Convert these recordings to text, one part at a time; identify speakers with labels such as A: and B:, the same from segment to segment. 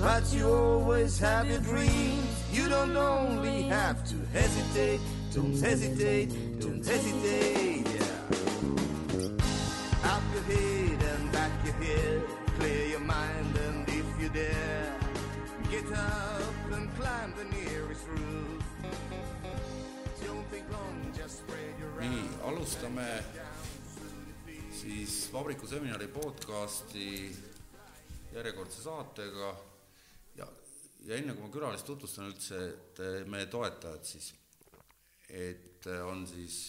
A: But you always have your dreams. You don't only have to hesitate, don't hesitate, don't hesitate. Yeah. Up your head and back your head, clear your mind and if you dare, get up and climb the nearest roof. Don't think long, just spread your
B: nii, alustame siis Vabriku seminari podcasti järjekordse saatega ja, ja enne kui ma külalist tutvustan üldse, et eh, meie toetajad siis, et eh, on siis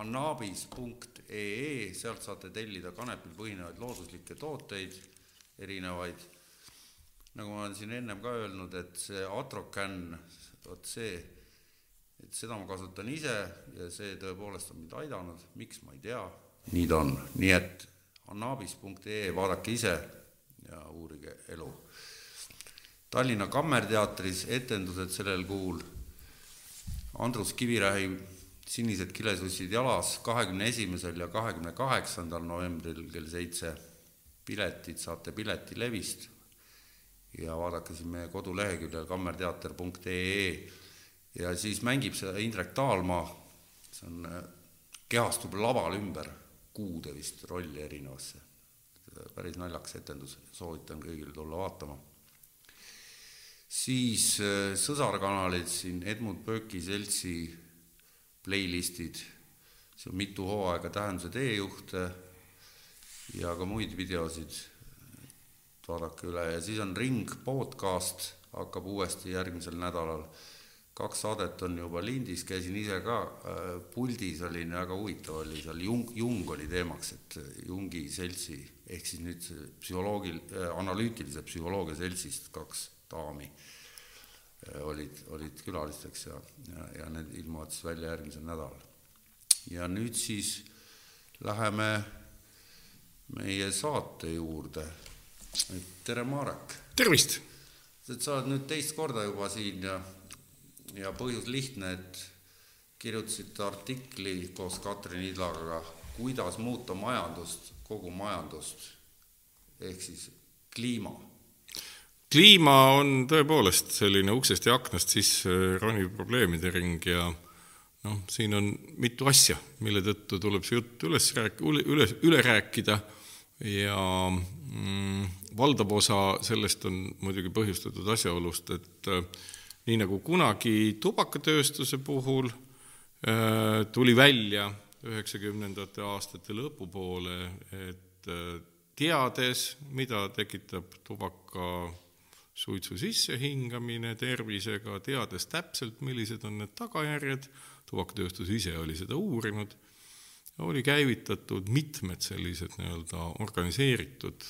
B: annabis.ee, sealt saate tellida kanepil põhinevaid looduslikke tooteid, erinevaid, nagu ma olen siin ennem ka öelnud, et see Atrocan, vot see et seda ma kasutan ise ja see tõepoolest on mind aidanud, miks ma ei tea. nii ta on, nii et annabis.ee, vaadake ise ja uurige elu. Tallinna Kammerteatris etendused sellel kuul. Andrus Kivirähi Sinised kilesussid jalas kahekümne esimesel ja kahekümne kaheksandal novembril kell seitse. piletid saate Piletilevist ja vaadake siin meie koduleheküljel kammerteater.ee ja siis mängib seda Indrek Taalmaa, see on, kehastub laval ümber kuude vist rolli erinevasse. päris naljakas etendus, soovitan kõigil tulla vaatama. Siis äh, sõsarkanalid siin Edmund Burke'i seltsi playlistid, see on mitu hooaega Tähenduse teejuhte ja ka muid videosid, vaadake üle. Ja siis on Ring podcast hakkab uuesti järgmisel nädalal. Kaks saadet on juba lindis, käisin ise ka äh, puldis, oli väga huvitav oli seal Jung, Jung oli teemaks, et Jungi seltsi ehk siis nüüd psühholoogil äh,, analüütilise psühholoogia seltsist kaks daami äh, olid, olid külalisteks ja, ja, ja need ilmuvad siis välja järgmisel nädalal. ja nüüd siis läheme meie saate juurde. tere, Marek
C: tervist!
B: sa oled nüüd teist korda juba siin ja, ja põhjus lihtne, et kirjutasite artikli koos Katrin Idlaga, kuidas muuta majandust, kogu majandust, ehk siis kliima.
C: Kliima on tõepoolest selline uksest ja aknast sisse roniv probleemide ring ja noh, siin on mitu asja, mille tõttu tuleb see jutt üles rääk-, üle, üle, rääkida ja mm, valdav osa sellest on muidugi põhjustatud asjaolust, et äh, nii nagu kunagi tubakatööstuse puhul äh, tuli välja üheksakümnendate aastate lõpupoole, et äh, teades, mida tekitab tubaka suitsu sissehingamine tervisega, teades täpselt, millised on need tagajärjed, tubakatööstus ise oli seda uurinud, oli käivitatud mitmed sellised nii-öelda organiseeritud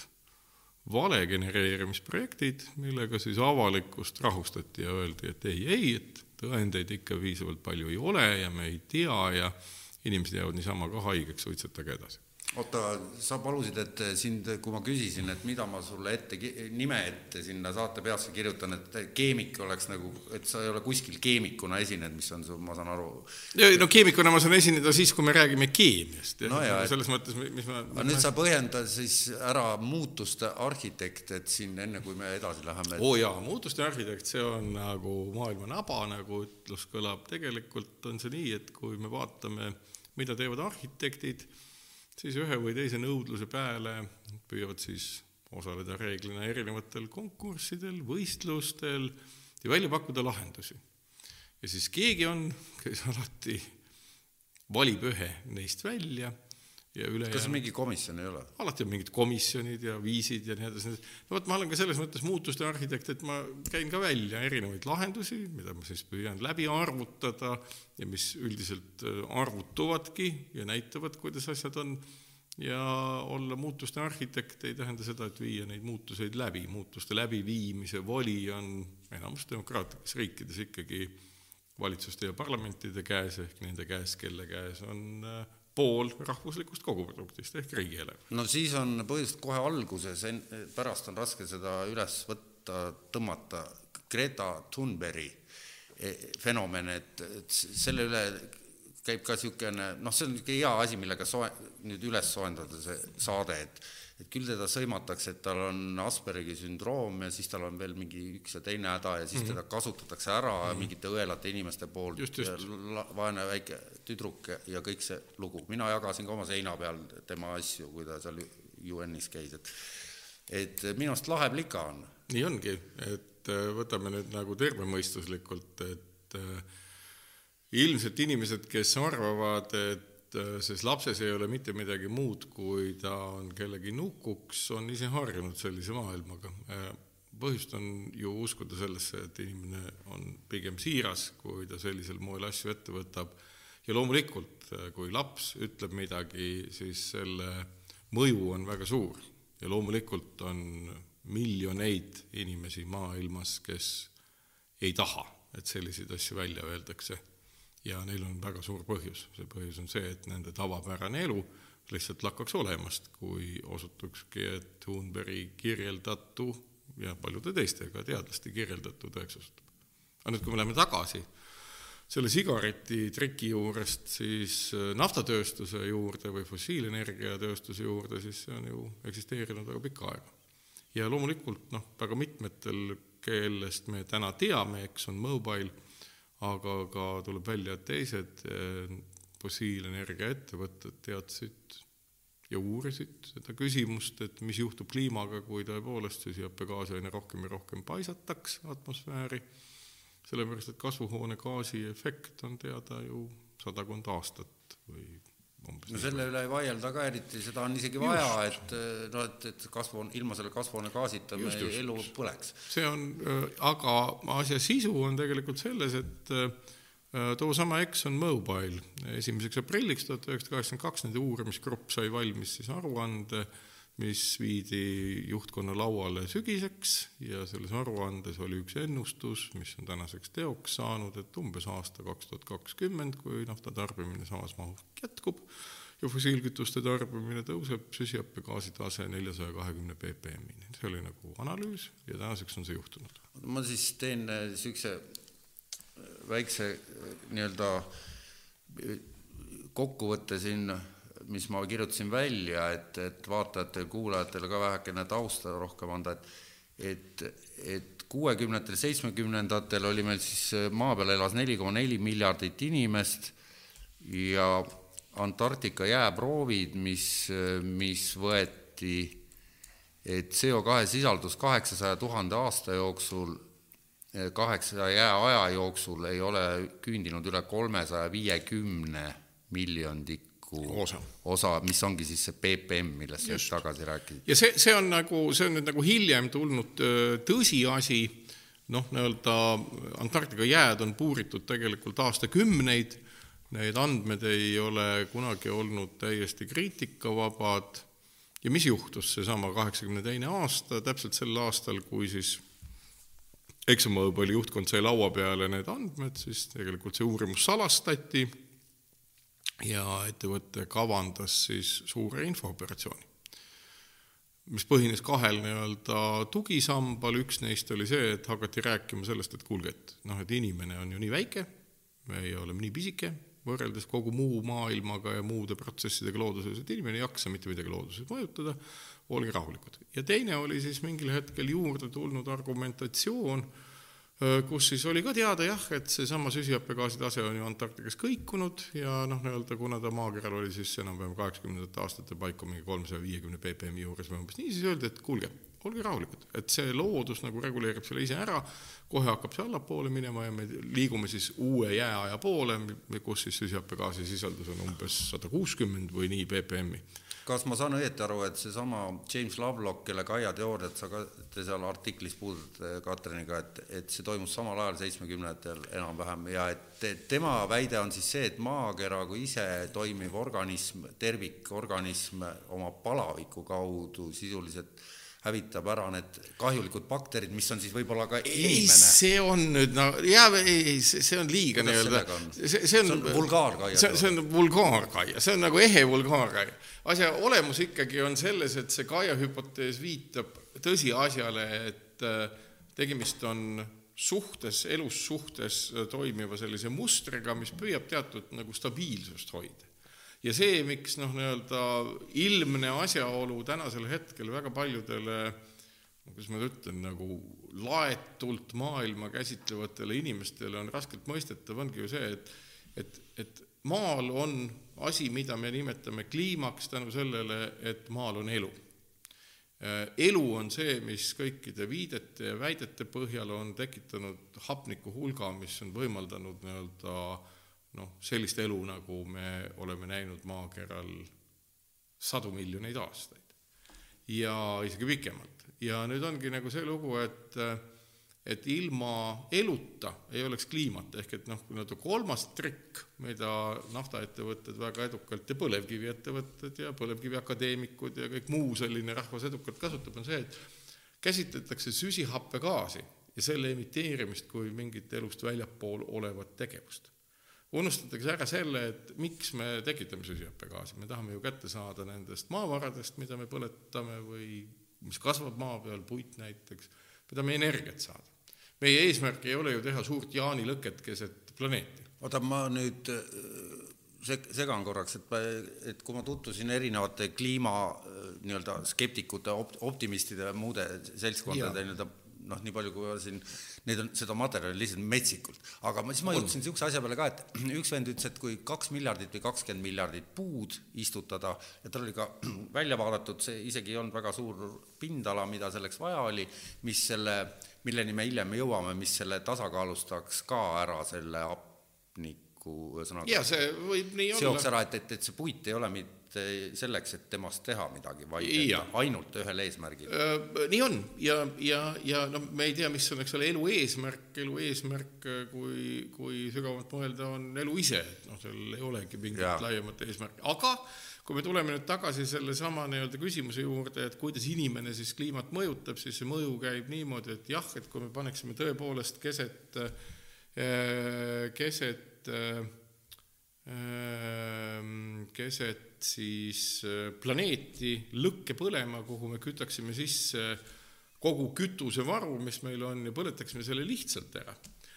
C: vale genereerimisprojektid, millega siis avalikkust rahustati ja öeldi, et ei, ei, et tõendeid ikka piisavalt palju ei ole ja me ei tea ja inimesed jäävad niisama ka haigeks, suitsetage edasi
B: oota, sa palusid, et sind, kui ma küsisin, et mida ma sulle ette, nime ette sinna saate peasse kirjutan, et keemik oleks nagu, et sa ei ole kuskil keemikuna esinenud, mis on su, ma saan aru,
C: no keemikuna ma saan esineda siis, kui me räägime keemiast.
B: No jaa, et-
C: selles mõttes, mis ma
B: aga nüüd sa põhjenda siis ära muutuste arhitekt, et siin enne, kui me edasi läheme,
C: oo jaa, muutuste arhitekt, see on nagu maailma naba, nagu ütlus kõlab, tegelikult on see nii, et kui me vaatame, mida teevad arhitektid, siis ühe või teise nõudluse peale püüavad siis osaleda reeglina erinevatel konkurssidel, võistlustel ja välja pakkuda lahendusi. ja siis keegi on, kes alati valib ühe neist välja ja
B: kas
C: ülejäänud
B: mingi komisjon ei ole?
C: alati on mingid komisjonid ja viisid ja nii edasi, no vot ma olen ka selles mõttes muutuste arhitekt, et ma käin ka välja erinevaid lahendusi, mida ma siis püüan läbi arvutada ja mis üldiselt äh, arvutuvadki ja näitavad, kuidas asjad on. ja olla muutuste arhitekt ei tähenda seda, et viia neid muutuseid läbi, muutuste läbiviimise voli on enamus demokraatlikes riikides ikkagi valitsuste ja parlamentide käes ehk nende käes, kelle käes on äh, pool rahvuslikust koguproduktist ehk riigieelarve.
B: no siis on põhjust kohe alguses, pärast on raske seda üles võtta, tõmmata, Greta Thunbergi e, fenomen, et, et selle üle käib ka niisugune noh, see on niisugune hea asi, millega soe-, nüüd üles soojendada see saade, et et küll teda sõimatakse, et tal on Aspergi sündroom ja siis tal on veel mingi üks ja teine häda ja siis mm -hmm. teda kasutatakse ära mm -hmm. mingite õelate inimeste poolt, vaene väike tüdruk ja kõik see lugu. mina jagasin ka oma seina peal tema asju, kui ta seal UN-is käis, et et minu arust lahe plika on.
C: nii ongi, et äh, võtame nüüd nagu tervemõistuslikult, et äh, ilmselt inimesed, kes arvavad, et äh, selles lapses ei ole mitte midagi muud, kui ta on kellegi nukuks, on ise harjunud sellise maailmaga. Äh, põhjust on ju uskuda sellesse, et inimene on pigem siiras, kui ta sellisel moel asju ette võtab. ja loomulikult, äh, kui laps ütleb midagi, siis selle mõju on väga suur ja loomulikult on miljoneid inimesi maailmas, kes ei taha, et selliseid asju välja öeldakse ja neil on väga suur põhjus, see põhjus on see, et nende tavapärane elu lihtsalt lakkaks olemast, kui osutukski, et Thunbergi kirjeldatu ja paljude teiste ka teadlaste kirjeldatu tõeks osutub. aga nüüd, kui me läheme tagasi selle sigareti triki juurest siis äh, naftatööstuse juurde või fossiilenergiatööstuse juurde, siis see on ju eksisteerinud väga pikka aega. ja loomulikult noh, väga mitmetel, kellest me täna teame, Exxon Mobil aga ka tuleb välja, et teised eh, fossiilenergia ettevõtted teadsid ja uurisid seda küsimust, et mis juhtub kliimaga, kui tõepoolest süsihappegaasi aina rohkem ja rohkem paisataks atmosfääri, sellepärast et kasvuhoonegaasi efekt on teada ju sadakond aastat või.
B: No selle üle ei vaielda ka eriti, seda on isegi vaja, et noh, et, et kasvu, ilma selle kasvuhoonegaasita me just, elu põleks.
C: see on, äh, aga asja sisu on tegelikult selles, et äh, toosama Exxon Mobil esimeseks aprilliks tuhat üheksasada kaheksakümmend kaks nende uurimisgrupp sai valmis siis aruande äh, mis viidi juhtkonna lauale sügiseks ja selles aruandes oli üks ennustus, mis on tänaseks teoks saanud, et umbes aasta kaks tuhat kakskümmend, kui nafta tarbimine samas mahus jätkub ja fossiilkütuste tarbimine tõuseb, süsihappegaasi tase neljasaja kahekümne ppm-ini. see oli nagu analüüs ja tänaseks on see juhtunud.
B: ma siis teen niisuguse äh, väikse äh, nii-öelda kokkuvõtte siin mis ma kirjutasin välja, et, et vaatajatele-kuulajatele ka vähekene tausta rohkem anda, et et, et kuuekümnendatel, seitsmekümnendatel oli meil siis maa peal elas neli koma neli miljardit inimest ja Antarktika jääproovid, mis, mis võeti, et CO2 sisaldus kaheksasaja tuhande aasta jooksul, kaheksa jääaja jooksul ei ole küündinud üle kolmesaja viiekümne miljondik nagu osa, osa, mis ongi siis see BPM, millest sa just tagasi rääkisid.
C: ja see, see on nagu, see on nüüd nagu hiljem tulnud tõsiasi, noh, nii-öelda Antarktika jääd on puuritud tegelikult aastakümneid, need andmed ei ole kunagi olnud täiesti kriitikavabad. Ja mis juhtus, seesama kaheksakümne teine aasta, täpselt sel aastal, kui siis ExxonMobili juhtkond sai laua peale need andmed, siis tegelikult see uurimus salastati ja ettevõte kavandas siis suure infooperatsiooni, mis põhines kahel nii-öelda tugisambal, üks neist oli see, et hakati rääkima sellest, et kuulge, et noh, et inimene on ju nii väike, meie oleme nii pisike, võrreldes kogu muu maailmaga ja muude protsessidega looduses, et inimene ei jaksa mitte midagi looduses mõjutada, olge rahulikud. ja teine oli siis mingil hetkel juurde tulnud argumentatsioon, kus siis oli ka teada jah, et seesama süsihappegaasi tase on ju Antarktikas kõikunud ja noh, nii-öelda kuna ta maakeral oli siis enam-vähem kaheksakümnendate aastate paiku mingi kolmesaja viiekümne ppm juures või umbes nii, siis öeldi, et kuulge, olge rahulikud, et see loodus nagu reguleerib selle ise ära, kohe hakkab see allapoole minema ja me liigume siis uue jääaja poole, kus siis süsihappegaasi sisaldus on umbes sada kuuskümmend või nii ppm-i
B: kas ma saan õieti aru, et seesama James Lovelock, kelle Gaia teooriat sa ka te seal artiklis puudutate Katriniga, et, et see toimus samal ajal, seitsmekümnendatel enam-vähem, ja et tema väide on siis see, et maakera kui ise toimiv organism, tervikorganism oma palaviku kaudu sisuliselt hävitab ära need kahjulikud bakterid, mis on siis võib-olla ka inimene.
C: see on nüüd no jaa, ei, see on liiga nii-öelda, see, see on,
B: vulgaarkaia.
C: see, on vulgaarkaia, see on nagu ehe vulgaarkaia. asja olemus ikkagi on selles, et see kaia hüpotees viitab tõsiasjale, et äh, tegemist on suhtes, elus suhtes toimiva sellise mustriga, mis püüab teatud nagu stabiilsust hoida ja see, miks noh, nii-öelda ilmne asjaolu tänasel hetkel väga paljudele kuidas ma nüüd ütlen, nagu laetult maailma käsitlevatele inimestele on raskelt mõistetav, ongi ju see, et et, et maal on asi, mida me nimetame kliimaks tänu sellele, et maal on elu. elu on see, mis kõikide viidete ja väidete põhjal on tekitanud hapniku hulga, mis on võimaldanud nii-öelda äh, noh, sellist elu, nagu me oleme näinud maakeral sadu miljoneid aastaid. ja isegi pikemalt. ja nüüd ongi nagu see lugu, et et ilma eluta ei oleks kliimat, ehk et noh, nii-öelda kolmas trikk, mida naftaettevõtted väga edukalt ja põlevkiviettevõtted ja põlevkiviakadeemikud ja kõik muu selline rahvas edukalt kasutab, on see, et käsitletakse süsihappegaasi ja selle emiteerimist kui mingit elust väljapool olevat tegevust unustatakse ära selle, et miks me tekitame süsihappegaasi, me tahame ju kätte saada nendest maavaradest, mida me põletame või mis kasvab maa peal, puit näiteks, me tahame energiat saada. meie eesmärk ei ole ju teha suurt jaanilõket keset planeeti.
B: oota, ma nüüd äh, seg-, segan korraks, et, et kui ma tutvusin erinevate kliima äh, nii-öelda skeptikute, opt-, optimistide ja muude seltskondade nii-öelda noh, nii palju, kui siin, neid on, seda materjali lihtsalt metsikult. aga ma, siis ma jõudsin niisuguse asja peale ka, et üks vend ütles, et kui kaks miljardit või kakskümmend miljardit puud istutada ja tal oli ka välja vaadatud, see isegi ei olnud väga suur pindala, mida selleks vaja oli, mis selle, milleni me hiljem jõuame, mis selle tasakaalustaks ka ära, selle hapniku, ühesõnaga.
C: jaa, see võib nii
B: olla. seoks ära, et, et, et see puit ei ole mitte selleks, et temast teha midagi, vaid ja. ainult ühel eesmärgil.
C: nii on ja, ja, ja noh, me ei tea, mis on, eks ole, elu eesmärk, elu eesmärk, kui, kui sügavamalt mõelda, on elu ise, et noh, seal ei olegi mingit ja. laiemat eesmärki, aga kui me tuleme nüüd tagasi sellesama nii-öelda küsimuse juurde, et kuidas inimene siis kliimat mõjutab, siis see mõju käib niimoodi, et jah, et kui me paneksime tõepoolest keset, keset keset siis äh, planeeti lõkke põlema, kuhu me kütaksime sisse kogu kütusevaru, mis meil on, ja põletaksime selle lihtsalt ära,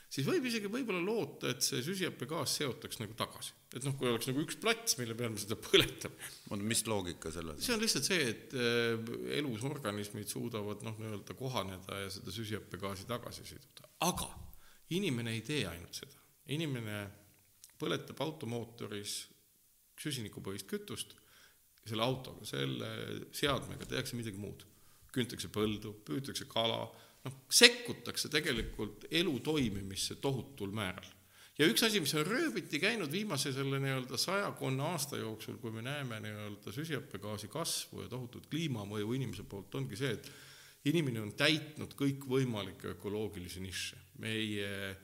C: siis võib isegi võib-olla loota, et see süsihappegaas seotaks nagu tagasi. et noh, kui oleks nagu üks plats, mille peal me seda põletame.
B: oota, mis loogika sellel?
C: see on lihtsalt see, et äh, elus organismid suudavad noh, nii-öelda kohaneda ja seda süsihappegaasi tagasi siduda, aga inimene ei tee ainult seda, inimene põletab automootoris süsinikupõhist kütust ja selle autoga, selle seadmega tehakse midagi muud. küntakse põldu, püütakse kala, noh, sekkutakse tegelikult elu toimimisse tohutul määral. ja üks asi, mis on rööviti käinud viimase selle nii-öelda sajakonna aasta jooksul, kui me näeme nii-öelda süsihappegaasi kasvu ja tohutut kliimamõju inimese poolt, ongi see, et inimene on täitnud kõikvõimalikke ökoloogilisi nišše. meie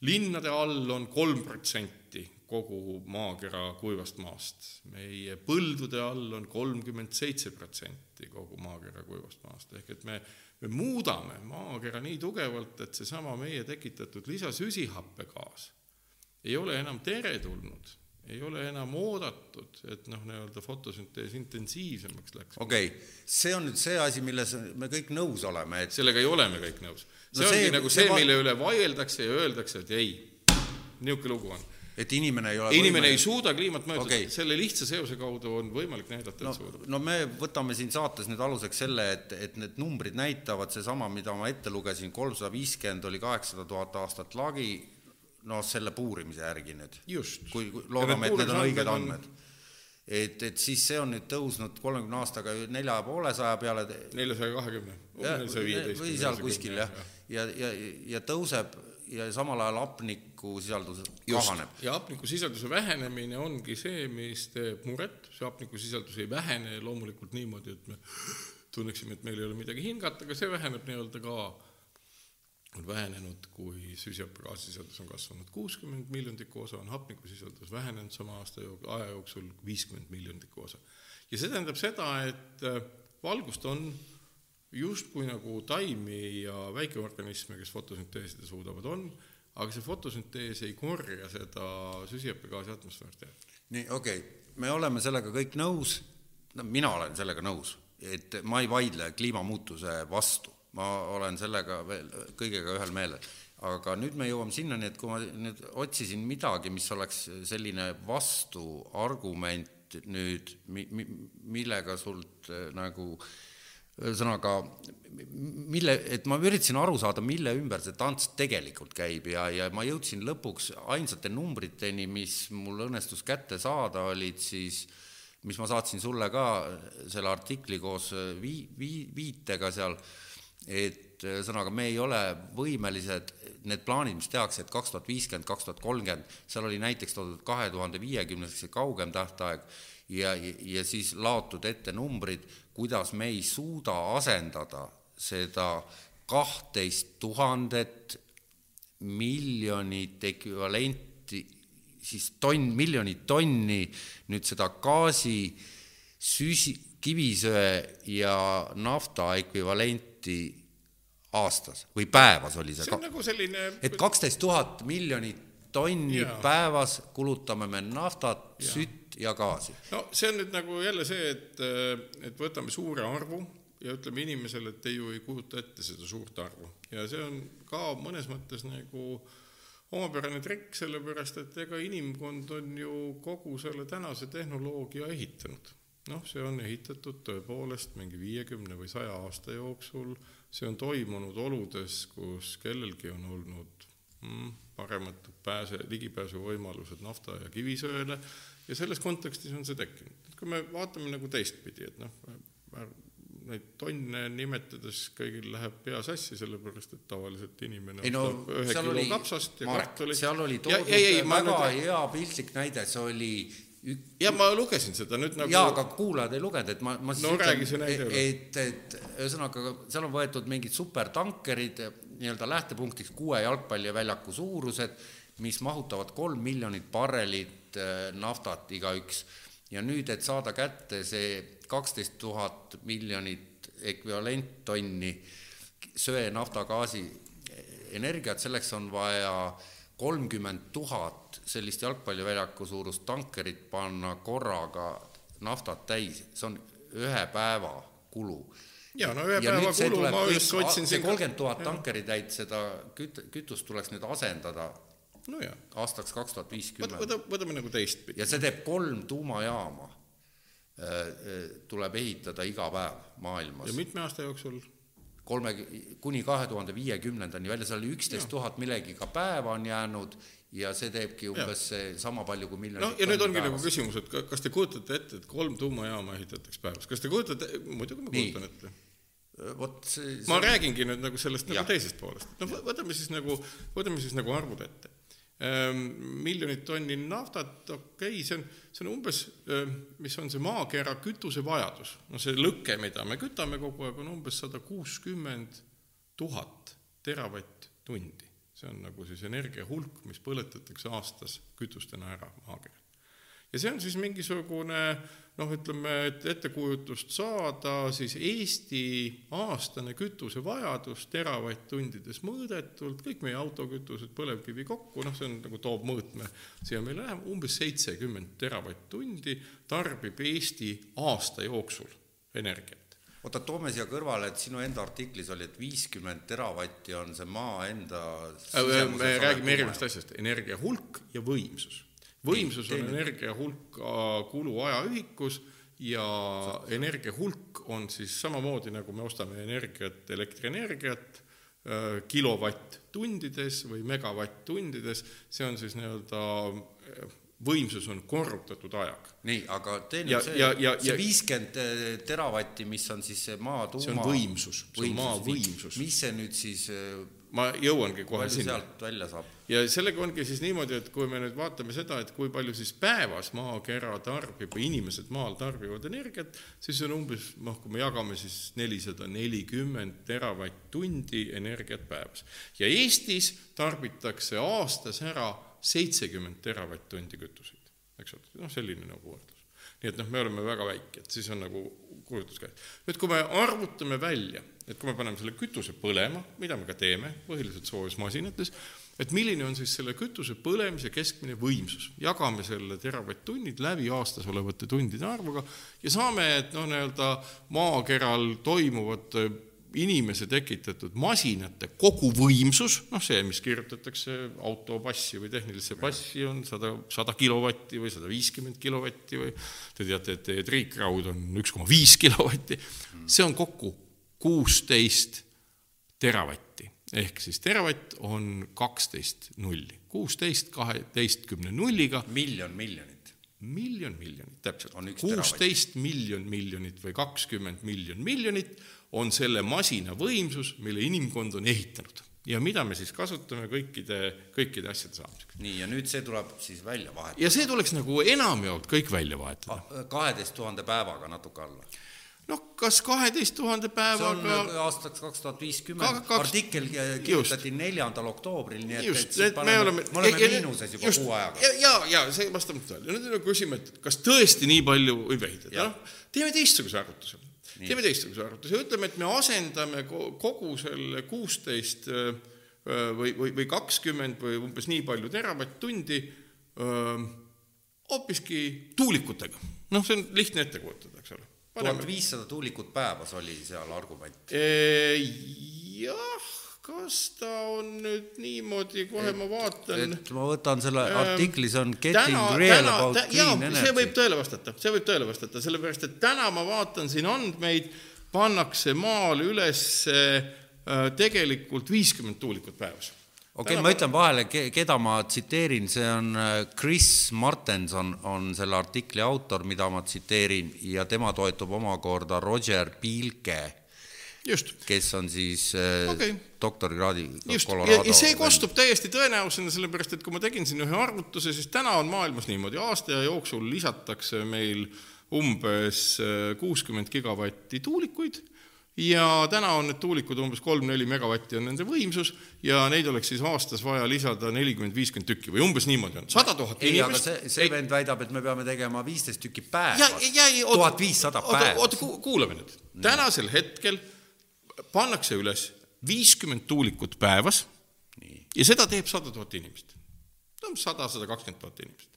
C: linnade all on kolm protsenti kogu maakera kuivast maast. meie põldude all on kolmkümmend seitse protsenti kogu maakera kuivast maast, ehk et me, me muudame maakera nii tugevalt, et seesama meie tekitatud lisasüsihappegaas ei ole enam teretulnud, ei ole enam oodatud, et noh, nii-öelda fotosüntees intensiivsemaks läks.
B: okei okay., see on nüüd see asi, milles me kõik nõus oleme, et
C: sellega ei ole me kõik nõus. see no ongi see, nagu see, see, mille üle vaieldakse ja öeldakse, et ei, niisugune lugu on
B: et inimene ei ole
C: inimene võimeline... ei suuda kliimat mõjutada okay., selle lihtsa seose kaudu on võimalik näidata,
B: et
C: no, suudab.
B: no me võtame siin saates nüüd aluseks selle, et, et need numbrid näitavad seesama, mida ma ette lugesin, kolmsada viiskümmend oli kaheksasada tuhat aastat lagi, noh, selle puurimise järgi nüüd. kui loodame, et need on õiged andmed on et, et siis see on nüüd tõusnud kolmekümne aastaga nelja ja poole saja peale.
C: Neljasaja kahekümne,
B: või seal kuskil jah, ja, ja, ja, ja tõuseb ja samal ajal hapnikusisaldus kahaneb.
C: ja hapnikusisalduse vähenemine ongi see, mis teeb muret, see hapnikusisaldus ei vähene loomulikult niimoodi, et me tunneksime, et meil ei ole midagi hingata, aga see väheneb nii-öelda ka, on vähenenud, kui süsihappegaasisisaldus on kasvanud kuuskümmend miljondikku osa, on hapnikusisaldus vähenenud sama aasta jook-, aja jooksul viiskümmend miljondikku osa. ja see tähendab seda, et äh, valgust on justkui nagu taimi ja väikeorganisme, kes fotosünteesida suudavad, on, aga see fotosüntees ei korja seda süsihappegaasi atmosfäärist ära.
B: nii, okei okay., me oleme sellega kõik nõus, no mina olen sellega nõus, et ma ei vaidle kliimamuutuse vastu, ma olen sellega veel kõigega ühel meelel. aga nüüd me jõuame sinnani, et kui ma nüüd otsisin midagi, mis oleks selline vastuargument nüüd, mi-, mi-, millega sult äh, nagu äh, ühesõnaga, mille, et ma üritasin aru saada, mille ümber see tants tegelikult käib ja, ja ma jõudsin lõpuks ainsate numbriteni, mis mul õnnestus kätte saada, olid siis, mis ma saatsin sulle ka selle artikli koos vii-, vii-, viitega seal, et ühesõnaga, me ei ole võimelised, need plaanid, mis tehakse, et kaks tuhat viiskümmend, kaks tuhat kolmkümmend, seal oli näiteks toodud kahe tuhande viiekümneseks see kaugem tähtaeg ja, ja siis laotud ette numbrid, kuidas me ei suuda asendada seda kahtteist tuhandet miljonit ekvivalenti, siis tonn, miljonit tonni nüüd seda gaasi, süsi, kivisöe ja nafta ekvivalenti aastas või päevas oli see.
C: see on nagu selline
B: et kaksteist tuhat miljonit tonni ja. päevas kulutame me naftat, sütt ja gaasi.
C: no see on nüüd nagu jälle see, et, et võtame suure arvu ja ütleme inimesele, et te ju ei kujuta ette seda suurt arvu ja see on ka mõnes mõttes nagu omapärane trikk, sellepärast et ega inimkond on ju kogu selle tänase tehnoloogia ehitanud. Noh, see on ehitatud tõepoolest mingi viiekümne või saja aasta jooksul, see on toimunud oludes, kus kellelgi on olnud mm, paremad pääse, ligipääsuvõimalused nafta ja kivisöele ja selles kontekstis on see tekkinud. kui me vaatame nagu teistpidi, et noh, neid tonne nimetades kõigil läheb pea sassi, sellepärast et tavaliselt inimene
B: ei no
C: ühe kilo
B: oli,
C: kapsast ja kartulit.
B: seal oli toodud väga
C: nüüd...
B: hea piltlik näide, see oli.
C: Ja ma lugesin seda nüüd nagu
B: jaa, aga kuulajad ei lugenud, et ma, ma siis
C: no, ütlen,
B: et, et ühesõnaga, seal on võetud mingid supertankerid nii-öelda lähtepunktiks kuue jalgpalliväljaku suurused, mis mahutavad kolm miljonit barrelit äh, naftat igaüks. Ja nüüd, et saada kätte see kaksteist tuhat miljonit ekvivalenttonni söe, nafta, gaasi energiat, selleks on vaja kolmkümmend tuhat sellist jalgpalliväljaku suurust tankerit panna korraga naftat täis, see on ühe päeva kulu.
C: ja no ühe ja päeva kulu ma just otsin
B: siin kolmkümmend tuhat tankeritäit seda küt-, kütust tuleks nüüd asendada
C: no
B: aastaks kaks tuhat viiskümmend.
C: võta, võtame nagu teistpidi.
B: ja see teeb kolm tuumajaama, äh, äh, tuleb ehitada iga päev maailmas.
C: ja mitme aasta jooksul?
B: Kolme, kuni kahe tuhande viiekümnendani välja, seal oli üksteist tuhat millegiga päeva on jäänud ja see teebki umbes sama palju kui miljon.
C: noh, ja nüüd ongi nagu küsimus, et kas te kujutate ette, et kolm tuumajaama ehitatakse päevas, kas te kujutate, muidugi ma kujutan ette.
B: Vot see, see
C: ma räägingi nüüd nagu sellest nagu teisest poolest, no võtame siis nagu, võtame siis nagu arvud ette. Ehm, miljonit tonni naftat, okei okay,, see on, see on umbes, ehm, mis on see maakera kütusevajadus, no see lõke, mida me kütame kogu aeg, on umbes sada kuuskümmend tuhat teravatt-tundi. see on nagu siis energia hulk, mis põletatakse aastas kütustena ära maakeral. Ja see on siis mingisugune noh, ütleme, et ettekujutust saada, siis Eesti aastane kütusevajadus teravatt-tundides mõõdetult, kõik meie autokütused, põlevkivi kokku, noh, see on nagu toob mõõtme. Siia meile läheb, umbes seitsekümmend teravatt-tundi tarbib Eesti aasta jooksul energiat.
B: Oota, toome siia kõrvale, et sinu enda artiklis oli, et viiskümmend teravatti on see maa enda
C: äh, me räägime erinevast asjast, energia hulk ja võimsus võimsus on energia hulk kulu ajaühikus ja energia hulk on siis samamoodi, nagu me ostame energiat, elektrienergiat, kilovatt-tundides või megavatt-tundides, see on siis nii-öelda võimsus on korrutatud ajaga.
B: nii, aga tee
C: Ja-
B: see, see viiskümmend eh, teravatti, mis on siis see maa tuuma
C: See on võimsus, see on maa võimsus.
B: mis see nüüd siis, eh,
C: ma jõuangi kohe
B: palju
C: sinna.
B: sealt välja saab?
C: ja sellega ongi siis niimoodi, et kui me nüüd vaatame seda, et kui palju siis päevas maakera tarbib või inimesed maal tarbivad energiat, siis on umbes, noh, kui me jagame siis nelisada nelikümmend teravatt-tundi energiat päevas. ja Eestis tarbitakse aastas ära seitsekümmend teravatt-tundi kütuseid, eks ole, noh, selline nagu võrdlus. nii et noh, me oleme väga väike, et siis on nagu kujutlus käes. nüüd, kui me arvutame välja, et kui me paneme selle kütuse põlema, mida me ka teeme, põhiliselt soojusmasinates, et milline on siis selle kütuse põlemise keskmine võimsus, jagame selle teravatt-tunnid läbi aastas olevate tundide arvuga ja saame, et noh, nii-öelda maakeral toimuvate inimese tekitatud masinate koguvõimsus, noh see, mis kirjutatakse autopassi või tehnilisse passi, on sada, sada kilovatti või sada viiskümmend kilovatti või te teate, et triikraud on üks koma viis kilovatti, see on kokku kuusteist teravatti. ehk siis teravatt on kaksteist nulli, kuusteist kaheteistkümne nulliga
B: miljon miljonit.
C: miljon miljonit, täpselt. Kuusteist miljon miljonit või kakskümmend miljon miljonit on selle masina võimsus, mille inimkond on ehitanud ja mida me siis kasutame kõikide, kõikide asjade saamiseks.
B: nii, ja nüüd see tuleb siis välja vahetada.
C: ja see tuleks nagu enamjaolt kõik välja vahetada.
B: kaheteist tuhande päevaga natuke alla.
C: noh, kas kaheteist tuhande päevaga
B: aastaks kaks tuhat viiskümmend, artikkel kirjutati neljandal oktoobril, nii et, et
C: just, et me
B: paneme,
C: oleme,
B: me oleme
C: ja- ja-
B: miinuses juba
C: just,
B: kuu ajaga.
C: ja, ja, ja see vastab tõele. nüüd me küsime, et kas tõesti nii palju võib ehitada, noh, teeme teistsuguse arvutuse. Teeme teistsuguse arvutuse, ütleme, et me asendame ko- kogu selle kuusteist või, või, või kakskümmend või umbes nii palju teravatt-tundi hoopiski tuulikutega. noh, see on lihtne ette kujutada, eks ole.
B: tuhat viissada tuulikut päevas oli seal argument.
C: jah, kas ta on nüüd niimoodi, kohe ma vaatan
B: et ma võtan selle
C: Ähm,
B: artikli, see on Getting Real About
C: tä-
B: Clean
C: jaa, see võib
B: Energy.
C: tõele vastata, see võib tõele vastata, sellepärast et täna ma vaatan siin andmeid, pannakse maal üles äh, tegelikult viiskümmend tuulikut päevas.
B: okei okay,, ma ütlen vahele, keda ma tsiteerin, see on äh, Chris Martenson on selle artikli autor, mida ma tsiteerin ja tema toetub omakorda Roger Pielke,
C: just,
B: kes on siis äh,
C: Okei.
B: doktorikraadi
C: just, ja,
B: Colorado
C: see kostub täiesti tõenäosusena, sellepärast et kui ma tegin siin ühe arvutuse, siis täna on maailmas niimoodi, aasta jooksul lisatakse meil umbes äh, kuuskümmend gigavatti tuulikuid ja täna on need tuulikud umbes kolm-neli megavatti on nende võimsus ja neid oleks siis aastas vaja lisada nelikümmend, viiskümmend tükki või umbes niimoodi on, sada tuhat inimest.
B: see, see vend väidab, et me peame tegema viisteist tükki päevas tuhat viissada päevas
C: oota, kuulame nüüd. tänasel hetkel pannakse üles viiskümmend tuulikut päevas
B: nii,
C: ja seda teeb sada tuhat inimest. umbes sada, sada kakskümmend tuhat inimest.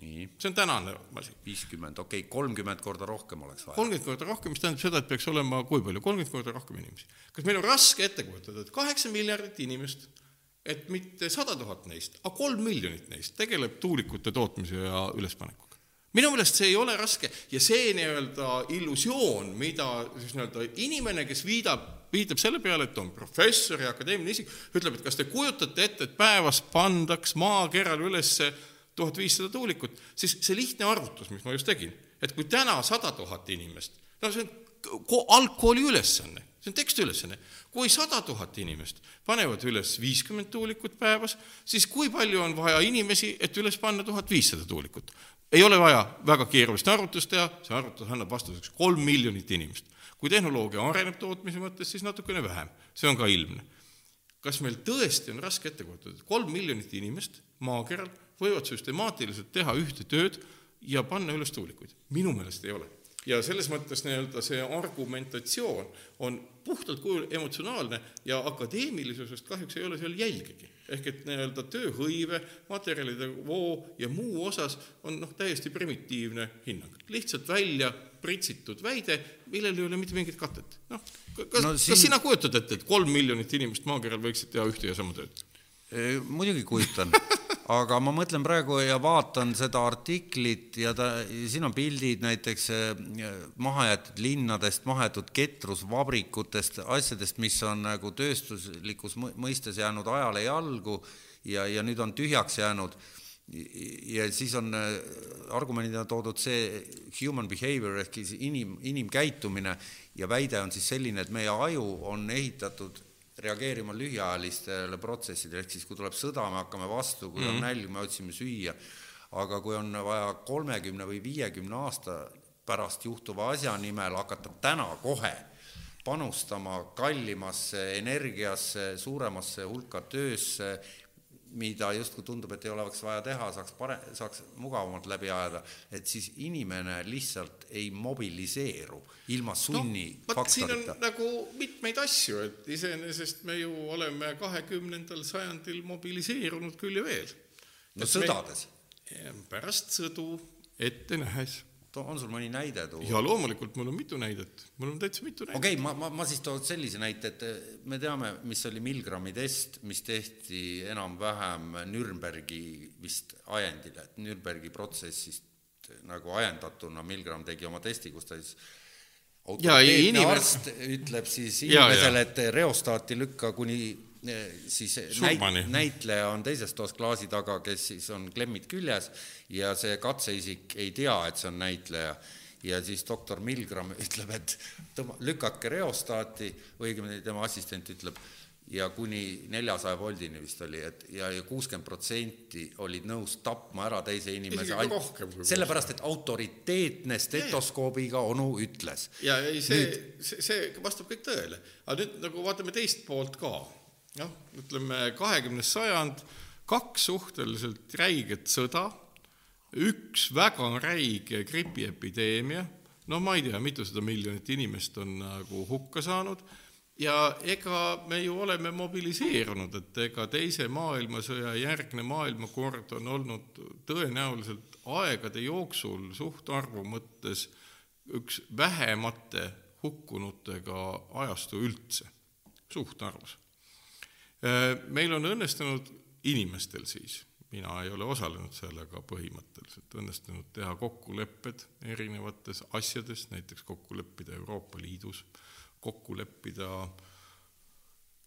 B: nii,
C: see on tänane asi.
B: viiskümmend, okei okay,, kolmkümmend korda rohkem oleks vaja.
C: kolmkümmend korda rohkem, mis tähendab seda, et peaks olema kui palju, kolmkümmend korda rohkem inimesi. kas meil on raske ette kujutada, et kaheksa miljardit inimest, et mitte sada tuhat neist, aga kolm miljonit neist tegeleb tuulikute tootmise ja ülespanekuga? minu meelest see ei ole raske ja see nii-öelda illusioon, mida siis nii-öelda inimene, kes viidab, viitab selle peale, et on professor ja akadeemiline isik, ütleb, et kas te kujutate ette, et päevas pandaks maakeral ülesse tuhat viissada tuulikut, siis see lihtne arvutus, mis ma just tegin, et kui täna sada tuhat inimest, no see on ko- algkooli ülesanne, see on tekstiülesanne, kui sada tuhat inimest panevad üles viiskümmend tuulikut päevas, siis kui palju on vaja inimesi, et üles panna tuhat viissada tuulikut? ei ole vaja väga keerulist arvutust teha, see arvutus annab vastuseks kolm miljonit inimest. Kui tehnoloogia areneb tootmise mõttes, siis natukene vähem, see on ka ilmne kas meil tõesti on raske ette kujutada, et kolm miljonit inimest maakeral võivad süstemaatiliselt teha ühte tööd ja panna üles tuulikuid? minu meelest ei ole. Ja selles mõttes nii-öelda see argumentatsioon on puhtalt kujul emotsionaalne ja akadeemilisusest kahjuks ei ole seal jälgigi. ehk et nii-öelda tööhõive, materjalide voo ja muu osas on noh, täiesti primitiivne hinnang. lihtsalt välja pritsitud väide, millel ei ole mitte mingit katet. noh, kas
B: No
C: no,
B: siin-
C: kas sina kujutad ette, et kolm miljonit inimest maakeral võiksid teha ühte ja sama tööd?
B: muidugi kujutan, aga ma mõtlen praegu ja vaatan seda artiklit ja ta, siin on pildid näiteks eh, mahajäetud linnadest, mahajäetud ketrusvabrikutest, asjadest, mis on nagu tööstuslikus mõ- mõistes jäänud ajale jalgu ja, ja nüüd on tühjaks jäänud. Ja siis on äh, argumendina toodud see human behavior ehk siis inim, inimkäitumine ja väide on siis selline, et meie aju on ehitatud reageerima lühiajalistele protsessidele, ehk siis kui tuleb sõda, me hakkame vastu, kui mm -hmm. on mhm. nälg, me otsime süüa. aga kui on vaja kolmekümne või viiekümne aasta pärast juhtuva asja nimel hakata täna kohe panustama kallimasse energiasse, suuremasse hulka töösse mida justkui tundub, et ei oleks vaja teha, saaks pare-, saaks mugavamalt läbi ajada, et siis inimene lihtsalt ei mobiliseeru ilma sunni no, faktorita.
C: nagu mitmeid asju, et iseenesest me ju oleme kahekümnendal sajandil mobiliseerunud küll ja veel.
B: no et sõdades
C: pärast sõdu ette nähes
B: on sul mõni näide tuua?
C: ja loomulikult, mul on mitu näidet, mul on täitsa mitu näidet.
B: okei okay,, ma, ma, ma siis toon sellise näite, et eh, me teame, mis oli Milgrami test, mis tehti enam-vähem Nürnbergi vist ajendil, et Nürnbergi protsessist nagu ajendatuna Milgram tegi oma testi, kus ta siis autoriteetne inimene... arst ütleb siis inimesele, et reostaati lükka kuni siis näit, näitleja on teises toas klaasi taga, kes siis on klemmid küljes ja see katseisik ei tea, et see on näitleja ja siis doktor Milgram ütleb, et tõmba, lükake reostaati, õigemini tema assistent ütleb, ja kuni neljasaja voldini vist oli, et ja, ja kuuskümmend protsenti olid nõus tapma ära teise inimese
C: rohkem,
B: sellepärast, et autoriteetne stetoskoobiga onu ütles.
C: ja ei, see, see, see vastab kõik tõele. aga nüüd nagu vaatame teist poolt ka noh, ütleme kahekümnes sajand, kaks suhteliselt räiget sõda, üks väga räige gripiepideemia, no ma ei tea, mitusada miljonit inimest on nagu hukka saanud. Ja ega me ju oleme mobiliseerunud, et ega Teise maailmasõja järgne maailmakord on olnud tõenäoliselt aegade jooksul suhtarvu mõttes üks vähemate hukkunutega ajastu üldse, suhtarvus meil on õnnestunud inimestel siis, mina ei ole osalenud sellega põhimõtteliselt, õnnestunud teha kokkulepped erinevates asjades, näiteks kokku leppida Euroopa Liidus, kokku leppida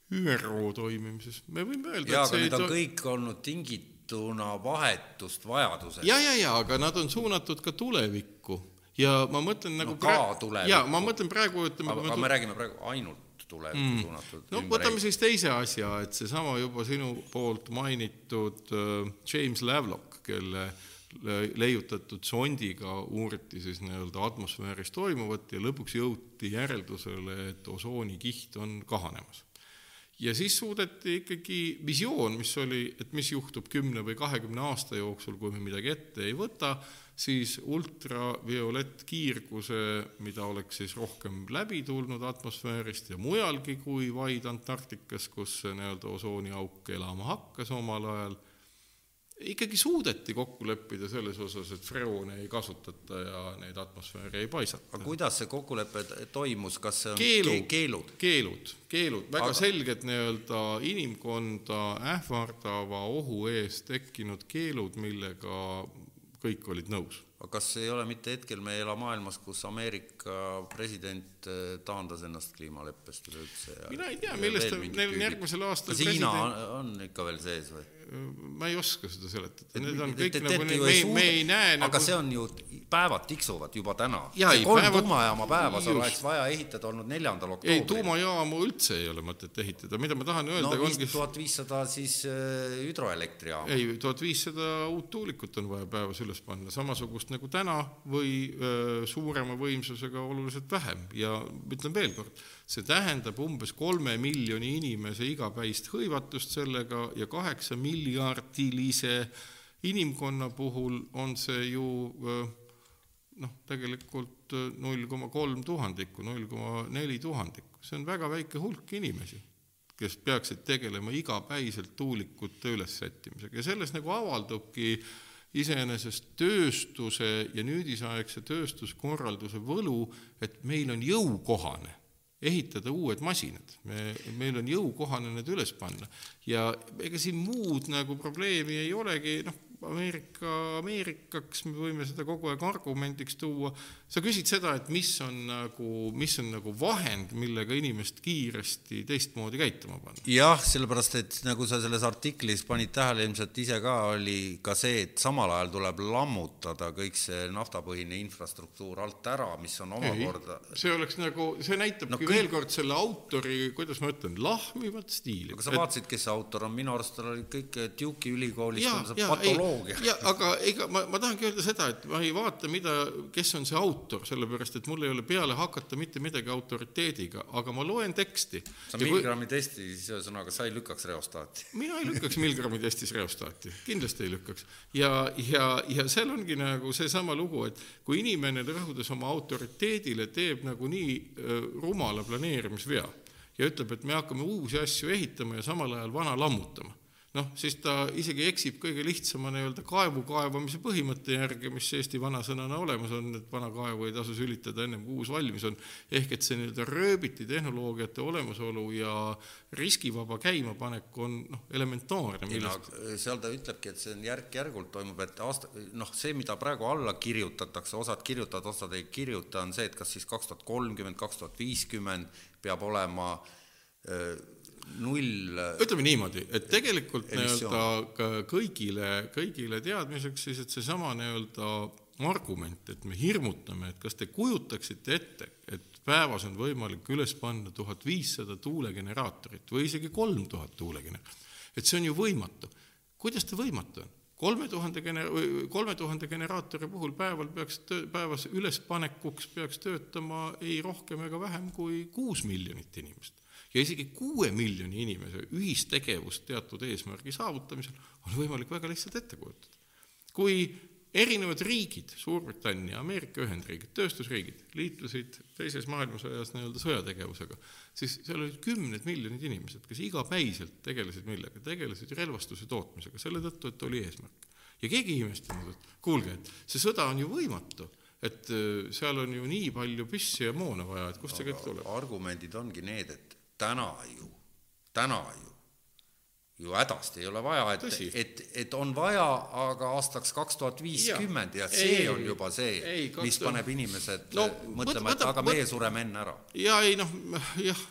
C: ÜRO toimimises, me võime öelda
B: jaa, aga need on to... kõik olnud tingituna vahetust vajadusest.
C: ja, ja, ja aga nad on suunatud ka tulevikku ja ma mõtlen nagu
B: no, ka tulevikku.
C: jaa, ma mõtlen praegu, ütleme
B: aga, aga me räägime praegu ainult tulevikku mm. suunatud.
C: no võtame siis teise asja, et seesama juba sinu poolt mainitud äh, James Lovelock, kelle leiutatud sondiga uuriti siis nii-öelda atmosfääris toimuvat ja lõpuks jõuti järeldusele, et osoonikiht on kahanemas ja siis suudeti ikkagi visioon, mis oli, et mis juhtub kümne või kahekümne aasta jooksul, kui me midagi ette ei võta, siis ultraviolettkiirguse, mida oleks siis rohkem läbi tulnud atmosfäärist ja mujalgi kui vaid Antarktikas, kus see nii-öelda osooniauk elama hakkas omal ajal, ikkagi suudeti kokku leppida selles osas, et freoone ei kasutata ja neid atmosfääri ei paisata.
B: aga kuidas see kokkulepe toimus, kas see on
C: keelu, keelud? keelud, keelud, väga aga... selged nii-öelda inimkonda ähvardava ohu eest tekkinud keelud, millega kõik olid nõus.
B: aga kas ei ole mitte hetkel me ei ela maailmas, kus Ameerika president äh, taandas ennast kliimaleppest üleüldse?
C: mina ei tea, millest neil on järgmisel aastal
B: kas Hiina president... on ikka veel sees või?
C: Ma ei oska seda seletada, need on kõik nagu, me, me ei näe
B: aga nagu... see on ju, päevad tiksuvad juba täna. kolm päevad... tuumajaama päevas Just. oleks vaja ehitada olnud neljandal oktoobril.
C: ei, tuumajaamu üldse ei ole mõtet ehitada, mida ma tahan öelda
B: no ongi tuhat viissada siis äh, hüdroelektrijaama.
C: ei, tuhat viissada uut tuulikut on vaja päevas üles panna, samasugust nagu täna või öö, äh, suurema võimsusega oluliselt vähem ja ütlen veel kord see tähendab umbes kolme miljoni inimese igapäist hõivatust sellega ja kaheksa miljardilise inimkonna puhul on see ju noh, tegelikult null koma kolm tuhandikku, null koma neli tuhandikku, see on väga väike hulk inimesi, kes peaksid tegelema igapäiselt tuulikute ülessättimisega. Ja selles nagu avaldubki iseenesest tööstuse ja nüüdisaegse tööstuskorralduse võlu, et meil on jõukohane ehitada uued masinad, me, meil on jõukohane need üles panna. Ja ega siin muud nagu probleemi ei olegi, noh, Ameerika Ameerikaks, me võime seda kogu aeg argumendiks tuua, sa küsid seda, et mis on nagu, mis on nagu vahend, millega inimest kiiresti teistmoodi käituma panna?
B: jah, sellepärast et nagu sa selles artiklis panid tähele ilmselt ise ka, oli ka see, et samal ajal tuleb lammutada kõik see naftapõhine infrastruktuur alt ära, mis on omakorda
C: see oleks nagu, see näitabki no, kõik... veel kord selle autori, kuidas ma ütlen, lahmivat stiili.
B: aga sa et... vaatasid, kes see autor on, minu arust tal oli kõik Duke'i ülikoolist on see patoloogia.
C: ja aga ega ma, ma tahangi öelda seda, et ma ei vaata, mida, kes on see autor, sellepärast et mul ei ole peale hakata mitte midagi autoriteediga, aga ma loen teksti.
B: sa Milgrami kui... testis, ühesõnaga, sa ei lükkaks reostaati?
C: mina ei lükkaks Milgrami testis reostaati, kindlasti ei lükkaks. ja, ja, ja seal ongi nagu seesama lugu, et kui inimene rõhudes oma autoriteedile teeb nagu nii äh, rumala planeerimisvea ja ütleb, et me hakkame uusi asju ehitama ja samal ajal vana lammutama noh, siis ta isegi eksib kõige lihtsama nii-öelda kaevu kaevamise põhimõtte järgi, mis Eesti vanasõnana olemas on, et vana kaevu ei tasu sülitada ennem kui uus valmis on, ehk et see nii-öelda rööbiti tehnoloogiate olemasolu ja riskivaba käimapanek on noh, elementaarne.
B: Millest... No, seal ta ütlebki, et see on järk-järgult toimub, et aasta, noh, see, mida praegu alla kirjutatakse, osad kirjutavad, osad ei kirjuta, on see, et kas siis kaks tuhat kolmkümmend, kaks tuhat viiskümmend peab olema öö, null
C: ütleme niimoodi, et tegelikult nii-öelda kõigile, kõigile teadmiseks siis, et seesama nii-öelda argument, et me hirmutame, et kas te kujutaksite ette, et päevas on võimalik üles panna tuhat viissada tuulegeneraatorit või isegi kolm tuhat tuulegeneraatorit, et see on ju võimatu. kuidas ta võimatu on? kolme tuhande gener-, kolme tuhande generaatori puhul päeval peaks töö, päevas ülespanekuks peaks töötama ei rohkem ega vähem kui kuus miljonit inimest ja isegi kuue miljoni inimese ühistegevust teatud eesmärgi saavutamisel on võimalik väga lihtsalt ette kujutada. kui erinevad riigid, Suurbritannia, Ameerika Ühendriigid, tööstusriigid, liitlasid teises maailmasõjas nii-öelda sõjategevusega, siis seal olid kümned miljonid inimesed, kes igapäiselt tegelesid millega, tegelesid relvastuse tootmisega, selle tõttu, et oli eesmärk. ja keegi ei imestanud, et kuulge, et see sõda on ju võimatu et äh, seal on ju nii palju püssi ja moona vaja, et kust see kõik tuleb?
B: argumendid ongi need, et täna ju, täna ju, ju hädasti ei ole vaja, et, et, et on vaja, aga aastaks kaks tuhat viiskümmend ja see ei, on juba see, mis paneb inimesed no, mõtlema, et aga meie sureme enne ära.
C: ja ei noh, jah.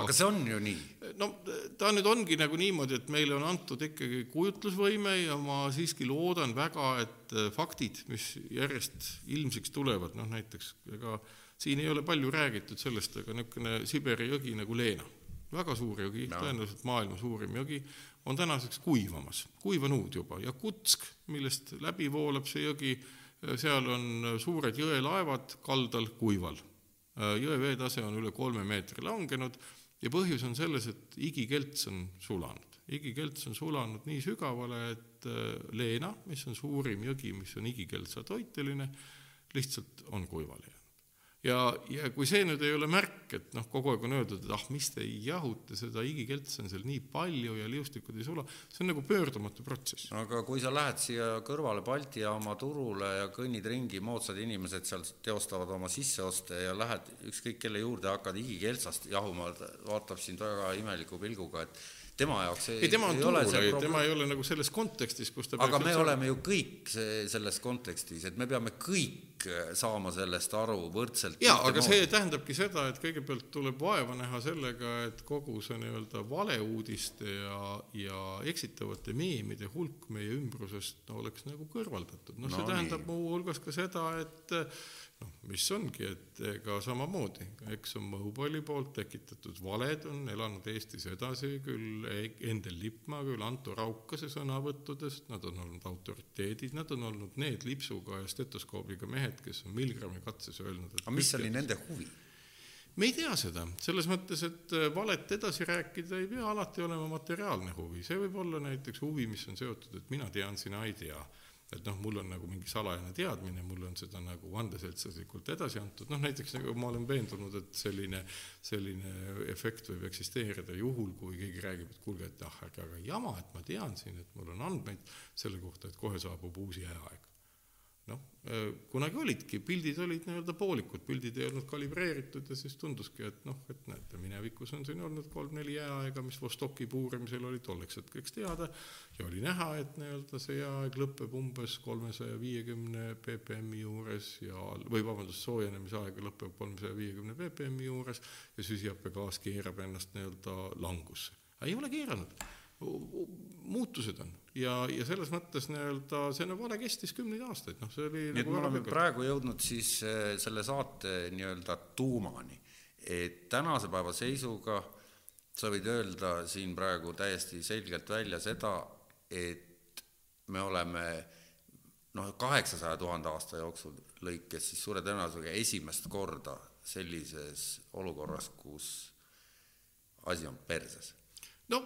B: aga see on ju nii.
C: no ta nüüd ongi nagu niimoodi, et meile on antud ikkagi kujutlusvõime ja ma siiski loodan väga, et faktid, mis järjest ilmsiks tulevad, noh näiteks ega ka siin ei ole palju räägitud sellest, aga niisugune Siberi jõgi nagu Leena, väga suur jõgi no., tõenäoliselt maailma suurim jõgi, on tänaseks kuivamas, kuivanud juba ja Kutsk, millest läbi voolab see jõgi, seal on suured jõelaevad kaldal kuival. jõe veetase on üle kolme meetri langenud ja põhjus on selles, et igikelts on sulanud. igikelts on sulanud nii sügavale, et Leena, mis on suurim jõgi, mis on igikeltsa toiteline, lihtsalt on kuivale jäänud ja, ja kui see nüüd ei ole märk, et noh, kogu aeg on öeldud, et ah, mis te jahuta seda igikeltsi on seal nii palju ja liustikud ei sula, see on nagu pöördumatu protsess.
B: aga kui sa lähed siia kõrvale Balti jaama turule ja kõnnid ringi, moodsad inimesed seal teostavad oma sisseoste ja lähed ükskõik kelle juurde, hakkad igikeltsast jahuma, vaatab sind väga imeliku pilguga, et tema jaoks
C: ei, ei tema on turul, tema ei ole nagu selles kontekstis, kus ta
B: aga me oleme ju kõik see, selles kontekstis, et me peame kõik saama sellest aru võrdselt.
C: jaa, aga see tähendabki seda, et kõigepealt tuleb vaeva näha sellega, et kogu see nii-öelda valeuudiste ja, ja eksitavate meemide hulk meie ümbrusest no, oleks nagu kõrvaldatud. noh no, no, see tähendab muuhulgas ka seda, et noh, mis ongi, et ega samamoodi, eks on Mõhupalli poolt tekitatud valed on elanud Eestis edasi, küll Endel Lippmaa, küll Anto Raukase sõnavõttudest, nad on olnud autoriteedid, nad on olnud need lipsuga ja stetoskoobiga mehed, kes on Milgrami katses öelnud,
B: et aga mis oli nende huvi?
C: me ei tea seda, selles mõttes, et valet edasi rääkida ei pea alati olema materiaalne huvi, see võib olla näiteks huvi, mis on seotud, et mina tean, sina ei tea et noh, mul on nagu mingi salajane teadmine, mulle on seda nagu vandeseltslaslikult edasi antud, noh näiteks nagu ma olen veendunud, et selline, selline efekt võib eksisteerida juhul, kui keegi räägib, et kuulge, et ah, ärge aga jama, et ma tean siin, et mul on andmeid selle kohta, et kohe saabub uus jääaeg. Noh, kunagi olidki, pildid olid nii-öelda poolikud, pildid ei olnud kalibreeritud ja siis tunduski, et noh, et näete, minevikus on siin olnud kolm-neli jääaega, mis Vostoki puurimisel oli tolleks hetkeks teada ja oli näha, et nii-öelda see jääaeg lõpeb umbes kolmesaja viiekümne ppm-i juures ja, või vabandust, soojenemise aeg lõpeb kolmesaja viiekümne ppm-i juures ja süsihappegaas keerab ennast nii-öelda langusse. ei ole keeranud muutused on. Ja, ja selles mõttes nii-öelda see nagu vale kestis kümneid aastaid, noh, see oli
B: nii et
C: nagu
B: me oleme pikalt. praegu jõudnud siis äh, selle saate nii-öelda tuumani, et tänase päeva seisuga sa võid öelda siin praegu täiesti selgelt välja seda, et me oleme noh, kaheksasaja tuhande aasta jooksul lõikes siis suure tõenäosusega esimest korda sellises olukorras, kus asi on perses
C: no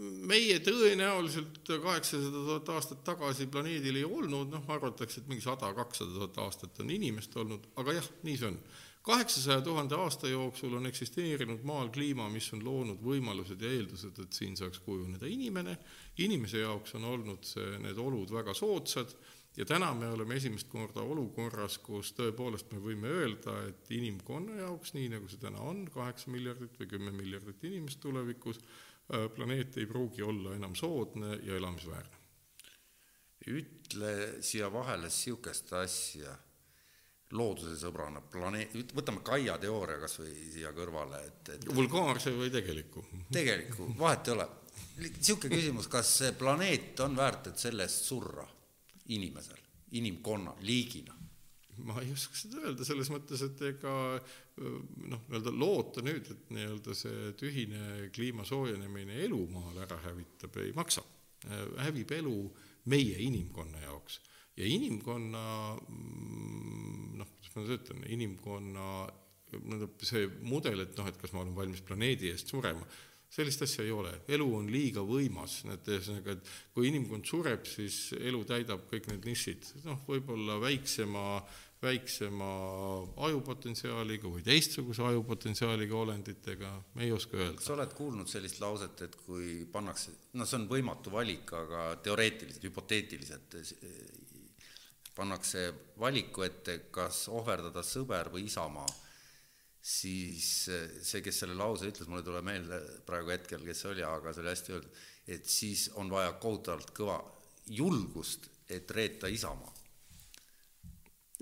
C: meie tõenäoliselt kaheksasada tuhat aastat tagasi planeedil ei olnud, noh, arvatakse, et mingi sada, kakssada tuhat aastat on inimest olnud, aga jah, nii see on. kaheksasaja tuhande aasta jooksul on eksisteerinud maal kliima, mis on loonud võimalused ja eeldused, et siin saaks kujuneda inimene, inimese jaoks on olnud see, need olud väga soodsad ja täna me oleme esimest korda olukorras, kus tõepoolest me võime öelda, et inimkonna jaoks, nii nagu see täna on, kaheksa miljardit või kümme miljardit inimest tulevikus, planeet ei pruugi olla enam soodne ja elamisväärne.
B: ütle siia vahele niisugust asja looduse sõbrana, planeet, võtame Kaia teooria kas või siia kõrvale, et, et
C: vulgaarse või tegeliku?
B: tegeliku, vahet ei ole. niisugune küsimus, kas see planeet on väärt, et selle eest surra inimesel, inimkonna, liigina?
C: Ma ei oska seda öelda, selles mõttes, et ega noh, nii-öelda loota nüüd, et nii-öelda see tühine kliima soojenemine elumaal ära hävitab, ei maksa. hävib elu meie inimkonna jaoks. Ja inimkonna mm, noh, kuidas ma nüüd ütlen, inimkonna tähendab see mudel, et noh, et kas ma olen valmis planeedi eest surema, sellist asja ei ole, elu on liiga võimas, et ühesõnaga, et kui inimkond sureb, siis elu täidab kõik need nišid, noh, võib-olla väiksema väiksema ajupotentsiaaliga või teistsuguse ajupotentsiaaliga olenditega, me ei oska öelda.
B: sa oled kuulnud sellist lauset, et kui pannakse, no see on võimatu valik, aga teoreetiliselt, hüpoteetiliselt pannakse valiku ette, kas ohverdada sõber või isamaa, siis see, kes selle lause ütles, mul ei tule meelde praegu hetkel, kes see oli, aga see oli hästi öeldud, et siis on vaja kohutavalt kõva julgust, et reeta isamaa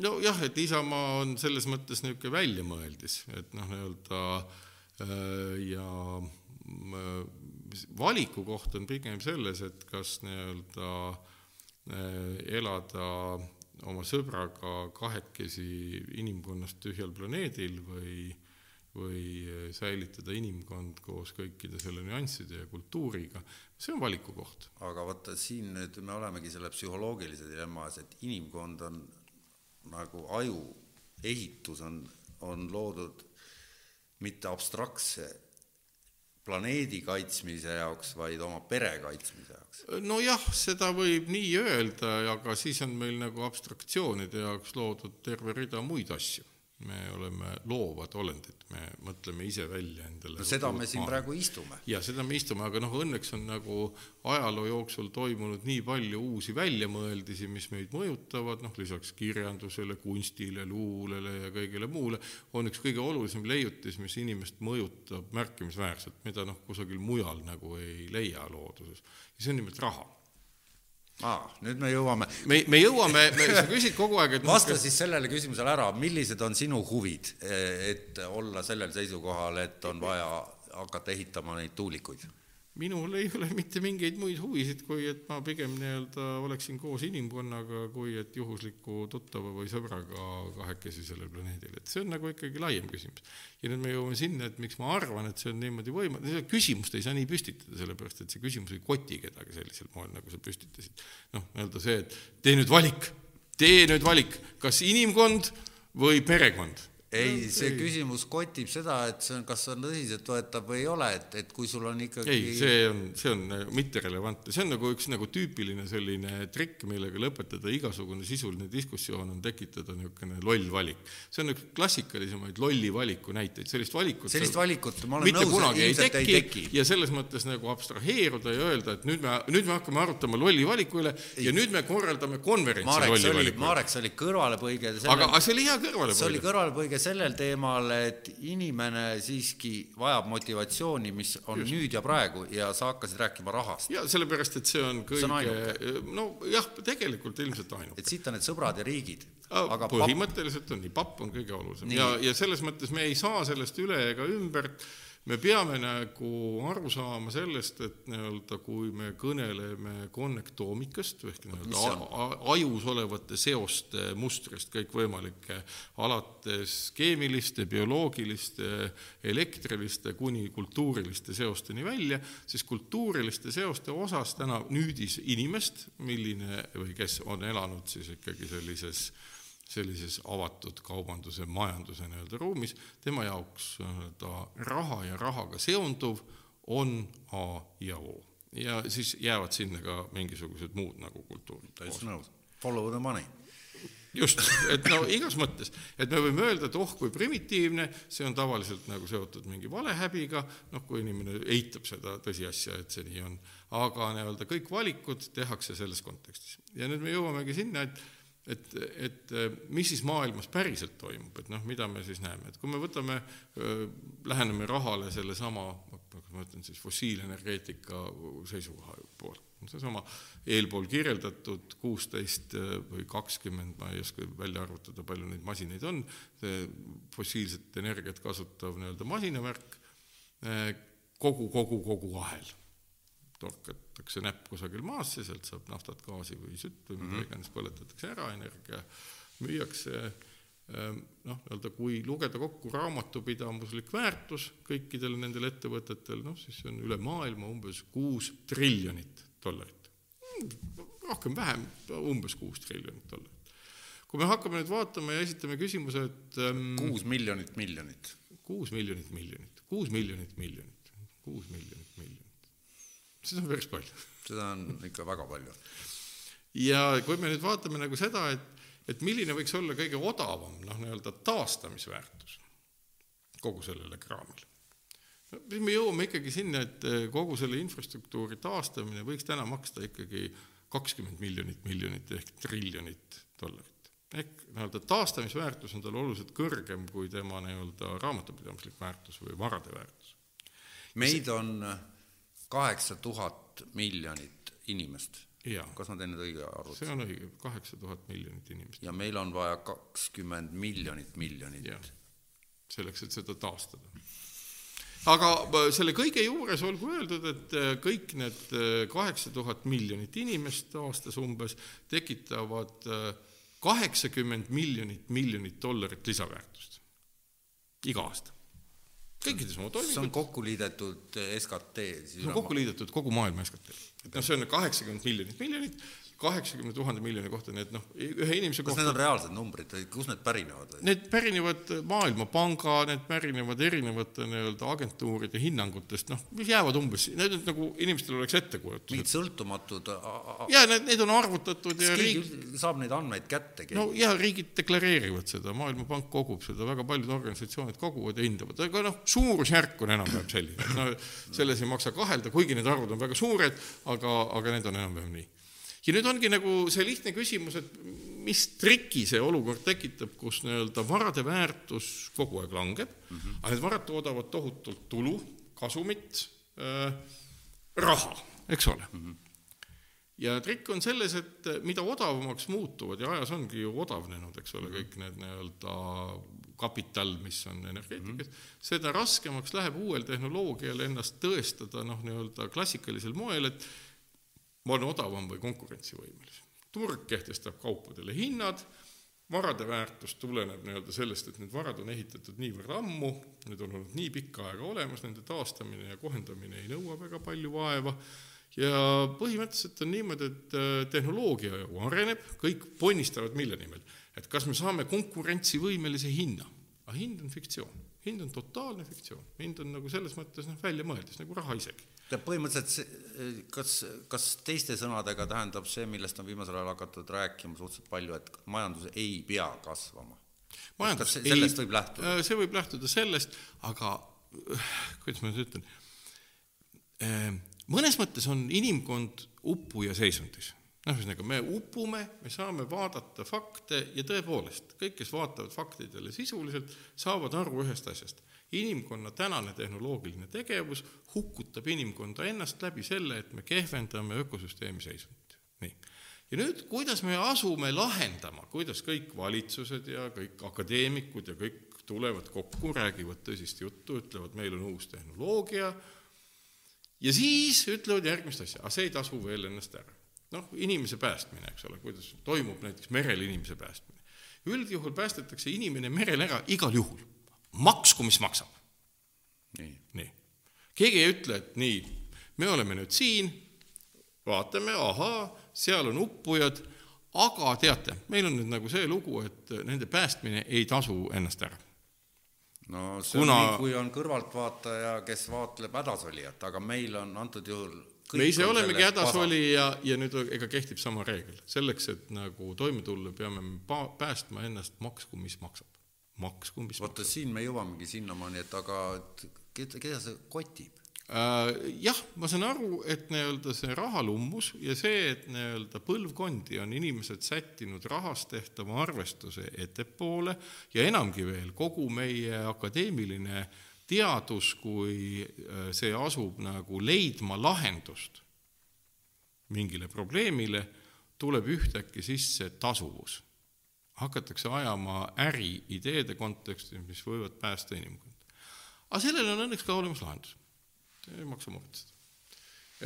C: nojah, et Isamaa on selles mõttes niisugune väljamõeldis, et noh, nii-öelda äh, ja äh, valiku koht on pigem selles, et kas nii-öelda äh, elada oma sõbraga kahekesi inimkonnast tühjal planeedil või või säilitada inimkond koos kõikide selle nüansside ja kultuuriga, see on valiku koht.
B: aga vaata, siin nüüd me olemegi selle psühholoogilise dilemma ees, et inimkond on nagu aju ehitus on, on loodud mitte abstraktse planeedi kaitsmise jaoks, vaid oma pere kaitsmise jaoks.
C: nojah, seda võib nii öelda, aga siis on meil nagu abstraktsioonide jaoks loodud terve rida muid asju me oleme loovad olendid, me mõtleme ise välja endale.
B: no seda me siin maa. praegu istume.
C: ja seda me istume, aga noh, õnneks on nagu ajaloo jooksul toimunud nii palju uusi väljamõeldisi, mis meid mõjutavad, noh lisaks kirjandusele, kunstile, luulele ja kõigele muule, on üks kõige olulisem leiutis, mis inimest mõjutab märkimisväärselt, mida noh, kusagil mujal nagu ei leia looduses. ja see on nimelt raha
B: aa, nüüd me jõuame.
C: me, me jõuame, sa küsid kogu aeg,
B: et vasta siis sellele küsimusele ära, millised on sinu huvid, et olla sellel seisukohal, et on vaja hakata ehitama neid tuulikuid?
C: Minul ei ole mitte mingeid muid huvisid, kui et ma pigem nii-öelda oleksin koos inimkonnaga, kui et juhusliku tuttava või sõbraga kahekesi sellel planeedil, et see on nagu ikkagi laiem küsimus. ja nüüd me jõuame sinna, et miks ma arvan, et see on niimoodi võimalik, seda küsimust ei saa nii püstitada, sellepärast et see küsimus ei koti kedagi sellisel moel, nagu sa püstitasid. noh, nii-öelda see, et tee nüüd valik, tee nüüd valik, kas inimkond või perekond
B: ei, see küsimus kotib seda, et see on, kas on tõsiseltvõetav või ei ole, et, et kui sul on ikkagi
C: ei, see on, see on äh, mitterelevantne, see on nagu üks nagu tüüpiline selline trikk, millega lõpetada igasugune sisuline diskussioon, on tekitada niisugune loll valik. see on üks klassikalisemaid lolli valiku näiteid, sellist valikut
B: sellist valikut ma olen nõus,
C: ei
B: ilmselt ei teki.
C: ja selles mõttes nagu abstraheeruda ja öelda, et nüüd me, nüüd me hakkame arutama lolli valiku üle ja nüüd me korraldame konverentsi
B: Marek,
C: lolli valiku üle.
B: Marek, see oli kõrvalepõige
C: aga,
B: sellel,
C: aga see oli hea
B: see oli
C: kõrvalepõige.
B: Kõrvalepõige sellel teemal, et inimene siiski vajab motivatsiooni, mis on Just. nüüd ja praegu ja sa hakkasid rääkima rahast.
C: ja sellepärast, et see on kõige, nojah, tegelikult ilmselt ainuke.
B: et siit on need sõbrad ja riigid. aga
C: aga
B: papp-
C: põhimõtteliselt on nii, papp on kõige olulisem
B: Nii.
C: ja, ja selles mõttes me ei saa sellest üle ega ümber. Me peame nagu aru saama sellest, et nii-öelda kui me kõneleme konnektoomikast ehk nii-öelda ajus olevate seoste mustrist kõikvõimalike, alates keemiliste, bioloogiliste, elektriliste kuni kultuuriliste seosteni välja, siis kultuuriliste seoste osas täna nüüdis inimest, milline või kes on elanud siis ikkagi sellises sellises avatud kaubanduse, majanduse nii-öelda ruumis, tema jaoks ta raha ja rahaga seonduv on A ja O. ja siis jäävad sinna ka mingisugused muud nagu kultuurid.
B: nõus. Follow the money.
C: just, et no igas mõttes, et me võime öelda, et oh kui primitiivne, see on tavaliselt nagu seotud mingi valehäbiga, noh kui inimene eitab seda tõsiasja, et see nii on, aga nii-öelda kõik valikud tehakse selles kontekstis. ja nüüd me jõuamegi sinna, et et, et mis siis maailmas päriselt toimub, et noh, mida me siis näeme, et kui me võtame, läheneme rahale sellesama, ma ütlen siis fossiilenergeetika seisukoha poolt, seesama eelpool kirjeldatud kuusteist või kakskümmend, ma ei oska välja arvutada, palju neid masinaid on, fossiilset energiat kasutav nii-öelda masinavärk, kogu, kogu, kogu ahel torkatakse näpp kusagil maasse, sealt saab naftat, gaasi või sütt või mida mm -hmm. iganes põletatakse ära, energia müüakse, noh, nii-öelda kui lugeda kokku raamatupidamuslik väärtus kõikidel nendel ettevõtetel, noh, siis on üle maailma umbes kuus triljonit dollarit. rohkem-vähem, umbes kuus triljonit dollarit. kui me hakkame nüüd vaatama ja esitame küsimuse, et
B: kuus ähm, miljonit miljonit.
C: kuus miljonit miljonit, kuus miljonit miljonit, kuus miljonit miljonit seda on päris palju.
B: seda on ikka väga palju.
C: ja kui me nüüd vaatame nagu seda, et, et milline võiks olla kõige odavam noh, nii-öelda taastamisväärtus kogu sellele kraamile, no siis me jõuame ikkagi sinna, et kogu selle infrastruktuuri taastamine võiks täna maksta ikkagi kakskümmend miljonit miljonit ehk triljonit dollarit. ehk nii-öelda taastamisväärtus on tal oluliselt kõrgem kui tema nii-öelda raamatupidamislik väärtus või varade väärtus.
B: meid on kaheksa tuhat miljonit inimest. kas ma teen nüüd õige arvutuse?
C: see on õige, kaheksa tuhat miljonit inimest.
B: ja meil on vaja kakskümmend miljonit miljonit.
C: selleks, et seda taastada. aga selle kõige juures olgu öeldud, et kõik need kaheksa tuhat miljonit inimest aastas umbes tekitavad kaheksakümmend miljonit miljonit dollarit lisaväärtust iga aasta kõikides oma toimingutes.
B: see on kokku liidetud SKT.
C: see on kokku liidetud kogu maailma SKT. et noh, see on kaheksakümmend miljonit miljonit, kaheksakümne tuhande miljoni kohta, nii et noh, ühe inimese
B: kas
C: kohta
B: need on reaalsed numbrid või kust need pärinevad?
C: Need pärinevad Maailmapanga, need pärinevad erinevate nii-öelda agentuuride hinnangutest, noh, mis jäävad umbes, need on nagu inimestel oleks ettekujutus.
B: mingid sõltumatud
C: jaa, need, need on arvutatud ja
B: riik
C: riik
B: saab neid andmeid kätte?
C: no jaa, riigid deklareerivad seda, Maailmapank kogub seda, väga paljud organisatsioonid koguvad ja hindavad, aga noh, suurusjärk on enam-vähem selline, et no selles ei maksa kahelda, kuigi need arvud on väga suured, aga, aga need on enam-vähem nii ja nüüd ongi nagu see lihtne küsimus, et mis triki see olukord tekitab, kus nii-öelda varade väärtus kogu aeg langeb mm, -hmm. aga need varad toodavad tohutult tulu, kasumit äh,, raha, eks ole mm. -hmm. ja trikk on selles, et mida odavamaks muutuvad ja ajas ongi ju odavnenud, eks ole, kõik need nii-öelda kapital, mis on energeetikas mm, -hmm. seda raskemaks läheb uuel tehnoloogial ennast tõestada noh, nii-öelda klassikalisel moel, et ma olen odavam või konkurentsivõimelisem. turg kehtestab kaupadele hinnad, varade väärtus tuleneb nii-öelda sellest, et need varad on ehitatud niivõrd ammu, need on olnud nii pikka aega olemas, nende taastamine ja kohendamine ei nõua väga palju vaeva ja põhimõtteliselt on niimoodi, et tehnoloogia ju areneb, kõik ponnistavad mille nimel, et kas me saame konkurentsivõimelise hinna? Aga hind on fiktsioon, hind on totaalne fiktsioon, hind on nagu selles mõttes noh, väljamõeldis nagu raha isegi
B: põhimõtteliselt see, kas, kas teiste sõnadega tähendab see, millest on viimasel ajal hakatud rääkima suhteliselt palju, et majandus ei pea kasvama?
C: majandus
B: kas sellest ei, võib lähtuda?
C: Äh, see võib lähtuda sellest, aga äh, kuidas ma nüüd ütlen, äh, mõnes mõttes on inimkond uppuja seisundis noh, ühesõnaga me upume, me saame vaadata fakte ja tõepoolest, kõik, kes vaatavad faktidele sisuliselt, saavad aru ühest asjast. Inimkonna tänane tehnoloogiline tegevus hukutab inimkonda ennast läbi selle, et me kehvendame ökosüsteemi seisundit. nii. ja nüüd, kuidas me asume lahendama, kuidas kõik valitsused ja kõik akadeemikud ja kõik tulevad kokku, räägivad tõsist juttu, ütlevad, meil on uus tehnoloogia, ja siis ütlevad järgmist asja, aga see ei tasu veel ennast ära noh, inimese päästmine, eks ole, kuidas toimub näiteks merel inimese päästmine. üldjuhul päästetakse inimene merel ära igal juhul, maksku, mis maksab.
B: nii,
C: nii., keegi ei ütle, et nii, me oleme nüüd siin, vaatame, ahaa, seal on uppujad, aga teate, meil on nüüd nagu see lugu, et nende päästmine ei tasu ennast ära
B: no see Kuna... on nii, kui on kõrvaltvaataja, kes vaatleb hädasolijat, aga meil on antud juhul
C: me ise olemegi hädas oli ja, ja nüüd ega kehtib sama reegel. selleks, et nagu toime tulla, peame me pa-, päästma ennast maksku, mis maksab. Maksku, mis
B: vaata, siin me jõuamegi sinnamaani, et aga keda, keda see kotib?
C: Äh, jah, ma saan aru, et nii-öelda see rahalummus ja see, et nii-öelda põlvkondi on inimesed sättinud rahast tehtava arvestuse ettepoole ja enamgi veel, kogu meie akadeemiline teadus, kui äh, see asub nagu leidma lahendust mingile probleemile, tuleb ühtäkki sisse tasuvus. Hakatakse ajama äri ideede kontekstis, mis võivad päästa inimkonda. aga sellele on õnneks ka olemas lahendus, ei maksa muretseda.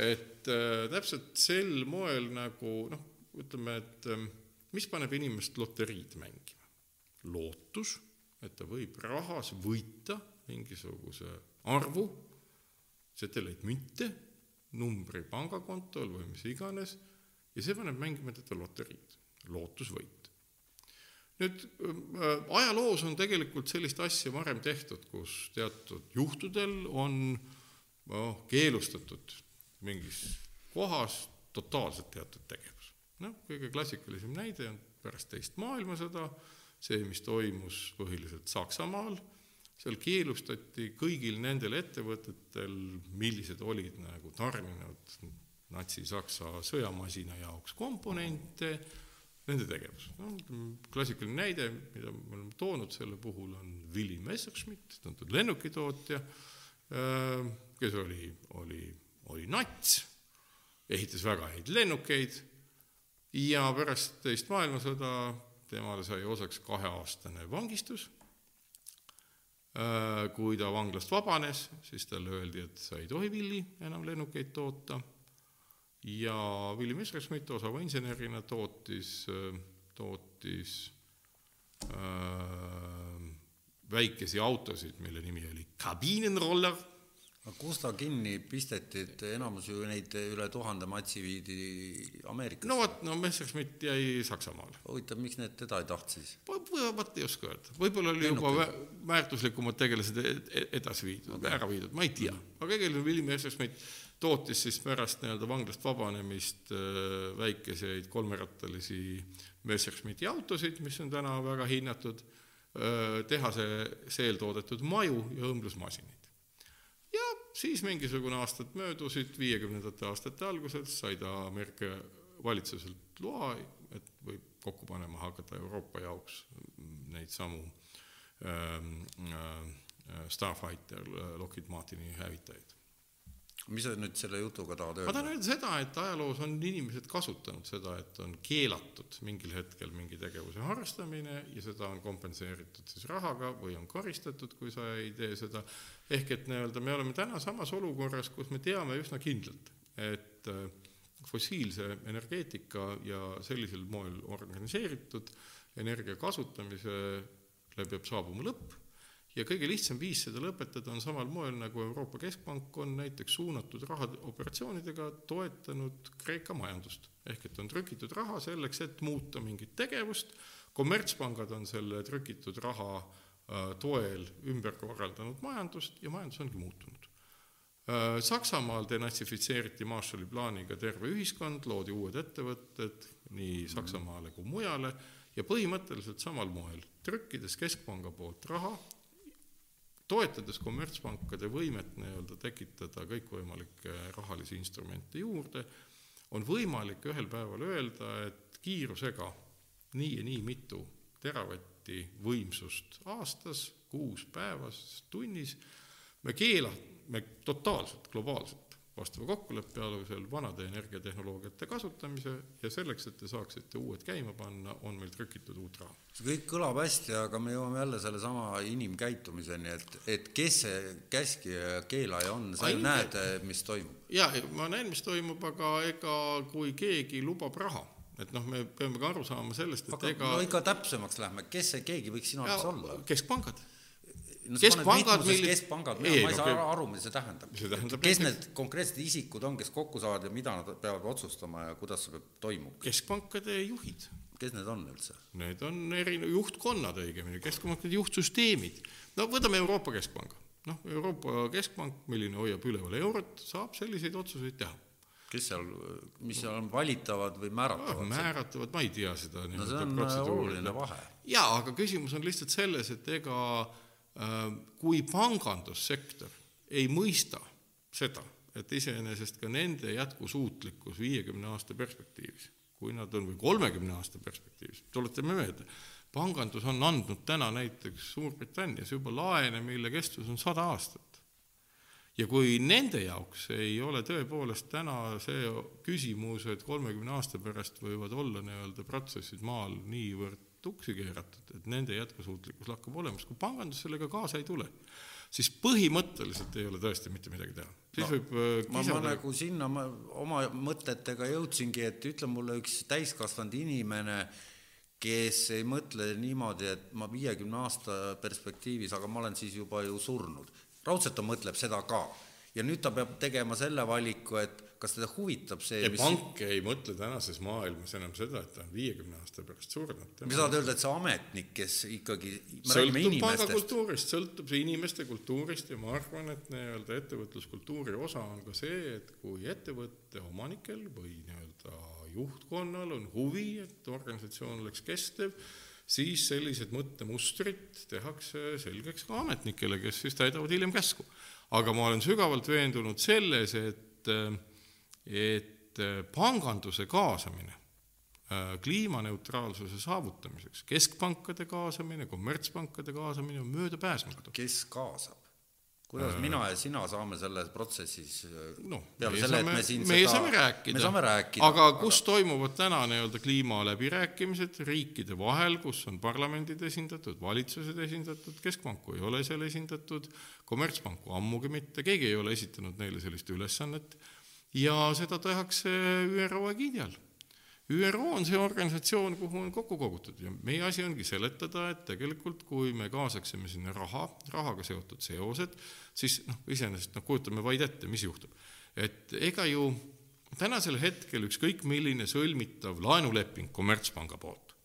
C: et äh, täpselt sel moel nagu noh, ütleme, et äh, mis paneb inimest loteriid mängima? lootus, et ta võib rahas võita mingisuguse arvu, seteleid münte, numbri pangakontol või mis iganes, ja see paneb mängima teda loteriid, lootusvõit. Nüüd äh, ajaloos on tegelikult sellist asja varem tehtud, kus teatud juhtudel on noh, keelustatud mingis kohas totaalselt teatud tegevus. noh, kõige klassikalisem näide on pärast teist maailmasõda, see, mis toimus põhiliselt Saksamaal seal keelustati kõigil nendel ettevõtetel, millised olid nagu tarninud Natsi-Saksa sõjamasina jaoks komponente, nende tegevus. no klassikaline näide, mida me oleme toonud selle puhul, on Willy Messerschmitt, tuntud lennukitootja, äh, kes oli, oli, oli nats, ehitas väga häid lennukeid ja pärast teist maailmasõda temale sai osaks kaheaastane vangistus Äh, kui ta vanglast vabanes, siis talle öeldi, et sa ei tohi, Willy, enam lennukeid toota ja Willy Messerschmitt osava insenerina tootis, tootis äh, väikesi autosid, mille nimi oli kabiinenroller
B: aga kus ta kinni pisteti, et enamus ju neid üle tuhande matsi viidi Ameerikasse?
C: no vot, no Messerschmitt jäi Saksamaale.
B: huvitav, miks need teda ei tahtnud siis?
C: vot ei oska öelda, võib-olla oli juba vä väärtuslikumad tegelased e-, e-, edasi viidud ära viidud, ma ei tea mm., aga igal juhul William Messerschmitt tootis siis pärast nii-öelda vanglast vabanemist äh, väikeseid kolmerattalisi Messerschmitti autosid, mis on täna väga hinnatud, äh, tehase seel toodetud maju ja õmblusmasinaid ja siis mingisugune aastad möödusid, viiekümnendate aastate alguses sai ta Ameerika valitsuselt loa, et võib kokku panema hakata Euroopa jaoks neid samu ähm, äh, Starfighter Lockheed Martini hävitajaid
B: mis sa nüüd selle jutuga tahad
C: öelda? ma tahan öelda seda, et ajaloos on inimesed kasutanud seda, et on keelatud mingil hetkel mingi tegevuse harrastamine ja seda on kompenseeritud siis rahaga või on karistatud, kui sa ei tee seda. ehk et nii-öelda me oleme täna samas olukorras, kus me teame üsna kindlalt, et äh, fossiilse energeetika ja sellisel moel organiseeritud energia kasutamisele peab saabuma lõpp ja kõige lihtsam viis seda lõpetada on samal moel, nagu Euroopa Keskpank on näiteks suunatud rahaoperatsioonidega toetanud Kreeka majandust. ehk et on trükitud raha selleks, et muuta mingit tegevust, kommertspangad on selle trükitud raha toel ümber korraldanud majandust ja majandus ongi muutunud. Äh, Saksamaal denatsifitseeriti Marshalli plaaniga terve ühiskond, loodi uued ettevõtted nii Saksamaale kui mujale ja põhimõtteliselt samal moel, trükkides Keskpanga poolt raha, toetades kommertspankade võimet nii-öelda tekitada kõikvõimalikke rahalisi instrumente juurde, on võimalik ühel päeval öelda, et kiirusega nii ja nii mitu teravatti võimsust aastas, kuus päevas, tunnis, me keelame totaalselt, globaalselt vastava kokkuleppe alusel vanade energiatehnoloogiate kasutamise ja selleks, et te saaksite uued käima panna, on meil trükitud uut raha.
B: see kõik kõlab hästi, aga me jõuame jälle sellesama inimkäitumiseni, et, et kes see käskija ja keelaja on, sa ju näed, mis toimub.
C: jaa, ma näen, mis toimub, aga ega kui keegi lubab raha, et noh, me peame ka aru saama sellest, et
B: aga
C: ega
B: no ikka täpsemaks lähme, kes see keegi võiks sinu arvates olla?
C: keskpangad Keskpangad, mille-
B: keskpangad,
C: Ei,
B: ma ei
C: no
B: saa
C: ke-
B: aru, mida see tähendab.
C: Tähendab
B: kes need konkreetsed isikud on, kes kokku saavad ja mida nad peavad otsustama ja kuidas see peab toimuma?
C: keskpankade juhid,
B: kes need on üldse?
C: need on erinev, juhtkonnad õigemini, keskpankade juhtsüsteemid. no võtame Euroopa Keskpanga. noh, Euroopa Keskpank, milline hoiab üleval eurot, saab selliseid otsuseid teha.
B: kes seal, mis seal on valitavad või määratavad?
C: määratavad, ma ei tea seda
B: no see on äh, oluline vahe.
C: jaa, aga küsimus on lihtsalt selles, et ega äh, kui pangandussektor ei mõista seda, et iseenesest ka nende jätkusuutlikkus viiekümne aasta perspektiivis, kui nad on, või kolmekümne aasta perspektiivis, tuletame meelde, pangandus on andnud täna näiteks Suurbritannias juba laene, mille kestus on sada aastat. ja kui nende jaoks ei ole tõepoolest täna see küsimus, et kolmekümne aasta pärast võivad olla nii-öelda protsessid maal niivõrd tuksi keeratud, et nende jätkusuutlikkus lakkab olemas, kui pangandus sellega kaasa ei tule, siis põhimõtteliselt ei ole tõesti mitte midagi teha. siis
B: No,
C: võib äh,
B: ma, ma nagu sinna ma oma mõtetega jõudsingi, et ütle mulle üks täiskasvanud inimene, kes ei mõtle niimoodi, et ma viiekümne aasta perspektiivis, aga ma olen siis juba ju surnud. raudselt ta mõtleb seda ka. ja nüüd ta peab tegema selle valiku, et kas teda huvitab see,
C: ja
B: mis
C: pank ei mõtle tänases maailmas enam seda, et ta on viiekümne aasta pärast surnud.
B: mis sa tahad öelda, et see ametnik, kes ikkagi,
C: sõltub pangakultuurist, sõltub see inimeste kultuurist ja ma arvan, et nii-öelda ettevõtluskultuuri osa on ka see, et kui ettevõtte omanikel või nii-öelda juhtkonnal on huvi, et organisatsioon oleks kestev, siis sellised mõttemustrid tehakse selgeks ka ametnikele, kes siis täidavad hiljem käsku. aga ma olen sügavalt veendunud selles, et, et panganduse kaasamine äh, kliimaneutraalsuse saavutamiseks, keskpankade kaasamine, kommertspankade kaasamine on möödapääsmatu.
B: kes kaasab? kuidas mina ja sina saame selles protsessis
C: noh,
B: peale selle, et me siin
C: meie
B: seda,
C: saame rääkida,
B: me saame rääkida,
C: aga kus toimuvad täna nii-öelda kliimaläbirääkimised riikide vahel, kus on parlamendid esindatud, valitsused esindatud, keskpanku ei ole seal esindatud, kommertspanku ammugi mitte, keegi ei ole esitanud neile sellist ülesannet ja seda tehakse ÜRO egiidi all. ÜRO on see organisatsioon, kuhu on kokku kogutud ja meie asi ongi seletada, et tegelikult kui me kaasaksime sinna raha, rahaga seotud seosed, siis noh, iseenesest noh, kujutame vaid ette, mis juhtub. et ega ju tänasel hetkel ükskõik milline sõlmitav laenuleping kommertspanga poolt,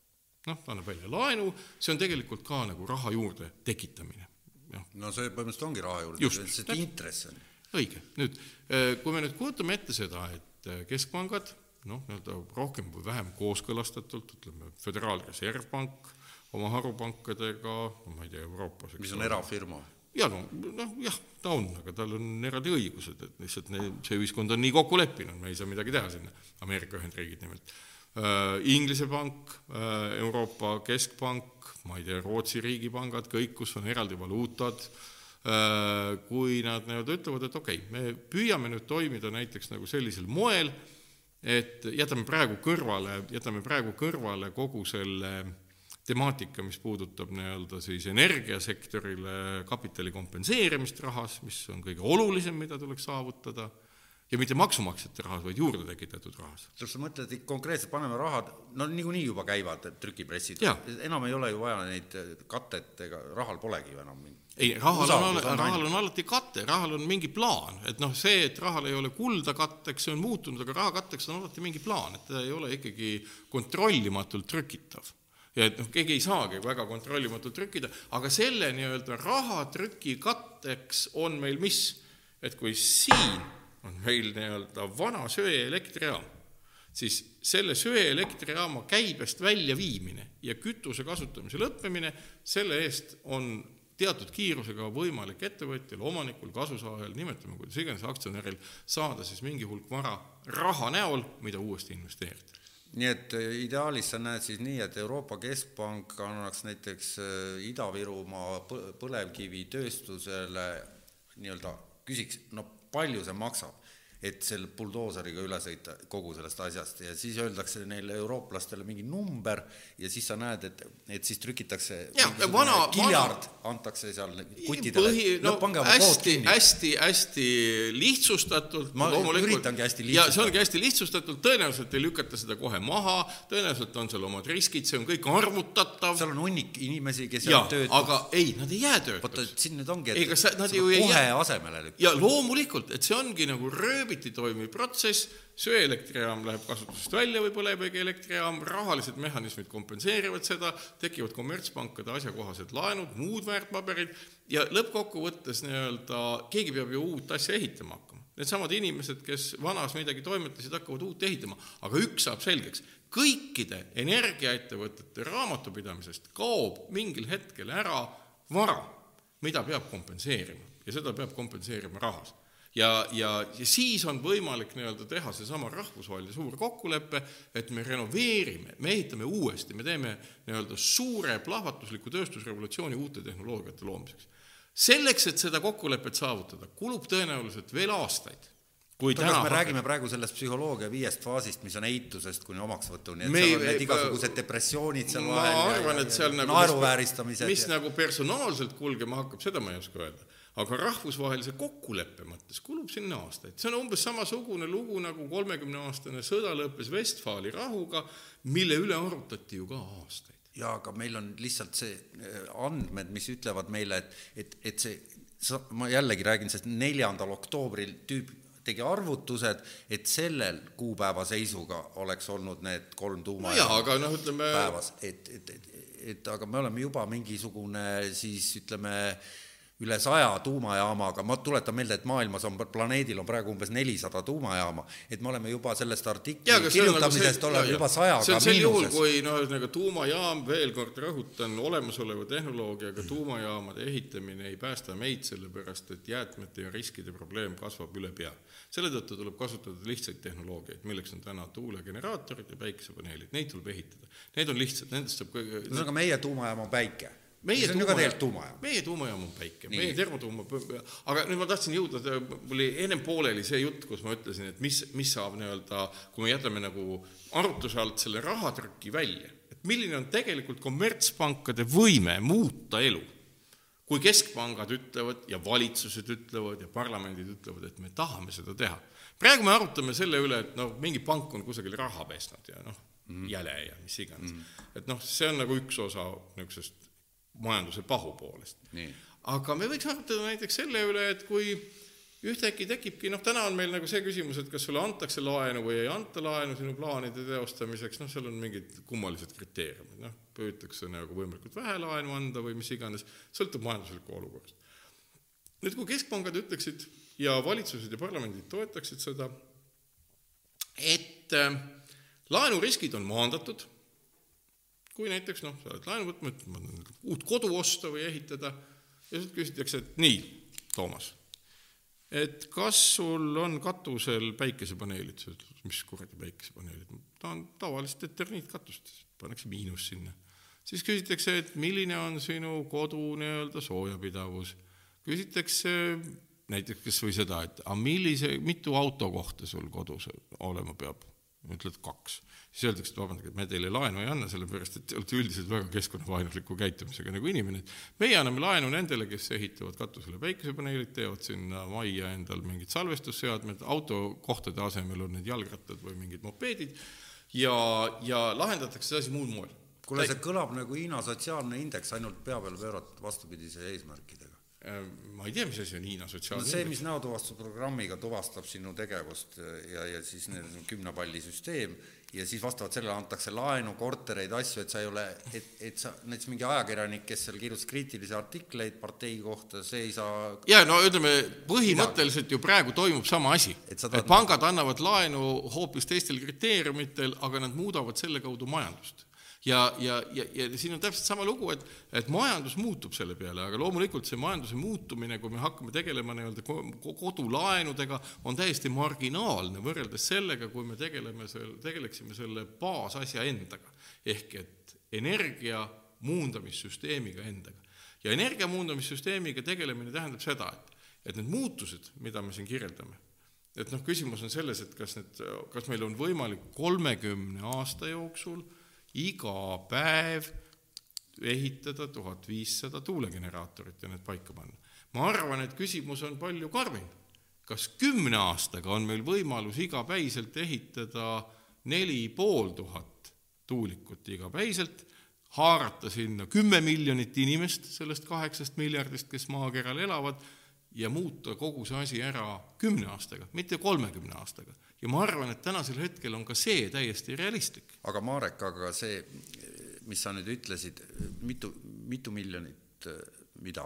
C: noh, ta annab välja laenu, see on tegelikult ka nagu raha juurde tekitamine.
B: no see põhimõtteliselt ongi raha juurde,
C: täpselt.
B: intress on.
C: Õige, nüüd kui me nüüd kujutame ette seda, et keskpangad noh, nii-öelda rohkem või vähem kooskõlastatult, ütleme, Föderaalreservpank oma harupankadega, ma ei tea, Euroopas,
B: mis on erafirma.
C: ja no, noh jah, ta on, aga tal on eraldi õigused, et lihtsalt ne, see ühiskond on nii kokku leppinud, me ei saa midagi teha sinna, Ameerika Ühendriigid nimelt äh,. Inglise pank äh,, Euroopa Keskpank, ma ei tea, Rootsi riigipangad, kõik, kus on eraldi valuutad äh,, kui nad nii-öelda ütlevad, et okei okay,, me püüame nüüd toimida näiteks nagu sellisel moel, et jätame praegu kõrvale, jätame praegu kõrvale kogu selle temaatika, mis puudutab nii-öelda siis energiasektorile kapitali kompenseerimist rahas, mis on kõige olulisem, mida tuleks saavutada, ja mitte maksumaksjate rahas, vaid juurde tekitatud rahas.
B: kas sa mõtled, et konkreetselt paneme rahad, no niikuinii juba käivad trükipressid, enam ei ole ju vaja neid katet ega rahal polegi ju enam mingit
C: ei, rahal on, rahal on alati kate, rahal on mingi plaan, et noh, see, et rahal ei ole kulda katteks, see on muutunud, aga raha katteks on alati mingi plaan, et ta ei ole ikkagi kontrollimatult trükitav. ja et noh, keegi ei saagi väga kontrollimatult trükkida, aga selle nii-öelda rahatrüki katteks on meil mis? et kui siin on meil nii-öelda vana söeelektrijaam, siis selle söeelektrijaama käibest väljaviimine ja kütuse kasutamise lõppemine, selle eest on teatud kiirusega võimalik ettevõtjal, omanikul, kasusaajal, nimetame kuidas iganes, aktsionäril, saada siis mingi hulk vara raha näol, mida uuesti investeerida.
B: Nii et äh, ideaalis sa näed siis nii, et Euroopa Keskpank annaks näiteks äh, Ida-Virumaa põlevkivitööstusele nii-öelda küsiks, no palju see maksab et selle buldooseriga üle sõita kogu sellest asjast ja siis öeldakse neile eurooplastele mingi number ja siis sa näed, et, et siis trükitakse
C: vana,
B: kiljard vana, antakse seal kuttidele.
C: no, no hästi, hästi, hästi lihtsustatult.
B: ma üritangi hästi lihtsustatult.
C: ja see ongi hästi lihtsustatult, tõenäoliselt ei lükata seda kohe maha, tõenäoliselt on seal omad riskid, see on kõik arvutatav.
B: seal on hunnik inimesi, kes
C: jäävad töötuks. aga ei, nad ei jää töötuks.
B: vaata, siin nüüd ongi, et
C: ei, sa, nad ju ei
B: kohe jää. asemele lükkama.
C: ja loomulikult, et see ongi nagu rööv rööviti toimiv protsess, söeelektrijaam läheb kasutusest välja või põlevkivielektrijaam, rahalised mehhanismid kompenseerivad seda, tekivad kommertspankade asjakohased laenud, muud väärtpaberid ja lõppkokkuvõttes nii-öelda keegi peab ju uut asja ehitama hakkama. Needsamad inimesed, kes vanas midagi toimetasid, hakkavad uut ehitama, aga üks saab selgeks, kõikide energiaettevõtete raamatupidamisest kaob mingil hetkel ära vara, mida peab kompenseerima. Ja seda peab kompenseerima rahas ja, ja, ja siis on võimalik nii-öelda teha seesama rahvusvaheline suur kokkulepe, et me renoveerime, me ehitame uuesti, me teeme nii-öelda suure plahvatusliku tööstusrevolutsiooni uute tehnoloogiate loomiseks. selleks, et seda kokkulepet saavutada, kulub tõenäoliselt veel aastaid
B: kui täna me räägime praegu sellest psühholoogia viiest faasist, mis on eitusest kuni omaksvõtuni, et me, seal on need igasugused depressioonid seal
C: vahel arvan, et seal nagu
B: naeruvääristamised
C: mis, mis ja... nagu personaalselt kulgema hakkab, seda ma ei oska öelda aga rahvusvahelise kokkuleppe mõttes kulub sinna aastaid, see on umbes samasugune lugu nagu kolmekümneaastane sõda lõppes Westfali rahuga, mille üle arutati ju ka aastaid.
B: jaa, aga meil on lihtsalt see äh, andmed, mis ütlevad meile, et, et, et see, ma jällegi räägin sellest neljandal oktoobril tüüp tegi arvutused, et sellel kuupäeva seisuga oleks olnud need kolm tuuma
C: no jaa, aga noh, ütleme
B: päevas, et, et, et, et aga me oleme juba mingisugune siis ütleme äh, üle saja tuumajaamaga, ma tuletan meelde, et maailmas on, planeedil on praegu umbes nelisada tuumajaama, et me oleme juba sellest artikli ja, kirjutamisest nagu oleme juba sajaga
C: see on sel juhul, kui noh, ühesõnaga tuumajaam, veel kord rõhutan, olemasoleva tehnoloogiaga tuumajaamade ehitamine ei päästa meid, sellepärast et jäätmete ja riskide probleem kasvab üle pea. selle tõttu tuleb kasutada lihtsaid tehnoloogiaid, milleks on täna tuulegeneraatorid ja päikesepaneelid, neid tuleb ehitada. Need on lihtsad, nendest saab
B: ühesõnaga meie tuumajaam on päike
C: meie
B: tegelikult tuumajaam.
C: meie tuumajaam on päike, meie termotuuma, aga nüüd ma tahtsin jõuda, mul oli ennem pooleli see jutt, kus ma ütlesin, et mis, mis saab nii-öelda, kui me jätame nagu arutluse alt selle rahatrüki välja, et milline on tegelikult kommertspankade võime muuta elu. kui keskpangad ütlevad ja valitsused ütlevad ja parlamendid ütlevad, et me tahame seda teha. praegu me arutame selle üle, et noh, mingi pank on kusagil raha pesnud ja noh, mhm. jäle ja mis iganes mm. et noh, see on nagu üks osa niisugusest majanduse pahupoolest. aga me võiks arutada näiteks selle üle, et kui ühtäkki tekibki, noh, täna on meil nagu see küsimus, et kas sulle antakse laenu või ei anta laenu sinu plaanide teostamiseks, noh, seal on mingid kummalised kriteeriumid, noh, püütakse nagu võimalikult vähe laenu anda või mis iganes, sõltub majanduslikku olukorrast. nüüd, kui keskpangad ütleksid ja valitsused ja parlamendid toetaksid seda, et äh, laenuriskid on maandatud kui näiteks noh, sa oled laenu võtma, et ma uut kodu osta või ehitada ja siis küsitakse, et nii, Toomas, et kas sul on katusel päikesepaneelid, sa ütled, mis kuradi päikesepaneelid, ma tahan tavalist eterniitkatust, pannakse miinus sinna. siis küsitakse, et milline on sinu kodu nii-öelda soojapidavus, küsitakse näiteks kas või seda, et aga millise, mitu autokohta sul kodus olema peab, ütled kaks siis öeldakse, et vabandage, et me teile laenu ei anna, sellepärast et te olete üldiselt väga keskkonnavaenuliku käitumisega nagu inimene, meie anname laenu nendele, kes ehitavad katusele päikesepaneelid, teevad sinna majja endal mingid salvestusseadmed, autokohtade asemel on need jalgrattad või mingid mopeedid ja, ja lahendatakse see asi muud moel.
B: kuule, see kõlab nagu Hiina sotsiaalne indeks, ainult pea peale pööratud vastupidise eesmärkidega.
C: Äh, ma ei tea, mis asi on Hiina sotsiaalne
B: no see, mis näotuvastusprogrammiga tuvastab sinu tegevust ja, ja siis neil on kümne palli süsteem ja siis vastavalt sellele antakse laenu, kortereid, asju, et sa ei ole, et, et sa, näiteks mingi ajakirjanik, kes seal kirjutas kriitilisi artikleid partei kohta, see ei saa
C: ja no ütleme, põhimõtteliselt ju praegu toimub sama asi,
B: Et
C: et, pangad annavad laenu hoopis teistel kriteeriumitel, aga nad muudavad selle kaudu majandust. Ja, ja, ja, ja siin on täpselt sama lugu, et, et majandus muutub selle peale, aga loomulikult see majanduse muutumine, kui me hakkame tegelema nii-öelda ko- ko- kodulaenudega, on täiesti marginaalne võrreldes sellega, kui me tegeleme seal, tegeleksime selle baasasja endaga. ehk et energia muundamissüsteemiga endaga. ja energia muundamissüsteemiga tegelemine tähendab seda, et, et need muutused, mida me siin kirjeldame, et noh, küsimus on selles, et kas need, kas meil on võimalik kolmekümne aasta jooksul iga päev ehitada tuhat viissada tuulegeneraatorit ja need paika panna. ma arvan, et küsimus on palju karmim. kas kümne aastaga on meil võimalus igapäiselt ehitada neli pool tuhat tuulikut igapäiselt, haarata sinna kümme miljonit inimest sellest kaheksast miljardist, kes maakeral elavad, ja muuta kogu see asi ära kümne aastaga, mitte kolmekümne aastaga. ja ma arvan, et tänasel hetkel on ka see täiesti realistlik.
B: aga Marek, aga see, mis sa nüüd ütlesid, mitu, mitu miljonit, mida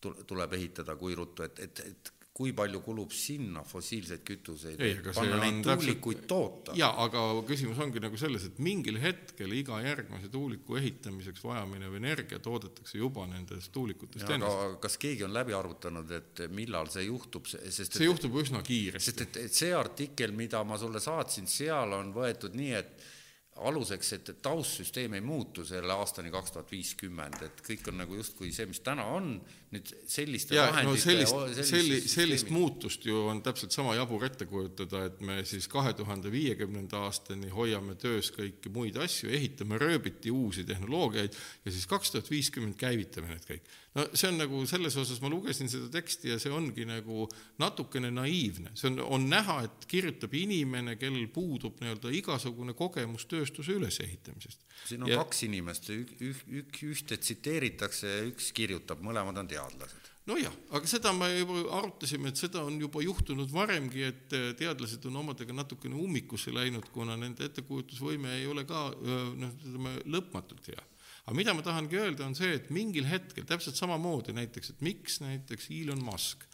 B: tul- tuleb ehitada, kui ruttu, et, et, et kui palju kulub sinna fossiilseid kütuseid, panna neid tuulikuid toota?
C: jaa, aga küsimus ongi nagu selles, et mingil hetkel iga järgmise tuuliku ehitamiseks vajaminev energia toodetakse juba nendest tuulikutest endast.
B: kas keegi on läbi arvutanud, et millal see juhtub, sest
C: see juhtub üsna kiiresti.
B: sest et, et see artikkel, mida ma sulle saatsin, seal on võetud nii, et aluseks, et taustsüsteem ei muutu selle aastani kaks tuhat viiskümmend, et kõik on nagu justkui see, mis täna on, nüüd selliste
C: ja no
B: vahendite
C: sellist, selli-, sellist muutust ju on täpselt sama jabur ette kujutada, et me siis kahe tuhande viiekümnenda aastani hoiame töös kõiki muid asju, ehitame rööbiti uusi tehnoloogiaid ja siis kaks tuhat viiskümmend käivitame need kõik. no see on nagu selles osas, ma lugesin seda teksti ja see ongi nagu natukene naiivne, see on, on näha, et kirjutab inimene, kellel puudub nii-öelda igasugune kogemus tööstuse ülesehitamisest.
B: siin on ja. kaks inimest, ük, ühte tsiteeritakse ja üks kirjutab, mõlemad on teadlased.
C: nojah, aga seda me juba arutasime, et seda on juba juhtunud varemgi, et eh, teadlased on omadega natukene ummikusse läinud, kuna nende ettekujutusvõime ei ole ka noh, ütleme lõpmatult hea. aga mida ma tahangi öelda, on see, et mingil hetkel täpselt samamoodi näiteks, et miks näiteks Elon Musk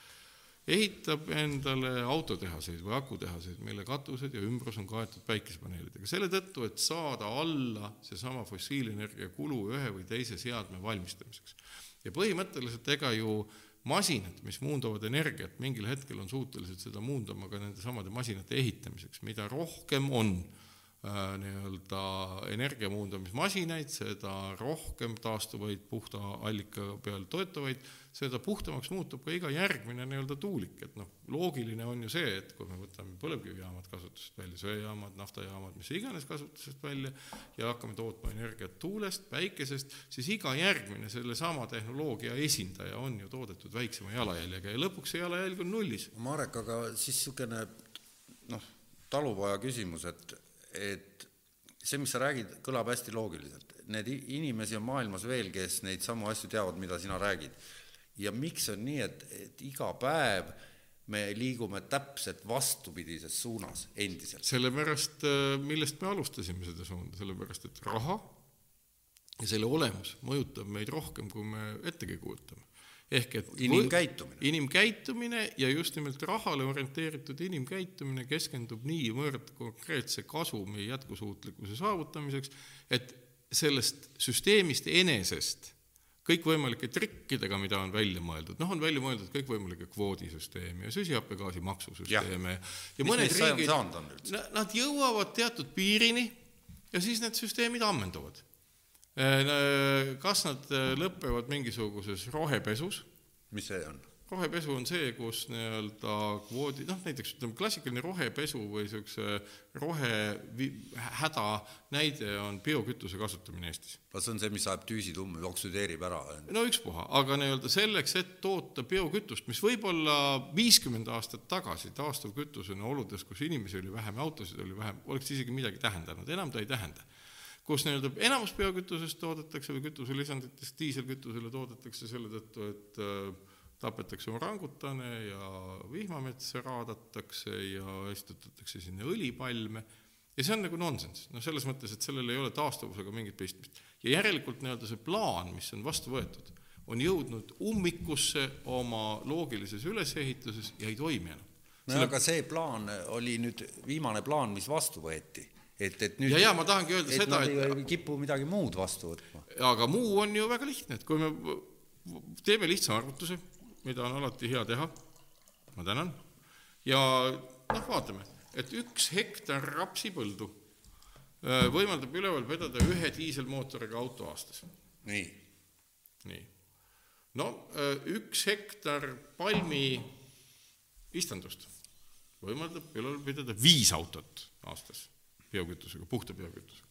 C: ehitab endale autotehaseid või akutehaseid, mille katused ja ümbrus on kaetud päikesepaneelidega, selle tõttu, et saada alla seesama fossiilenergia kulu ühe või teise seadme valmistamiseks. ja põhimõtteliselt ega ju masinad, mis muundavad energiat, mingil hetkel on suutelised seda muundama ka nendesamade masinate ehitamiseks, mida rohkem on äh, nii-öelda energia muundamismasinaid, seda rohkem taastuvaid puhta allika peal toetavaid, seda puhtamaks muutub ka iga järgmine nii-öelda tuulik, et noh, loogiline on ju see, et kui me võtame põlevkivijaamad kasutusest välja, söejaamad, naftajaamad, mis iganes kasutusest välja ja hakkame tootma energiat tuulest, päikesest, siis iga järgmine sellesama tehnoloogia esindaja on ju toodetud väiksema jalajäljega ja lõpuks see jalajälg on nullis.
B: Marek, aga siis niisugune noh, talupoja küsimus, et, et see, mis sa räägid, kõlab hästi loogiliselt. Need inimesi on maailmas veel, kes neid samu asju teavad, mida sina räägid. Ja miks on nii, et, et iga päev me liigume täpselt vastupidises suunas endiselt?
C: sellepärast, millest me alustasime seda suunda, sellepärast et raha ja selle olemus mõjutab meid rohkem, kui me ettegi kujutame. ehk et
B: Inimkäitumine.
C: inimkäitumine ja just nimelt rahale orienteeritud inimkäitumine keskendub niivõrd konkreetse kasumi jätkusuutlikkuse saavutamiseks, et sellest süsteemist enesest kõikvõimalike trikkidega, mida on välja mõeldud, noh, on välja mõeldud kõikvõimalikke kvoodisüsteeme ja süsihappegaasi maksusüsteeme ja, ja
B: Mis
C: mõned riigid, nad jõuavad teatud piirini ja siis need süsteemid ammenduvad. Kas nad äh, lõpevad mingisuguses rohepesus,
B: mis see on?
C: Rohepesu on see, kus nii-öelda kvoodi, noh näiteks ütleme, klassikaline rohepesu või niisuguse rohehäda näide on biokütuse kasutamine Eestis.
B: no see on see, mis ajab tüüsi tumme, oksüdeerib ära.
C: no ükspuha, aga nii-öelda selleks, et toota biokütust, mis võib-olla viiskümmend aastat tagasi taastuvkütusena oludes, kus inimesi oli vähem, autosid oli vähem, oleks isegi midagi tähendanud, enam ta ei tähenda kus nii-öelda enamus biokütusest toodetakse või kütuselisanditest diiselkütusele toodetakse selle tõttu, et äh, tapetakse orangutane ja vihmametsa raadatakse ja istutatakse sinna õlipalme ja see on nagu nonsenss, noh selles mõttes, et sellel ei ole taastuvusega mingit pistmist. ja järelikult nii-öelda see plaan, mis on vastu võetud, on jõudnud ummikusse oma loogilises ülesehituses ja ei toimi enam.
B: no Selle... aga see plaan oli nüüd viimane plaan, mis vastu võeti et, et nüüd
C: ja, ja ma tahangi öelda
B: et
C: seda,
B: et ei kipu midagi muud vastu võtma.
C: aga muu on ju väga lihtne, et kui me teeme lihtsa arvutuse, mida on alati hea teha, ma tänan, ja noh, vaatame, et üks hektar rapsipõldu äh, võimaldab üleval vedada ühe diiselmootoriga auto aastas.
B: nii.
C: nii. no äh, üks hektar palmi istandust võimaldab üleval pidada viis autot aastas biokütusega, puhta biokütusega.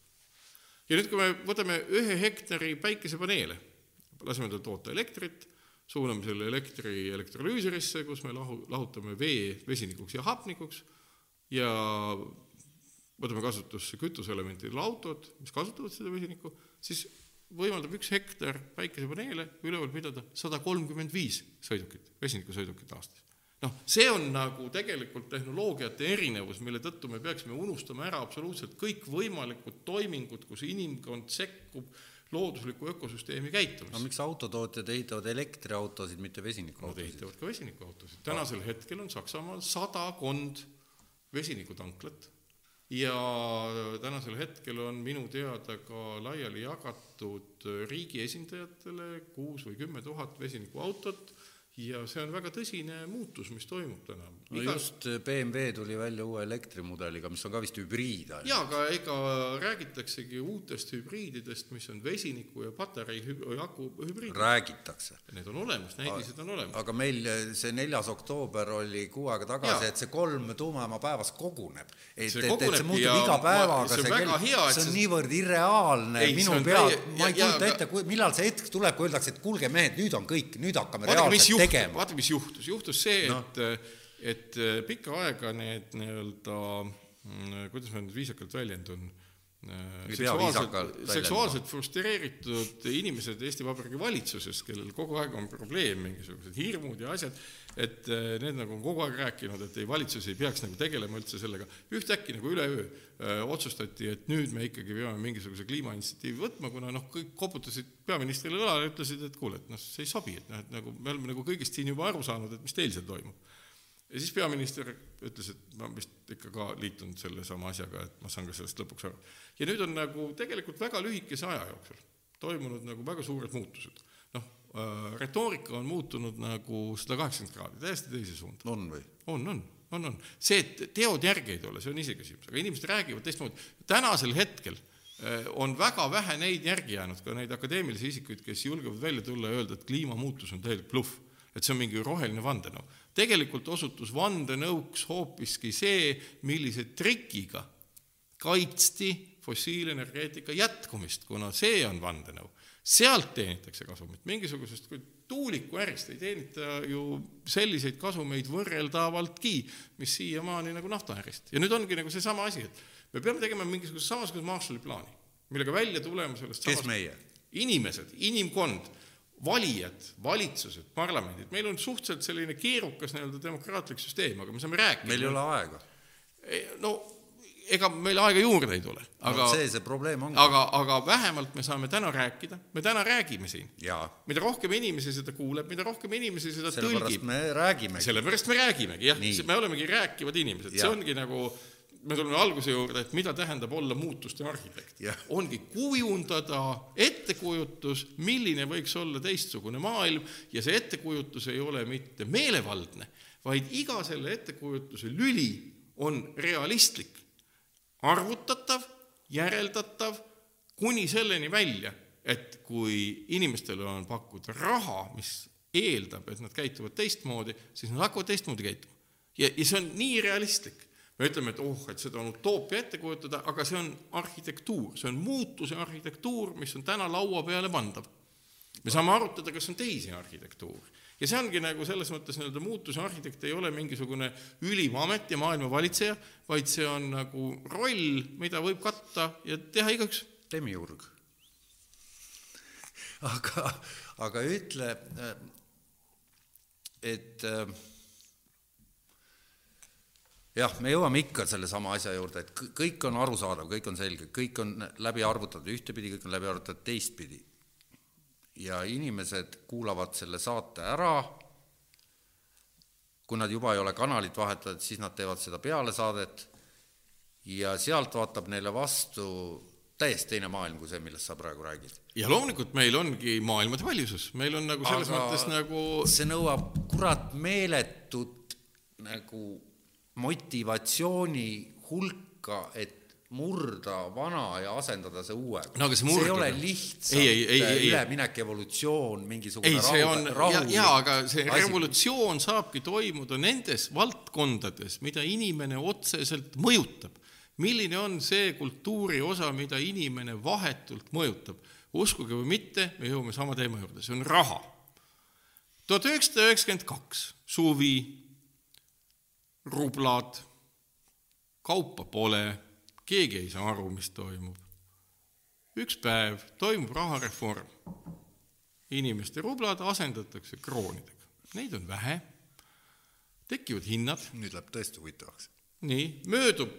C: ja nüüd, kui me võtame ühe hektari päikesepaneele, laseme tal toota elektrit, suuname selle elektri elektrolüüserisse, kus me lahu, lahutame vee vesinikuks ja hapnikuks ja võtame kasutusse kütuseelementidel autod, mis kasutavad seda vesinikku, siis võimaldab üks hektar päikesepaneele üleval pidada sada kolmkümmend viis sõidukit, vesinikusõidukit aastas. Noh, see on nagu tegelikult tehnoloogiate erinevus, mille tõttu me peaksime unustama ära absoluutselt kõikvõimalikud toimingud, kus inimkond sekkub loodusliku ökosüsteemi käitumisse.
B: no miks autotootjad ehitavad elektriautosid, mitte vesinikuautosid?
C: Nad ehitavad ka vesinikuautosid, tänasel hetkel on Saksamaal sadakond vesinikutanklat ja tänasel hetkel on minu teada ka laiali jagatud riigi esindajatele kuus või kümme tuhat vesinikuautot ja see on väga tõsine muutus, mis toimub täna.
B: no Iga... just BMW tuli välja uue elektrimudeliga, mis on ka vist hübriid.
C: jaa, aga ega räägitaksegi uutest hübriididest, mis on vesiniku ja patarei aku hübriid.
B: räägitakse.
C: Need on olemas, näidised on olemas.
B: aga meil see neljas oktoober oli kuu aega tagasi, et see kolm tuumajaama päevas koguneb. et, et, et see muutub iga päevaga, see, see, kell, see on see... niivõrd irreaalne ei, minu pea, ma ei kujuta ette, millal see hetk tuleb, kui öeldakse, et kuulge mehed, nüüd on kõik, nüüd hakkame reaalselt tegema.
C: Vaata, mis juhtus, juhtus see no., et, et pikka aega need nii-öelda, mm, kuidas ma nüüd viisakalt väljendun, seksuaalselt, seksuaalselt frustreeritud inimesed Eesti Vabariigi valitsuses, kellel kogu aeg on probleem, mingisugused hirmud ja asjad, et eh, need nagu on kogu aeg rääkinud, et ei, valitsus ei peaks nagu tegelema üldse sellega. ühtäkki nagu üleöö öö, otsustati, et nüüd me ikkagi peame mingisuguse kliimainitsiatiivi võtma, kuna noh, kõik koputasid peaministrile õlale ja ütlesid, et kuule, et noh, see ei sobi, et noh, et nagu me oleme nagu kõigest siin juba aru saanud, et mis teil seal toimub ja siis peaminister ütles, et ma vist ikka ka liitun selle sama asjaga, et ma saan ka sellest lõpuks aru. ja nüüd on nagu tegelikult väga lühikese aja jooksul toimunud nagu väga suured muutused. Äh,, retoorika on muutunud nagu sada kaheksakümmend kraadi, täiesti teise suunda.
B: on või?
C: on, on, on, on. see, et teod järgi ei tule, see on iseküsimus, aga inimesed räägivad teistmoodi. tänasel hetkel äh, on väga vähe neid järgi jäänud, ka neid akadeemilisi isikuid, kes julgevad välja tulla ja öelda, et kliimamuutus on täielik bluff, et see on mingi roheline vandenõu tegelikult osutus vandenõuks hoopiski see, millise trikiga kaitsti fossiilenergeetika jätkumist, kuna see on vandenõu. Sealt teenitakse kasumit, mingisugusest tuulikuärist ei teenita ju selliseid kasumeid võrreldavaltki, mis siiamaani nagu naftaärist. ja nüüd ongi nagu seesama asi, et me peame tegema mingisuguse samasuguse Marshalli plaani, millega välja tulema sellest
B: kes meie?
C: inimesed, inimkond valijad, valitsused, parlamendid, meil on suhteliselt selline keerukas nii-öelda demokraatlik süsteem, aga me saame rääkida.
B: meil ei ole aega.
C: no ega meil aega juurde ei tule, aga
B: no, see see probleem ongi.
C: aga, aga vähemalt me saame täna rääkida, me täna räägime siin. mida rohkem inimesi seda kuuleb, mida rohkem inimesi seda
B: sellepärast tõlgib.
C: sellepärast me räägimegi, jah, me olemegi rääkivad inimesed, see ongi nagu me tuleme alguse juurde, et mida tähendab olla muutuste arhitekt. Ongi kujundada ettekujutus, milline võiks olla teistsugune maailm. Ja see ettekujutus ei ole mitte meelevaldne, vaid iga selle ettekujutuse lüli on realistlik, arvutatav, järeldatav, kuni selleni välja, et kui inimestele on pakkuda raha, mis eeldab, et nad käituvad teistmoodi, siis nad hakkavad teistmoodi käituma. ja, ja see on nii realistlik me ütleme, et oh, et seda on utoopia ette kujutada, aga see on arhitektuur, see on muutuse arhitektuur, mis on täna laua peale pandav. me saame arutada, kas on teisi arhitektuure ja see ongi nagu selles mõttes nii-öelda muutuse arhitekt ei ole mingisugune ülim amet ja maailma valitseja, vaid see on nagu roll, mida võib katta ja teha igaüks.
B: demiurg. aga, aga ütle, et äh, jah, me jõuame ikka sellesama asja juurde, et kõ- kõik on arusaadav, kõik on selge, kõik on läbi arvutatud ühtepidi, kõik on läbi arvutatud teistpidi. Ja inimesed kuulavad selle saate ära, kui nad juba ei ole kanalit vahetanud, siis nad teevad seda peale saadet. Ja sealt vaatab neile vastu täiesti teine maailm kui see, millest sa praegu räägid.
C: ja loomulikult meil ongi maailmade paljusus, meil on nagu selles
B: Aga-
C: mõttes nagu
B: see nõuab kurat meeletut nagu motivatsiooni hulka, et murda vana ja asendada see uuega
C: No aga see
B: see ei ole lihtsalt
C: Ei, ei, ei, ei.
B: üleminek, evolutsioon, mingisugune
C: ei, see on
B: rahu-
C: ja, ja aga see
B: asi.
C: revolutsioon saabki toimuda nendes valdkondades, mida inimene otseselt mõjutab. milline on see kultuuri osa, mida inimene vahetult mõjutab? uskuge või mitte, me jõuame sama teema juurde, see on raha. tuhat üheksasada üheksakümmend kaks, suvi, rublad, kaupa pole, keegi ei saa aru, mis toimub. üks päev toimub rahareform inimeste rublad asendatakse kroonidega, neid on vähe, tekivad hinnad,
B: nüüd läheb tõesti huvitavaks.
C: nii, möödub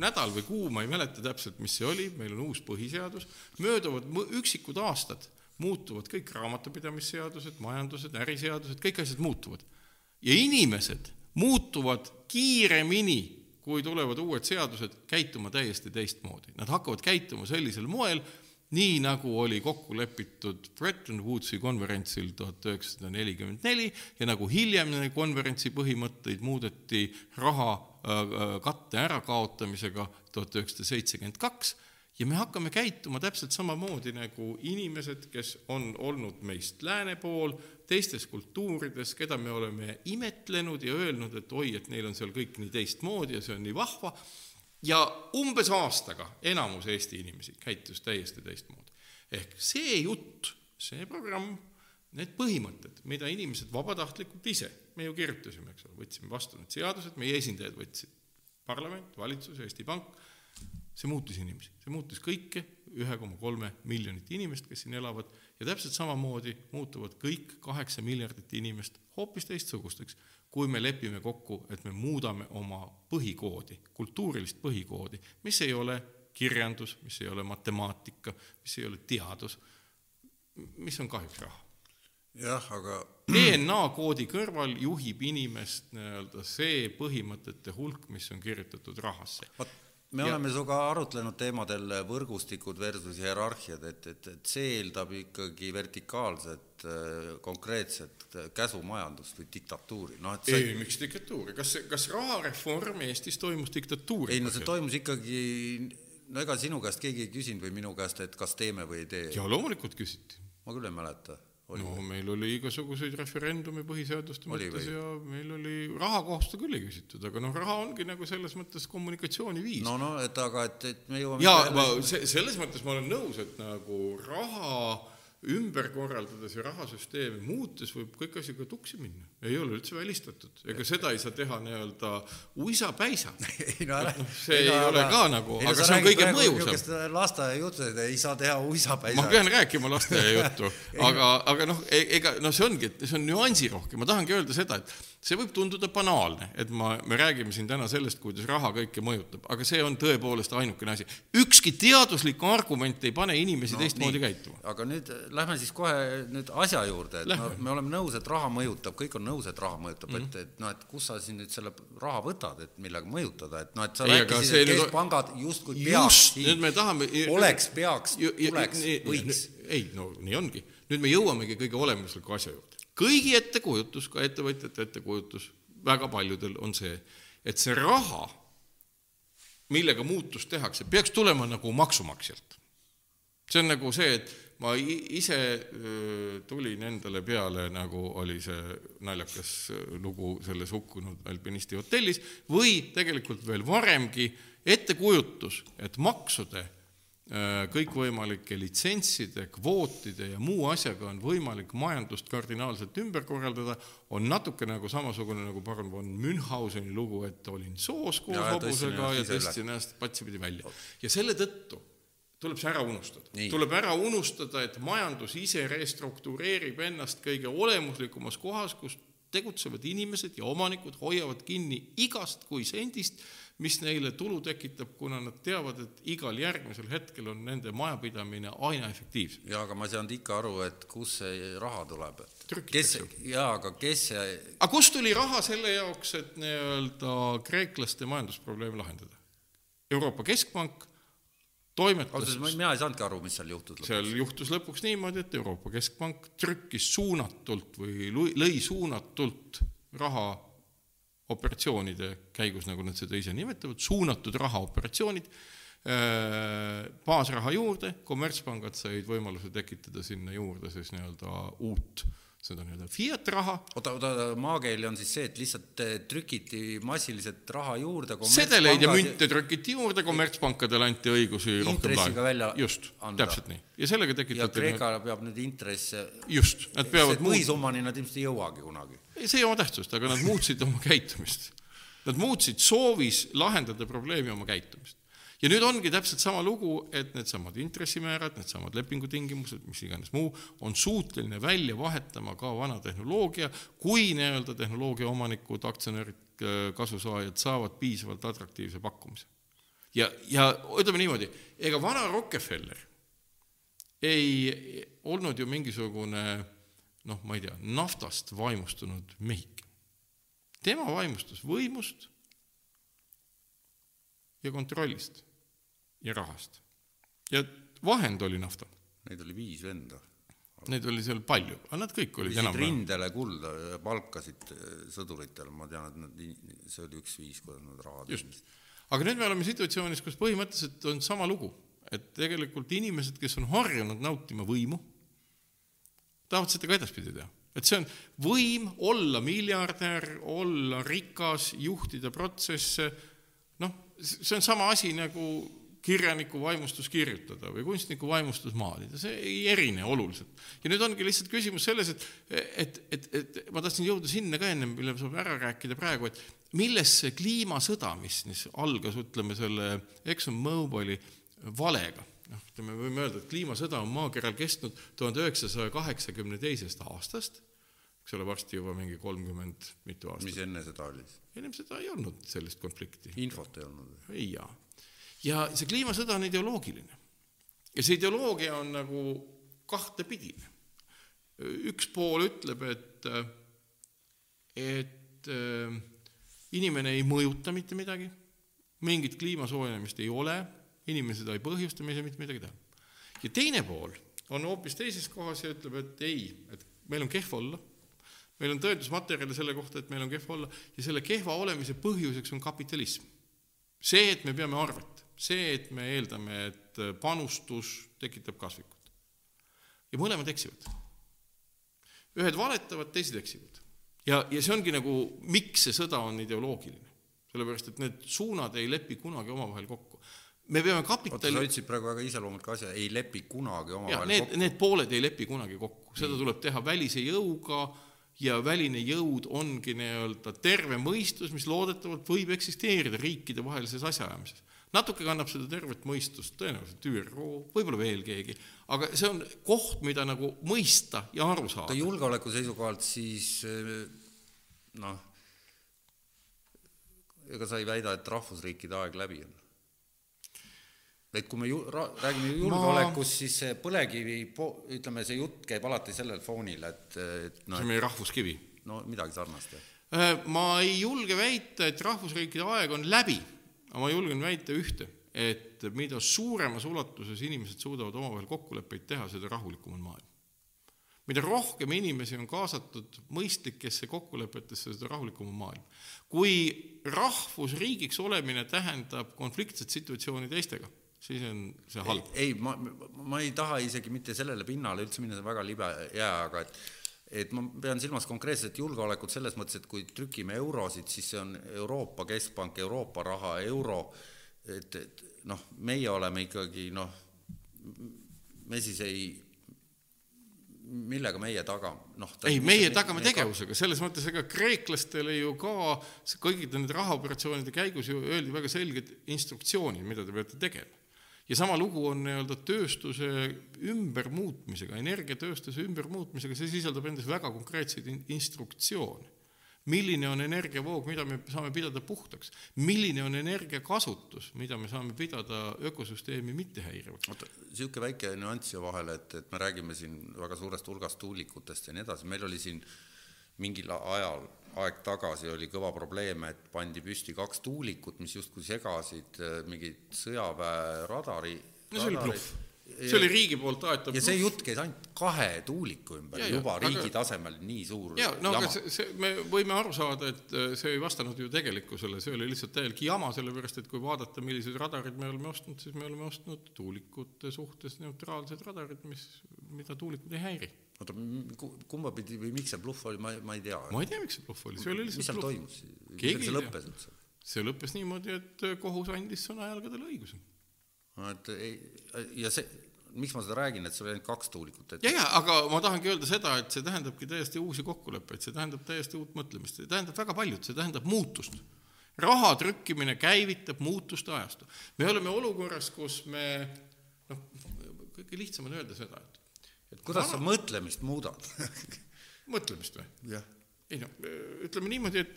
C: nädal või kuu, ma ei mäleta täpselt, mis see oli, meil on uus põhiseadus, mööduvad üksikud aastad, muutuvad kõik raamatupidamisseadused, majandused, äriseadused, kõik asjad muutuvad. ja inimesed muutuvad kiiremini, kui tulevad uued seadused, käituma täiesti teistmoodi. Nad hakkavad käituma sellisel moel, nii nagu oli kokku lepitud Bretton Woodsi konverentsil tuhat üheksasada nelikümmend neli ja nagu hiljem konverentsi põhimõtteid muudeti raha äh, katte ärakaotamisega tuhat üheksasada seitsekümmend kaks ja me hakkame käituma täpselt samamoodi nagu inimesed, kes on olnud meist lääne pool, teistes kultuurides, keda me oleme imetlenud ja öelnud, et oi, et neil on seal kõik nii teistmoodi ja see on nii vahva ja umbes aastaga enamus Eesti inimesi käitus täiesti teistmoodi. ehk see jutt, see programm, need põhimõtted, mida inimesed vabatahtlikult ise, me ju kirjutasime, eks ole, võtsime vastu need seadused, meie esindajad võtsid, parlament, valitsus, Eesti Pank, see muutis inimesi, see muutis kõike ühe koma kolme miljonit inimest, kes siin elavad ja täpselt samamoodi muutuvad kõik kaheksa miljardit inimest hoopis teistsugusteks, kui me lepime kokku, et me muudame oma põhikoodi, kultuurilist põhikoodi, mis ei ole kirjandus, mis ei ole matemaatika, mis ei ole teadus, mis on kahjuks raha.
B: jah, aga
C: DNA koodi kõrval juhib inimest nii-öelda see põhimõtete hulk, mis on kirjutatud rahasse.
B: Me
C: Ja-
B: oleme sinuga arutlenud teemadel võrgustikud versus hierarhiad, et, et, et see eeldab ikkagi vertikaalset äh, konkreetset äh, käsumajandust või diktatuuri, noh et
C: ei,
B: see
C: miks diktatuuri, kas, kas rahareform Eestis toimus diktatuuri
B: ei no see toimus ikkagi, no ega sinu käest keegi ei küsinud või minu käest, et kas teeme või ei tee,
C: ja loomulikult küsiti.
B: ma küll ei mäleta, oli
C: no meil oli igasuguseid referendume põhiseaduste
B: Oli
C: mõttes
B: või?
C: ja meil oli raha kohta küll ei küsitud, aga noh, raha ongi nagu selles mõttes kommunikatsiooniviis.
B: No no et aga, et, et me jõuame
C: ja
B: ikka
C: ma
B: jälle-
C: se- selles mõttes ma olen nõus, et nagu raha ümber korraldades ja rahasüsteemi muutes võib kõik asi ka tuksi minna, ei ole üldse välistatud, ega seda ei saa teha nii-öelda uisapäisa.
B: ei no ära.
C: Noh, see ei ole ka nagu- aga see on kõige mõjusam.
B: niisugust lasteaiajuttu, et ei saa teha uisapäisa.
C: ma pean rääkima lasteaia juttu, aga, aga noh, ega no see ongi, et see on nüansirohke, ma tahangi öelda seda, et see võib tunduda banaalne, et ma, me räägime siin täna sellest, kuidas raha kõike mõjutab, aga see on tõepoolest ainukene asi. ükski teaduslik argument ei pane inimesi no, teistmoodi käituma.
B: aga nüüd äh, lähme siis kohe nüüd asja juurde, et
C: Lähme.
B: no, me oleme nõus, et raha mõjutab, kõik on nõus, et raha mõjutab mm, -hmm. et, et noh, et kust sa siin nüüd selle raha võtad, et millega mõjutada, et noh, et sa
C: Ei,
B: rääkisid, et
C: nüüd-
B: keskpangad justkui
C: just,
B: peaksid
C: nüüd me tahame
B: oleks, peaks, tuleks võiks.
C: ei no nii ongi, nüüd me jõuamegi kõige olemusliku asja juurde. Kõigi ettekujutus, ka ettevõtjate ettekujutus, väga paljudel on see, et see raha, millega muutus tehakse, peaks tulema nagu maksumaksjalt. see on nagu see, et ma ise tulin endale peale, nagu oli see naljakas lugu selles hukkunud alpinisti hotellis või tegelikult veel varemgi ettekujutus, et maksude kõikvõimalike litsentside, kvootide ja muu asjaga on võimalik majandust kardinaalselt ümber korraldada, on natuke nagu samasugune nagu parun von Münchhauseni lugu, et olin soos koos hobusega ja tõstsin ennast patsipidi välja. ja selle tõttu tuleb see ära unustada. Tuleb ära unustada, et majandus ise restruktureerib ennast kõige olemuslikumas kohas, kus tegutsevad inimesed ja omanikud hoiavad kinni igast kui sendist, mis neile tulu tekitab, kuna nad teavad, et igal järgmisel hetkel on nende majapidamine aina efektiivsem.
B: jaa, aga ma ei saanud ikka aru, et kust see raha tuleb, et kes, jaa, aga kes see,
C: aga kust tuli raha selle jaoks, et nii-öelda kreeklaste majandusprobleeme lahendada? Euroopa Keskpank toimetas
B: mina ei saanudki aru, mis seal juhtus lõpuks.
C: seal juhtus lõpuks niimoodi, et Euroopa Keskpank trükkis suunatult või lõi suunatult raha operatsioonide käigus, nagu nad seda ise nimetavad, suunatud rahaoperatsioonid, baasraha juurde, kommertspangad said võimaluse tekitada sinna juurde siis nii-öelda uut seda nii-öelda fiat raha,
B: oota, oota, maakeeli on siis see, et lihtsalt eh, trükiti massiliselt raha juurde.
C: sedeleid ja münte trükiti juurde, kommertspankadele anti õigusi rohkem
B: välja
C: just, täpselt nii. ja sellega
B: ja
C: tekitati
B: Kreeka peab nüüd intresse,
C: just, nad peavad
B: põhisummani nad ilmselt ei jõuagi kunagi.
C: ei, see ei oma tähtsust, aga nad muutsid oma käitumist. Nad muutsid soovis lahendada probleemi oma käitumist. Ja nüüd ongi täpselt sama lugu, et needsamad intressimäärad, needsamad lepingutingimused, mis iganes muu, on suuteline välja vahetama ka vana tehnoloogia, kui nii-öelda tehnoloogia omanikud, aktsionärid, kasusaajad saavad piisavalt atraktiivse pakkumise. ja, ja ütleme niimoodi, ega vana Rockefeller ei olnud ju mingisugune noh, ma ei tea, naftast vaimustunud mehik. tema vaimustus võimust ja kontrollist ja rahast. ja vahend oli nafta.
B: Neid oli viis venda.
C: Neid oli seal palju, aga nad kõik olid enam-vähem.
B: rindele kulda, palkasid eh, sõduritel, ma tean, et nad, see oli üks viis, kuidas nad raha
C: just. aga nüüd me oleme situatsioonis, kus põhimõtteliselt on sama lugu, et tegelikult inimesed, kes on harjunud nautima võimu, tahavad seda ka edaspidi teha. et see on võim olla miljardär, olla rikas, juhtida protsesse, noh, see on sama asi nagu kirjaniku vaimustus kirjutada või kunstniku vaimustus maalida, see ei erine oluliselt. ja nüüd ongi lihtsalt küsimus selles, et, et, et, et ma tahtsin jõuda sinna ka ennem, mille saab ära rääkida praegu, et milles see kliimasõda, mis, mis algas, ütleme, selle ExxonMobili valega, noh, ütleme, võime öelda, et kliimasõda on maakeral kestnud tuhande üheksasaja kaheksakümne teisest aastast, eks ole, varsti juba mingi kolmkümmend mitu aastat.
B: mis enne seda oli?
C: ennem seda ei olnud sellist konflikti.
B: infot ei olnud?
C: ei jaa ja see kliimasõda on ideoloogiline. ja see ideoloogia on nagu kahtepidine. üks pool ütleb, et, et äh, inimene ei mõjuta mitte midagi, mingit kliima soojenemist ei ole, inimene seda ei põhjusta, me ei saa mitte midagi teha. ja teine pool on hoopis teises kohas ja ütleb, et ei, et meil on kehv olla, meil on tõendusmaterjale selle kohta, et meil on kehv olla ja selle kehva olemise põhjuseks on kapitalism. see, et me peame arvet see, et me eeldame, et panustus tekitab kasvikut. ja mõlemad eksivad. ühed valetavad, teised eksivad. ja, ja see ongi nagu, miks see sõda on ideoloogiline. sellepärast, et need suunad ei lepi kunagi omavahel kokku. me peame kapitali
B: oota, sa ütlesid praegu väga iseloomuliku asja, ei lepi kunagi omavahel
C: need,
B: kokku.
C: need pooled ei lepi kunagi kokku, seda tuleb teha välise jõuga ja väline jõud ongi nii-öelda terve mõistus, mis loodetavalt võib eksisteerida riikidevahelises asjaajamises natuke kannab seda tervet mõistust tõenäoliselt ÜRO, võib-olla veel keegi, aga see on koht, mida nagu mõista ja aru saada.
B: julgeoleku seisukohalt siis noh, ega sa ei väida, et rahvusriikide aeg läbi on? et kui me ju, ra, räägime julgeolekust ma..., siis see põlevkivi, ütleme, see jutt käib alati sellel foonil, et, et noh,
C: see on meie rahvuskivi.
B: no midagi sarnast, jah.
C: ma ei julge väita, et rahvusriikide aeg on läbi aga ma julgen väita ühte, et mida suuremas ulatuses inimesed suudavad omavahel kokkuleppeid teha, seda rahulikum on maailm. mida rohkem inimesi on kaasatud mõistlikesse kokkulepetesse, seda rahulikum on maailm. kui rahvusriigiks olemine tähendab konfliktset situatsiooni teistega, siis on see halb.
B: ei, ma, ma ei taha isegi mitte sellele pinnale üldse minna, see on väga libe jää, aga et et ma pean silmas konkreetselt julgeolekut selles mõttes, et kui trükime eurosid, siis see on Euroopa Keskpank, Euroopa raha, euro, et, et noh, meie oleme ikkagi noh, me siis ei, millega meie taga, noh
C: ei, meie tagame tegevusega, selles mõttes ega kreeklastele ju ka kõikide nende rahaoperatsioonide käigus ju öeldi väga selged instruktsioonid, mida te peate tegema ja sama lugu on nii-öelda tööstuse ümbermuutmisega, energiatööstuse ümbermuutmisega, see sisaldab endas väga konkreetseid in instruktsioone. milline on energiavoog, mida me saame pidada puhtaks, milline on energiakasutus, mida me saame pidada ökosüsteemi mittehäirivaks.
B: oota, niisugune väike nüanss siia vahele, et, et me räägime siin väga suurest hulgast tuulikutest ja nii edasi, meil oli siin mingil ajal, aeg tagasi oli kõva probleem, et pandi püsti kaks tuulikut, mis justkui segasid äh, mingit sõjaväe radari.
C: no see oli bluff see oli riigi poolt aetav
B: ja see jutt käis ainult kahe tuuliku ümber ja, juba ja, riigi aga, tasemel nii suur
C: ja no jama. see, see, me võime aru saada, et äh, see ei vastanud ju tegelikkusele, see oli lihtsalt täielik jama, sellepärast et kui vaadata, millised radarid me oleme ostnud, siis me oleme ostnud tuulikute suhtes neutraalsed radarid, mis, mida tuulikud ei häiri.
B: Oota, kumba pidi või miks see bluff oli, ma, ma ei tea.
C: ma ei tea, miks see bluff oli, see oli lihtsalt
B: mis seal toimus, millega see lõppes üldse?
C: see lõppes niimoodi, et kohus andis sõnajalgadele õiguse
B: et ei, ja see, miks ma seda räägin, et sul oli ainult kaks tuulikut
C: et.... ja, ja aga ma tahangi öelda seda, et see tähendabki täiesti uusi kokkuleppeid, see tähendab täiesti uut mõtlemist, see tähendab väga paljut, see tähendab muutust. raha trükkimine käivitab muutuste ajastu. me oleme olukorras, kus me noh, kõige lihtsam on öelda seda, et
B: et kuidas raha... sa mõtlemist muudad
C: mõtlemist või? ei noh, ütleme niimoodi, et,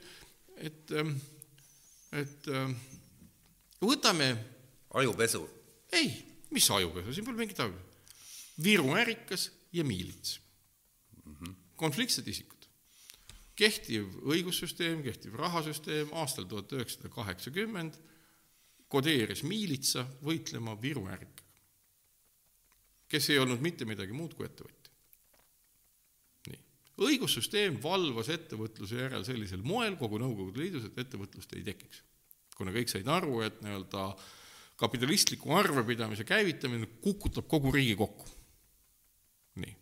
C: et, ähm, et ähm, võtame
B: ajupesu
C: ei, mis ajupesu, siin pole mingit aju. Viru ärikas ja miilits mm. -hmm. konfliktsed isikud. kehtiv õigussüsteem, kehtiv rahasüsteem aastal tuhat üheksasada kaheksakümmend kodeeris miilitsa võitlema Viru ärikaga, kes ei olnud mitte midagi muud kui ettevõtja. nii, õigussüsteem valvas ettevõtluse järel sellisel moel kogu Nõukogude Liidus, et ettevõtlust ei tekiks. kuna kõik said aru, et nii-öelda kapitalistliku arvepidamise käivitamine kukutab kogu riigi kokku. nii.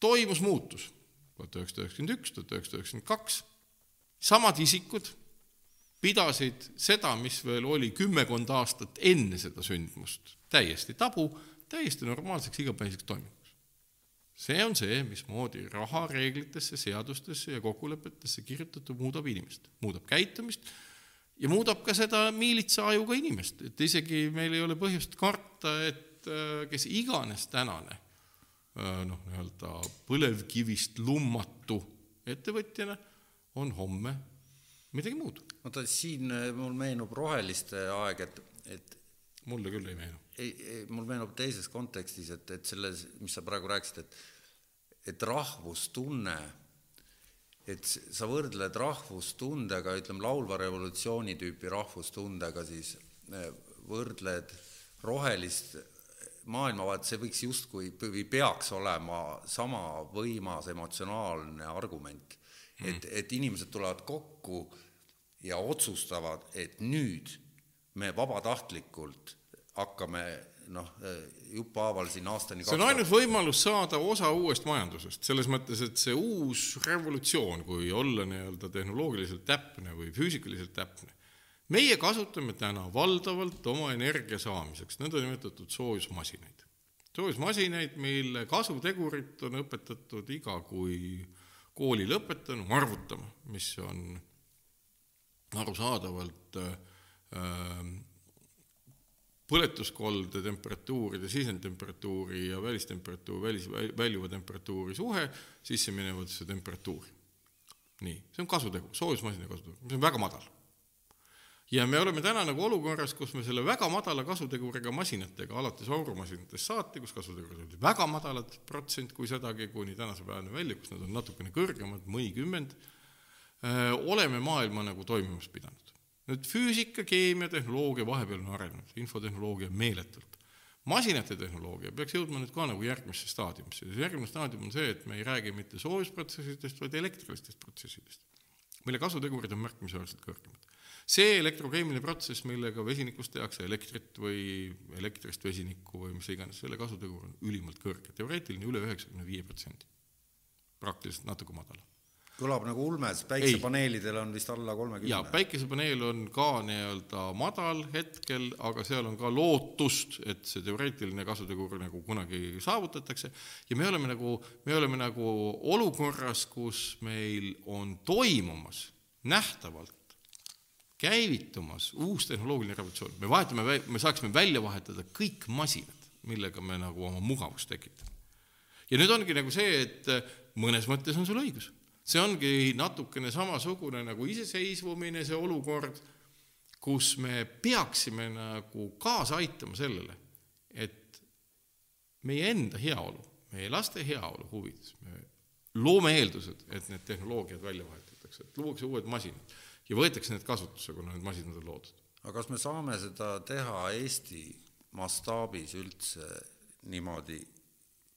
C: toimus muutus tuhat üheksasada üheksakümmend üks, tuhat üheksasada üheksakümmend kaks, samad isikud pidasid seda, mis veel oli kümmekond aastat enne seda sündmust, täiesti tabu, täiesti normaalseks igapäevaseks toiminguks. see on see, mismoodi raha reeglitesse, seadustesse ja kokkulepetesse kirjutatu muudab inimest, muudab käitumist ja muudab ka seda miilitsa ajuga inimest, et isegi meil ei ole põhjust karta, et äh, kes iganes tänane äh, noh, nii-öelda põlevkivist lummatu ettevõtjana on homme midagi muud.
B: oota, siin äh, mul meenub roheliste aeg, et, et
C: mulle küll ei meenu.
B: Ei, ei, mul meenub teises kontekstis, et, et selles, mis sa praegu rääkisid, et et rahvustunne et sa võrdled rahvustundega, ütleme laulva revolutsiooni tüüpi rahvustundega, siis eh, võrdled rohelist maailmavaadet, see võiks justkui või peaks olema sama võimas emotsionaalne argument. Mm.. et, et inimesed tulevad kokku ja otsustavad, et nüüd me vabatahtlikult hakkame noh, jupphaaval siin aastani
C: see on ainus võimalus saada osa uuest majandusest, selles mõttes, et see uus revolutsioon, kui olla nii-öelda tehnoloogiliselt täpne või füüsikaliselt täpne, meie kasutame täna valdavalt oma energia saamiseks nõndanimetatud soojusmasinaid. soojusmasinaid, mille kasutegurit on õpetatud iga kui kooli lõpetanu arvutama, mis on arusaadavalt äh, põletuskolde temperatuuride, sisendtemperatuuri ja välistemperatuuri, välis, väljuva temperatuuri suhe sisse minevasse temperatuuri. nii, see on kasutegur, soojusmasina kasutegur, mis on väga madal. ja me oleme täna nagu olukorras, kus me selle väga madala kasuteguriga masinatega, alates aurumasinatest saati, kus kasutegurid olid väga madalad, protsent kui sedagi, kuni tänase päevani välja, kus nad on natukene kõrgemad, mõnikümmend, oleme maailma nagu toimimas pidanud nüüd füüsika, keemia, tehnoloogia vahepeal on arenenud, infotehnoloogia meeletult. masinate tehnoloogia peaks jõudma nüüd ka nagu järgmisse staadiumisse, järgmine staadium on see, et me ei räägi mitte soojusprotsessidest, vaid elektrilistest protsessidest, mille kasutegurid on märkimisväärselt kõrgemad. see elektrokeemiline protsess, millega vesinikust tehakse elektrit või elektrist vesinikku või mis iganes, selle kasutegur on ülimalt kõrge, teoreetiline üle üheksakümne viie protsendi. praktiliselt natuke madalam
B: kõlab nagu ulmes, päiksepaneelidel on vist alla kolmekümne.
C: jaa, päikesepaneel on ka nii-öelda madal hetkel, aga seal on ka lootust, et see teoreetiline kasutegur nagu kunagi saavutatakse. Ja me oleme nagu, me oleme nagu olukorras, kus meil on toimumas nähtavalt käivitumas uus tehnoloogiline revolutsioon, me vahetame, me saaksime välja vahetada kõik masinad, millega me nagu oma mugavust tekitame. ja nüüd ongi nagu see, et mõnes mõttes on sul õigus see ongi natukene samasugune nagu iseseisvumine, see olukord, kus me peaksime nagu kaasa aitama sellele, et meie enda heaolu, meie laste heaolu huvides, me loome eeldused, et need tehnoloogiad välja vahetatakse, et luuakse uued masinad ja võetakse need kasutusse, kuna need masinad on loodud.
B: aga kas me saame seda teha Eesti mastaabis üldse niimoodi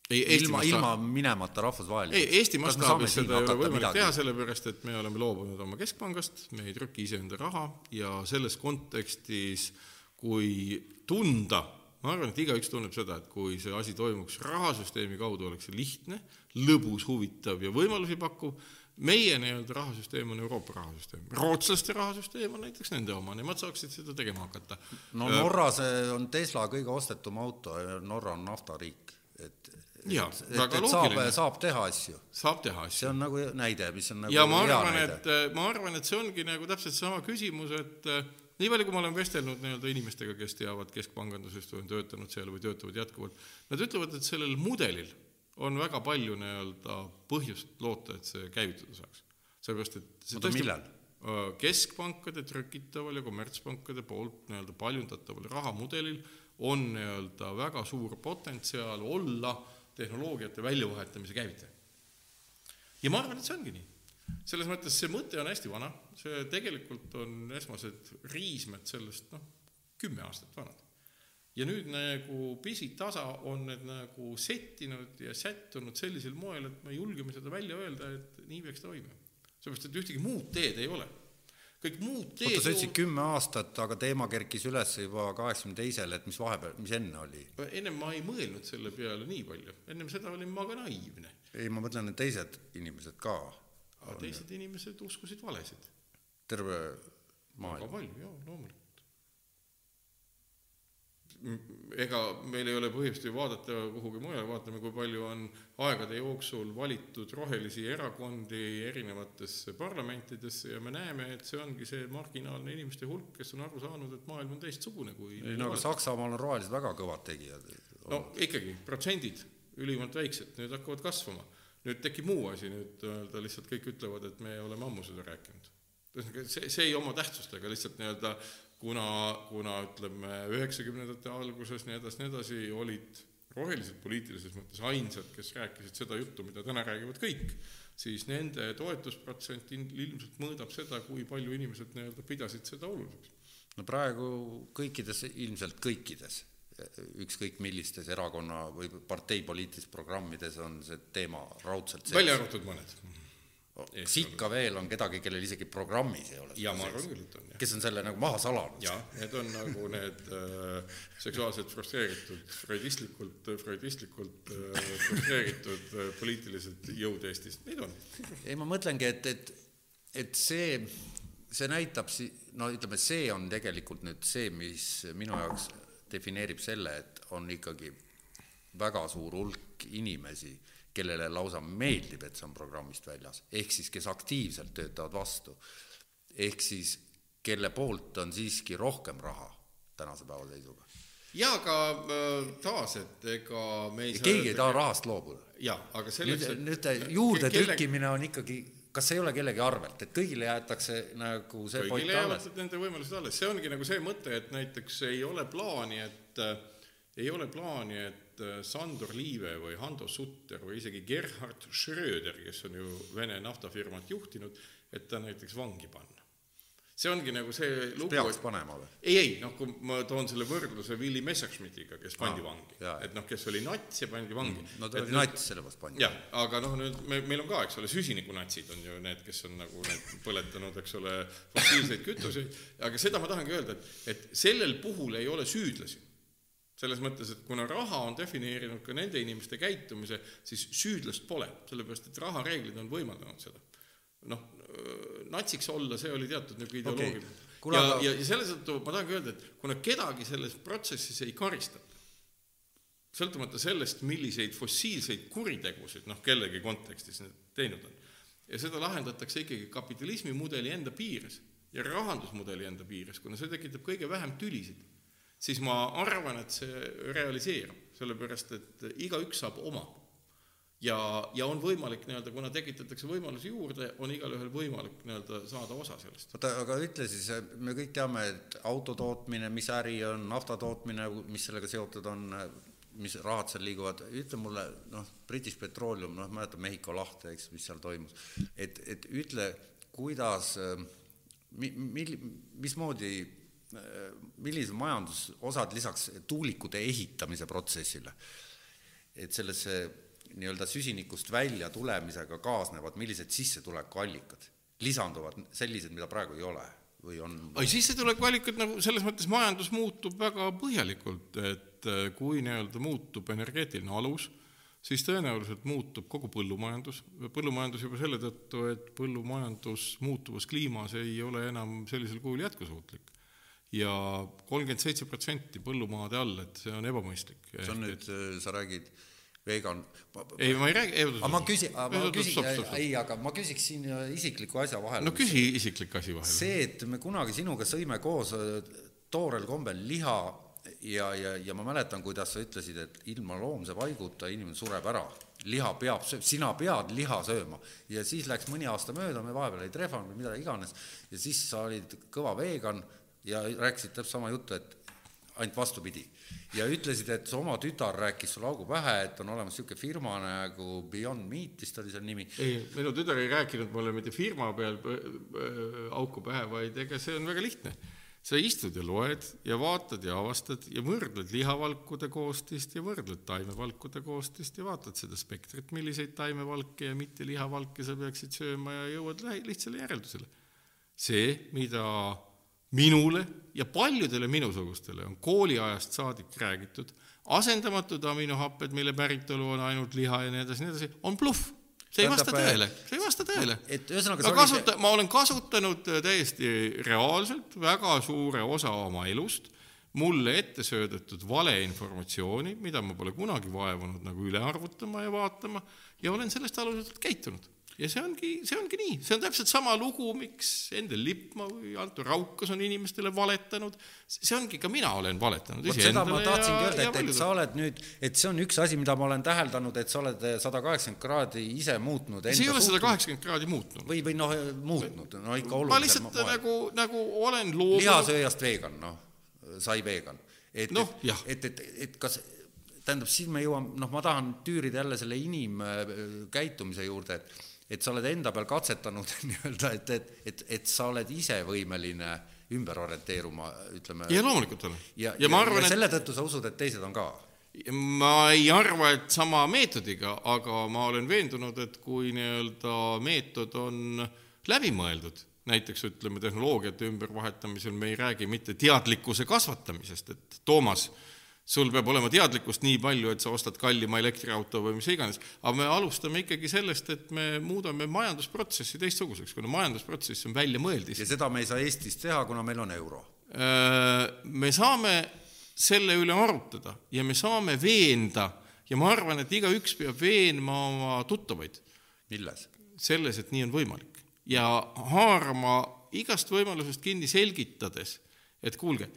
C: ei, Eesti
B: ilma, ilma minemata rahvusvaheliseks?
C: ei, Eesti mastaabis seda ei ole võimalik midagi? teha, sellepärast et me oleme loobunud oma keskpangast, me ei trüki iseenda raha ja selles kontekstis, kui tunda, ma arvan, et igaüks tunneb seda, et kui see asi toimuks rahasüsteemi kaudu, oleks see lihtne, lõbus, huvitav ja võimalusi pakkuv, meie nii-öelda rahasüsteem on Euroopa rahasüsteem, rootslaste rahasüsteem on näiteks nende oma, nemad saaksid seda tegema hakata.
B: no Norras on Tesla kõige ostetum auto ja Norra on naftariik, et
C: jaa,
B: väga loogiline. saab teha asju.
C: saab teha asju.
B: see on nagu näide, mis on nagu
C: ja ma arvan, et ma arvan, et see ongi nagu täpselt seesama küsimus, et nii palju, kui ma olen vestelnud nii-öelda inimestega, kes teavad keskpangandusest või on töötanud seal või töötavad jätkuvalt, nad ütlevad, et sellel mudelil on väga palju nii-öelda põhjust loota, et see käivitada saaks. sellepärast, et
B: oota, millal?
C: keskpankade trükitaval ja kommertspankade poolt nii-öelda paljundataval rahamudelil on nii-öelda väga suur potentsiaal olla tehnoloogiate väljavahetamise käivitaja. ja ma arvan, et see ongi nii. selles mõttes see mõte on hästi vana, see tegelikult on esmased riismed sellest noh, kümme aastat vanad ja nüüd nagu pisitasa on need nagu settinud ja sättunud sellisel moel, et me julgeme seda välja öelda, et nii peaks toimuma. sellepärast, et ühtegi muud teed ei ole. Kõik muud teed
B: oota, sa ütlesid kümme aastat, aga teema kerkis üles juba kaheksakümne teisel, et mis vahepeal, mis enne oli?
C: ennem ma ei mõelnud selle peale nii palju, ennem seda olin ma ka naiivne.
B: ei, ma mõtlen, et teised inimesed ka.
C: aga teised inimesed uskusid valesid.
B: terve maailm?
C: väga palju, jaa, loomulikult ega meil ei ole põhjust ju vaadata kuhugi mujale, vaatame, kui palju on aegade jooksul valitud rohelisi erakondi erinevatesse parlamentidesse ja me näeme, et see ongi see marginaalne inimeste hulk, kes on aru saanud, et maailm on teistsugune kui
B: ei no aga Saksamaal on rohelised väga kõvad tegijad.
C: no ikkagi, protsendid ülimalt väiksed, nüüd hakkavad kasvama. nüüd tekib muu asi, nüüd öelda lihtsalt kõik ütlevad, et me oleme ammu seda rääkinud. see, see ei oma tähtsust, aga lihtsalt nii-öelda kuna, kuna ütleme, üheksakümnendate alguses nii edasi, nii edasi, olid rohelised poliitilises mõttes ainsad, kes rääkisid seda juttu, mida täna räägivad kõik, siis nende toetusprotsent ilmselt mõõdab seda, kui palju inimesed nii-öelda pidasid seda oluliseks.
B: no praegu kõikides, ilmselt kõikides, ükskõik millistes erakonna või partei poliitilistes programmides on see teema raudselt
C: sees. välja arvatud mõned
B: kas ikka veel on kedagi, kellel isegi programmis ei ole?
C: jaa, ma arvan küll, et on,
B: kes on selle nagu maha salanud?
C: jah, need on nagu need äh, seksuaalselt frustreeritud, freudistlikult, freudistlikult äh, frustreeritud äh, poliitilised jõud Eestis, neid on.
B: ei, ma mõtlengi, et, et, et see, see näitab si-, no ütleme, see on tegelikult nüüd see, mis minu jaoks defineerib selle, et on ikkagi väga suur hulk inimesi kellele lausa meeldib, et see on programmist väljas, ehk siis kes aktiivselt töötavad vastu. ehk siis kelle poolt on siiski rohkem raha tänase päeva seisuga.
C: jaa, aga äh, taas, et ega me ei
B: ja keegi ei taha rahast loobuda.
C: jaa, aga selleks
B: nüüd, nüüd juurde kelle... trükkimine on ikkagi kas ei ole kellegi arvelt, et kõigile jäetakse nagu see
C: kõigile jäävad nende võimalused alles, see ongi nagu see mõte, et näiteks ei ole plaani, et äh, ei ole plaani, et et äh, Sandor Liive või Hando Sutter või isegi Gerhard Schröder, kes on ju Vene naftafirmat juhtinud, et ta näiteks vangi panna. see ongi nagu see lugu
B: peaks et... panema või?
C: ei, ei, noh, kui ma toon selle võrdluse Willie Messerschmittiga, kes pandi ah, vangi. et noh, kes oli nats ja pandi vangi mm,.
B: no ta oli nats, sellepärast pandi.
C: jah, aga noh, nüüd me, meil on ka, eks ole, süsinikunatsid on ju need, kes on nagu need põletanud, eks ole, fossiilseid kütuseid, aga seda ma tahangi öelda, et, et sellel puhul ei ole süüdlasi selles mõttes, et kuna raha on defineerinud ka nende inimeste käitumise, siis süüdlast pole, sellepärast et rahareeglid on võimaldanud seda. noh, natsiks olla, see oli teatud niisugune ideoloogia okay.. ja, ja, ja selle tõttu ma tahangi öelda, et kuna kedagi selles protsessis ei karistata, sõltumata sellest, milliseid fossiilseid kuritegusid noh, kellegi kontekstis need teinud on, ja seda lahendatakse ikkagi kapitalismi mudeli enda piires ja rahandusmudeli enda piires, kuna see tekitab kõige vähem tülisid siis ma arvan, et see realiseerub, sellepärast et igaüks saab oma. ja, ja on võimalik nii-öelda, kuna tekitatakse võimalusi juurde, on igalühel võimalik nii-öelda saada osa sellest.
B: oota, aga ütle siis, me kõik teame, et auto tootmine, mis äri on, nafta tootmine, mis sellega seotud on, mis rahad seal liiguvad, ütle mulle, noh, British Petroleum, noh, mäletad Mehhiko lahte, eks, mis seal toimus, et, et ütle, kuidas, mi-, mil-, mismoodi millised majandusosad lisaks tuulikute ehitamise protsessile, et sellesse nii-öelda süsinikust välja tulemisega kaasnevad, millised sissetulekuallikad lisanduvad, sellised, mida praegu ei ole või on?
C: ei, sissetulekuallikad nagu selles mõttes majandus muutub väga põhjalikult, et äh, kui nii-öelda muutub energeetiline alus, siis tõenäoliselt muutub kogu põllumajandus, põllumajandus juba selle tõttu, et põllumajandus muutuvas kliimas ei ole enam sellisel kujul jätkusuutlik ja kolmkümmend seitse protsenti põllumaade all, et see on ebamõistlik.
B: see on nüüd, sa räägid äh, vegan.
C: ei, ma ei räägi,
B: aga ma küsin, ma küsin, ei, aga ma küsiksin isikliku asja vahele.
C: no küsi isiklik asi vahele.
B: see, et me kunagi sinuga sõime koos äh, toorel kombel liha ja, ja, ja ma mäletan, kuidas sa ütlesid, et ilma loomse vaiguta inimene sureb ära. liha peab, sina pead liha sööma ja siis läks mõni aasta mööda, me vahepeal ei trehvanud või mida iganes ja siis sa olid kõva vegan ja rääkisid täpselt sama juttu, et ainult vastupidi ja ütlesid, et su oma tütar rääkis sulle augu pähe, et on olemas niisugune firma nagu Beyond Meat, vist oli selle nimi.
C: ei, minu tütar ei rääkinud mulle mitte firma peal auku pähe, vaid ega see on väga lihtne. sa istud ja loed ja vaatad ja avastad ja võrdled lihavalkude koostist ja võrdled taimevalkude koostist ja vaatad seda spektrit, milliseid taimevalke ja mitte lihavalke sa peaksid sööma ja jõuad lihtsale järeldusele. see, mida minule ja paljudele minusugustele on kooliajast saadik räägitud, asendamatud aminohapped, mille päritolu on ainult liha ja nii edasi, nii edasi, on bluff. see ei vasta tõele, see ei vasta tõele. ma kasuta-, ma olen kasutanud täiesti reaalselt väga suure osa oma elust mulle ette söödetud valeinformatsiooni, mida ma pole kunagi vaevunud nagu üle arvutama ja vaatama ja olen sellest aluselt käitunud ja see ongi, see ongi nii, see on täpselt sama lugu, miks Endel Lippmaa või Anto Raukas on inimestele valetanud, see ongi, ka mina olen valetanud
B: seda ma tahtsingi öelda, et, et sa oled nüüd, et see on üks asi, mida ma olen täheldanud, et sa oled sada kaheksakümmend kraadi ise muutnud.
C: see ei ole sada kaheksakümmend kraadi muutnud.
B: või, või noh, muutnud, no ikka oluliselt.
C: ma lihtsalt ma, nagu, nagu olen loobunud.
B: lihasööjast vegan, noh, sai vegan. et no,, et, et, et, et kas tähendab, siis me jõuame, noh, ma tahan tüürida jälle selle inimkäitumise juurde, et et sa oled enda peal katsetanud nii-öelda, et, et, et, et sa oled ise võimeline ümber orienteeruma, ütleme.
C: ja loomulikult olen.
B: ja, ja, ja, ma arvan, ja selle tõttu sa usud, et teised on ka?
C: ma ei arva, et sama meetodiga, aga ma olen veendunud, et kui nii-öelda meetod on läbimõeldud, näiteks ütleme, tehnoloogiate ümbervahetamisel me ei räägi mitte teadlikkuse kasvatamisest, et Toomas äh, sul peab olema teadlikkust nii palju, et sa ostad kallima elektriauto või mis iganes, aga me alustame ikkagi sellest, et me muudame majandusprotsessi teistsuguseks, kuna majandusprotsess on väljamõeldis.
B: ja seda me ei saa Eestis teha, kuna meil on euro?
C: Äh, me saame selle üle arutada ja me saame veenda ja ma arvan, et igaüks peab veenma oma tuttavaid.
B: milles?
C: selles, et nii on võimalik ja haarama igast võimalusest kinni selgitades, et kuulge,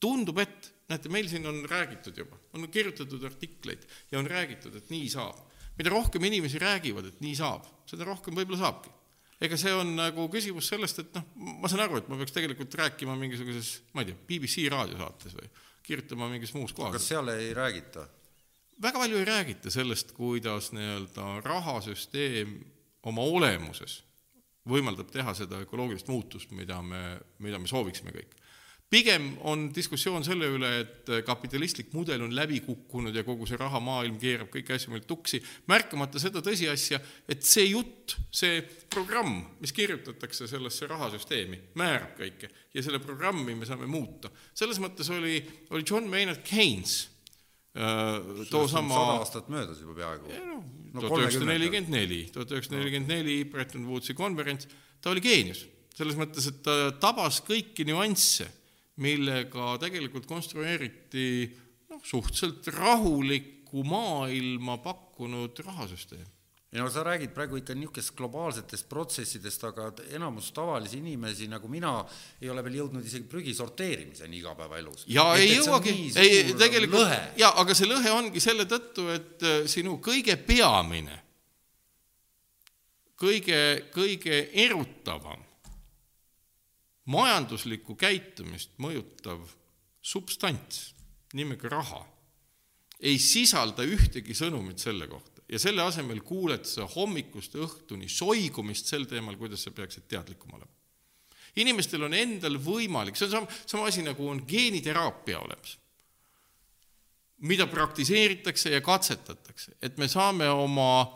C: tundub, et näete, meil siin on räägitud juba, on kirjutatud artikleid ja on räägitud, et nii saab. mida rohkem inimesi räägivad, et nii saab, seda rohkem võib-olla saabki. ega see on nagu küsimus sellest, et noh, ma saan aru, et ma peaks tegelikult rääkima mingisuguses, ma ei tea, BBC raadiosaates või kirjutama mingis muus kohas.
B: kas seal ei räägita?
C: väga palju ei räägita sellest, kuidas nii-öelda rahasüsteem oma olemuses võimaldab teha seda ökoloogilist muutust, mida me, mida me sooviksime kõik pigem on diskussioon selle üle, et kapitalistlik mudel on läbi kukkunud ja kogu see rahamaailm keerab kõiki asju meil tuksi, märkamata seda tõsiasja, et see jutt, see programm, mis kirjutatakse sellesse rahasüsteemi, määrab kõike ja selle programmi me saame muuta. selles mõttes oli, oli John Maynard Keynes
B: äh, toosama sada aastat möödas juba peaaegu.
C: tuhat üheksasada nelikümmend neli, tuhat üheksasada nelikümmend neli Bretton Woodsi konverents, ta oli geenius. selles mõttes, et ta tabas kõiki nüansse millega tegelikult konstrueeriti noh, suhteliselt rahulikku maailma pakkunud rahasüsteem.
B: ei no sa räägid praegu ikka niisugustest globaalsetest protsessidest, aga enamus tavalisi inimesi nagu mina ei ole veel jõudnud isegi prügi sorteerimiseni igapäevaelus.
C: ja et, ei jõuagi, ei tegelikult, jaa, aga see lõhe ongi selle tõttu, et äh, sinu kõige peamine, kõige, kõige erutavam majanduslikku käitumist mõjutav substants nimega raha ei sisalda ühtegi sõnumit selle kohta ja selle asemel kuuled sa hommikust õhtuni soigumist sel teemal, kuidas sa peaksid teadlikum olema. inimestel on endal võimalik, see on sama, sama asi, nagu on geeniteraapia olemas, mida praktiseeritakse ja katsetatakse, et me saame oma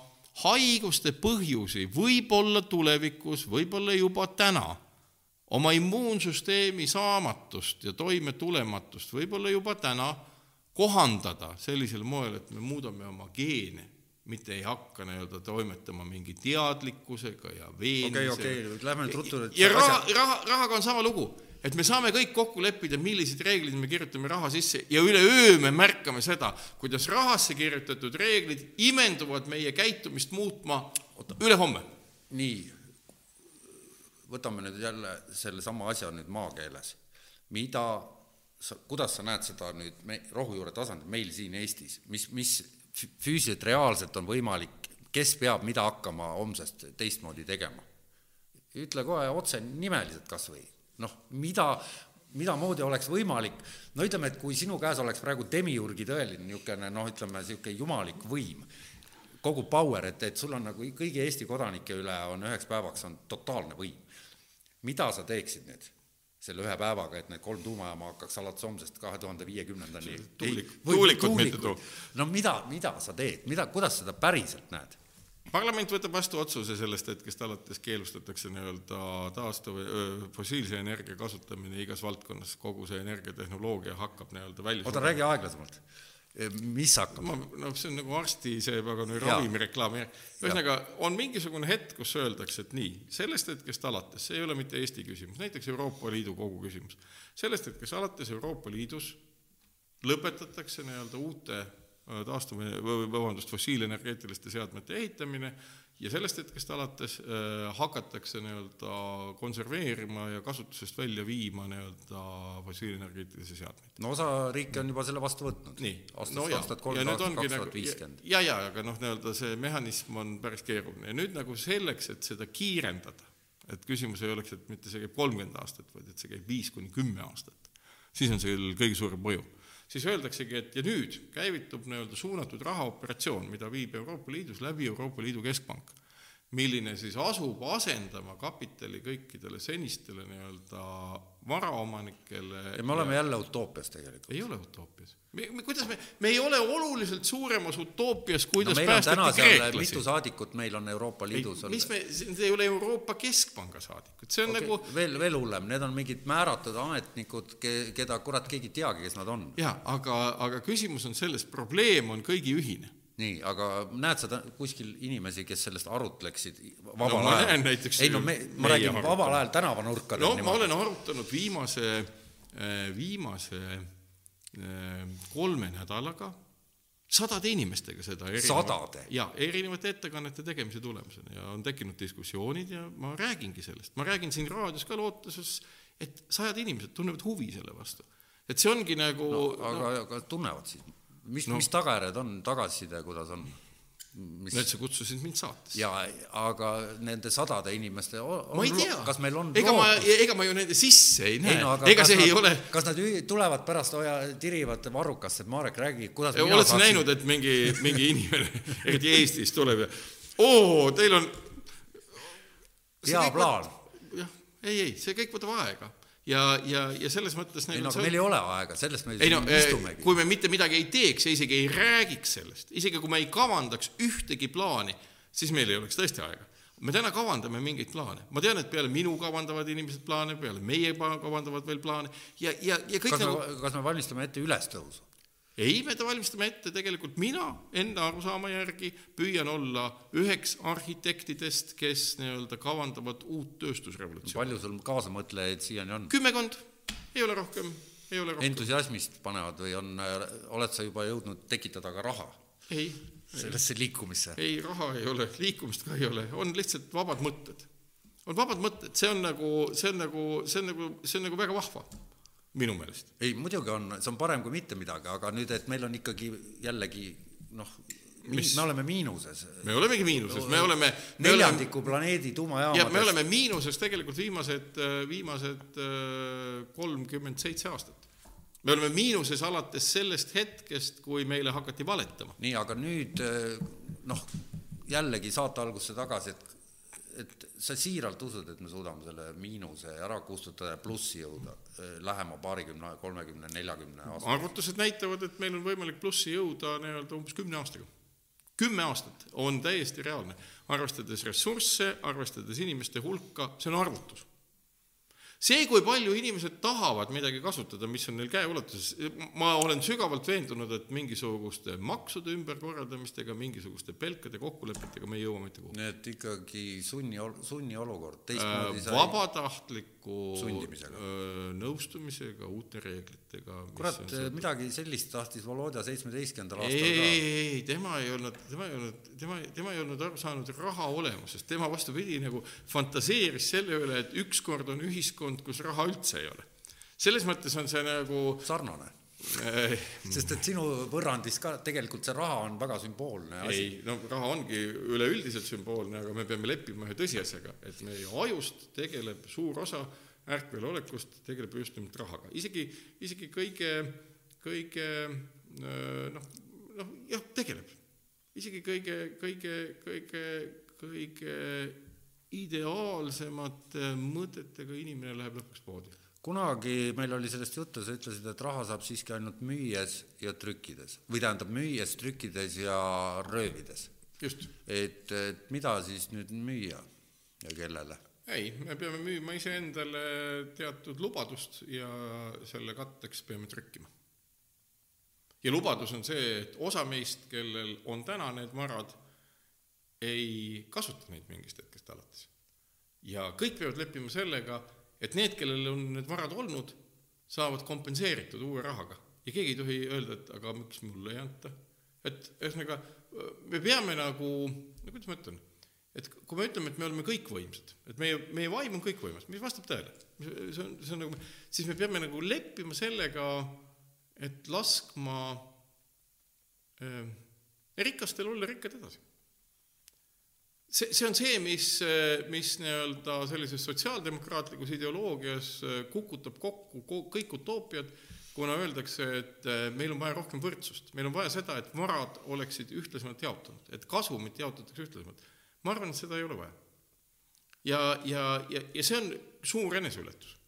C: haiguste põhjusi võib-olla tulevikus, võib-olla juba täna, oma immuunsüsteemi saamatust ja toimetulematust võib-olla juba täna kohandada sellisel moel, et me muudame oma geene mitte ei hakka nii-öelda toimetama mingi teadlikkusega ja veenmisega.
B: okei okay,, okei okay., lähme nüüd ruttu.
C: ja raha, raha, rahaga on sama lugu, et me saame kõik kokku leppida, millised reeglid me kirjutame raha sisse ja üleöö me märkame seda, kuidas rahasse kirjutatud reeglid imenduvad meie käitumist muutma ülehomme.
B: nii, võtame nüüd jälle sellesama asja nüüd maakeeles. mida sa, kuidas sa näed seda nüüd me, rohujuure tasandil meil siin Eestis, mis, mis füüsiliselt, reaalselt on võimalik, kes peab mida hakkama homsest teistmoodi tegema. ütle kohe otse nimeliselt kas või, noh, mida, midamoodi oleks võimalik, no ütleme, et kui sinu käes oleks praegu demiurgi tõeline niisugune noh, ütleme niisugune jumalik võim, kogu power, et, et sul on nagu kõigi Eesti kodanike üle on üheks päevaks on totaalne võim. Mida sa teeksid nüüd? selle ühe päevaga, et need kolm tuumajaama hakkaks alates homsest kahe tuhande viiekümnendani
C: tuulik, tuulikud mitte tuu-.
B: no mida, mida sa teed, mida, kuidas seda päriselt näed?
C: parlament võtab vastu otsuse sellest hetkest alates keelustatakse nii-öelda taastuv, fossiilse energia kasutamine igas valdkonnas, kogu see energiatehnoloogia hakkab nii-öelda välja
B: oota, räägi aeglasemalt mis hakkab?
C: ma, noh, see on nagu arsti see pagana ravimireklaam, ühesõnaga on mingisugune hetk, kus öeldakse, et nii, sellest hetkest alates, see ei ole mitte Eesti küsimus, näiteks Euroopa Liidu kogu küsimus, sellest hetkest alates Euroopa Liidus lõpetatakse nii-öelda uute äh, taastuv, vabandust, fossiilenergeetiliste seadmete ehitamine ja sellest hetkest alates äh, hakatakse nii-öelda konserveerima ja kasutusest välja viima nii-öelda fossiilenergeetilisi seadmeid.
B: no osa riike on juba selle vastu võtnud.
C: nii,
B: no jaa, ja nüüd ongi nagu,
C: ja, ja, aga noh, nii-öelda see mehhanism on päris keeruline. Ja nüüd nagu selleks, et seda kiirendada, et küsimus ei oleks, et mitte see käib kolmkümmend aastat, vaid et see käib viis kuni kümme aastat, siis on sellel kõige suurem mõju siis öeldaksegi, et ja nüüd käivitub nii-öelda suunatud rahaoperatsioon, mida viib Euroopa Liidus läbi Euroopa Liidu Keskpank, milline siis asub asendama kapitali kõikidele senistele nii-öelda varaomanikele.
B: ja me oleme jälle utoopias tegelikult.
C: ei ole utoopias. me, me, kuidas me, me ei ole oluliselt suuremas utoopias, kuidas no, päästeti kreeklasi.
B: mitu saadikut meil on Euroopa Liidus.
C: mis me, see ei ole Euroopa Keskpanga saadikud, see on okay. nagu
B: veel, veel hullem, need on mingid määratud ametnikud, keda kurat keegi ei teagi, kes nad on.
C: jaa, aga, aga küsimus on selles, probleem on kõigi ühine
B: nii, aga näed sa kuskil inimesi, kes sellest arutleksid vabal no, ajal? ei no me, ma räägin vabal ajal tänavanurkadel.
C: no niimoodi. ma olen arutanud viimase, eh, viimase eh, kolme nädalaga sadade inimestega seda.
B: sadade?
C: jaa, erinevate ettekannete tegemise tulemusena ja on tekkinud diskussioonid ja ma räägingi sellest, ma räägin siin raadios ka lootuses, et sajad inimesed tunnevad huvi selle vastu. et see ongi nagu
B: no, aga no,, aga tunnevad siis mis no., mis tagajärjed on, tagasiside, kuidas on?
C: mis... no et sa kutsusid mind saatesse.
B: jaa, aga nende sadade inimeste
C: ma ei tea,
B: kas meil on
C: ega lootus? ma, ega ma ju nende sisse ei näe, no, ega see
B: nad,
C: ei ole
B: kas nad tulevad pärast, tirivad varrukasse, et Marek, räägi, kuidas
C: oled sa näinud, et mingi, mingi inimene, eriti Eestis tuleb ja oo, teil on
B: hea plaan.
C: jah, ei, ei, see kõik võtab aega ja, ja, ja selles mõttes
B: ei no aga meil ei ole aega, sellest me
C: ei no, eh, istumegi. kui me mitte midagi ei teeks ja isegi ei räägiks sellest, isegi kui me ei kavandaks ühtegi plaani, siis meil ei oleks tõesti aega. me täna kavandame mingeid plaane, ma tean, et peale minu kavandavad inimesed plaane, peale meie kavandavad veel plaane ja, ja, ja kõik
B: kas nagu me, kas me valmistame ette ülestõusu?
C: Ei, me valmistame ette tegelikult mina enda arusaama järgi püüan olla üheks arhitektidest, kes nii-öelda kavandavad uut tööstusrevolutsiooni.
B: palju sul kaasamõtlejaid siiani on?
C: kümmekond, ei ole rohkem, ei ole rohkem.
B: entusiasmist panevad või on, oled sa juba jõudnud tekitada ka raha?
C: ei,
B: sellesse liikumisse.
C: ei, raha ei ole, liikumist ka ei ole, on lihtsalt vabad mõtted. on vabad mõtted, see on nagu, see on nagu, see on nagu, see on nagu väga vahva, minu meelest.
B: ei, muidugi on, see on parem kui mitte midagi, aga nüüd, et meil on ikkagi jällegi noh, mis me oleme miinuses.
C: me olemegi miinuses, me oleme
B: neljandiku oleme, planeedi tuumajaamadest.
C: ja me oleme miinuses tegelikult viimased, viimased äh, kolmkümmend seitse aastat me oleme miinuses alates sellest hetkest, kui meile hakati valetama.
B: nii, aga nüüd eh, noh, jällegi saate algusse tagasi, et et sa siiralt usud, et me suudame selle miinuse ära kustutada ja plussi jõuda eh, lähema paarikümne, kolmekümne, neljakümne aastaga?
C: arvutused näitavad, et meil on võimalik plussi jõuda nii-öelda umbes kümne aastaga. kümme aastat on täiesti reaalne, arvestades ressursse, arvestades inimeste hulka, see on arvutus see, kui palju inimesed tahavad midagi kasutada, mis on neil käeulatuses, ma olen sügavalt veendunud, et mingisuguste maksude ümberkorraldamistega, mingisuguste pelkade kokkulepetega me ei jõua mitte kuhugi.
B: nii et ikkagi sunni, sunniolukord,
C: teistmoodi sai vabatahtliku sundimisega. nõustumisega, uute reeglitega.
B: kurat, midagi sellist tahtis Volodja seitsmeteistkümnendal
C: aastal ei, ka. ei, ei, ei, tema ei olnud, tema ei olnud, tema, tema ei olnud aru saanud raha olemusest, tema vastupidi nagu fantaseeris selle üle, et ükskord on ühiskond ühiskond, kus raha üldse ei ole. selles mõttes on see nagu
B: sarnane sest et sinu võrrandis ka tegelikult see raha on väga sümboolne
C: asi. ei, no raha ongi üleüldiselt sümboolne, aga me peame leppima ühe tõsiasjaga, et meie ajust tegeleb suur osa ärkvel olekust tegeleb just nimelt rahaga, isegi, isegi kõige, kõige noh, noh jah, tegeleb. isegi kõige, kõige, kõige, kõige ideaalsemate mõtetega inimene läheb lõpuks poodi.
B: Kunagi meil oli sellest juttu, sa ütlesid, et raha saab siiski ainult müües ja trükkides või tähendab, müües, trükkides ja röövides. et, et mida siis nüüd müüa ja kellele?
C: ei, me peame müüma iseendale teatud lubadust ja selle katteks peame trükkima. ja lubadus on see, et osa meist, kellel on täna need varad ei kasuta neid mingist hetkest alates. ja kõik peavad leppima sellega, et need, kellel on need varad olnud, saavad kompenseeritud uue rahaga. Ja keegi ei tohi öelda, et aga miks mulle ei anta. et ühesõnaga, me peame nagu, no kuidas ma ütlen, et kui me ütleme, et me oleme kõikvõimsad, et meie, meie vaim on kõikvõimas, mis vastab tõele, see on, see on nagu, siis me peame nagu leppima sellega, et laskma äh, rikastel olla rikkad edasi see, see on see, mis, mis nii-öelda sellises sotsiaaldemokraatlikus ideoloogias äh, kukutab kokku kõik utoopiad, kuna öeldakse, et äh, meil on vaja rohkem võrdsust, meil on vaja seda, et varad oleksid ühtlasemalt jaotunud, et kasumit jaotatakse ühtlasemalt. ma arvan, et seda ei ole vaja. ja, ja, ja, ja see on suur eneseületus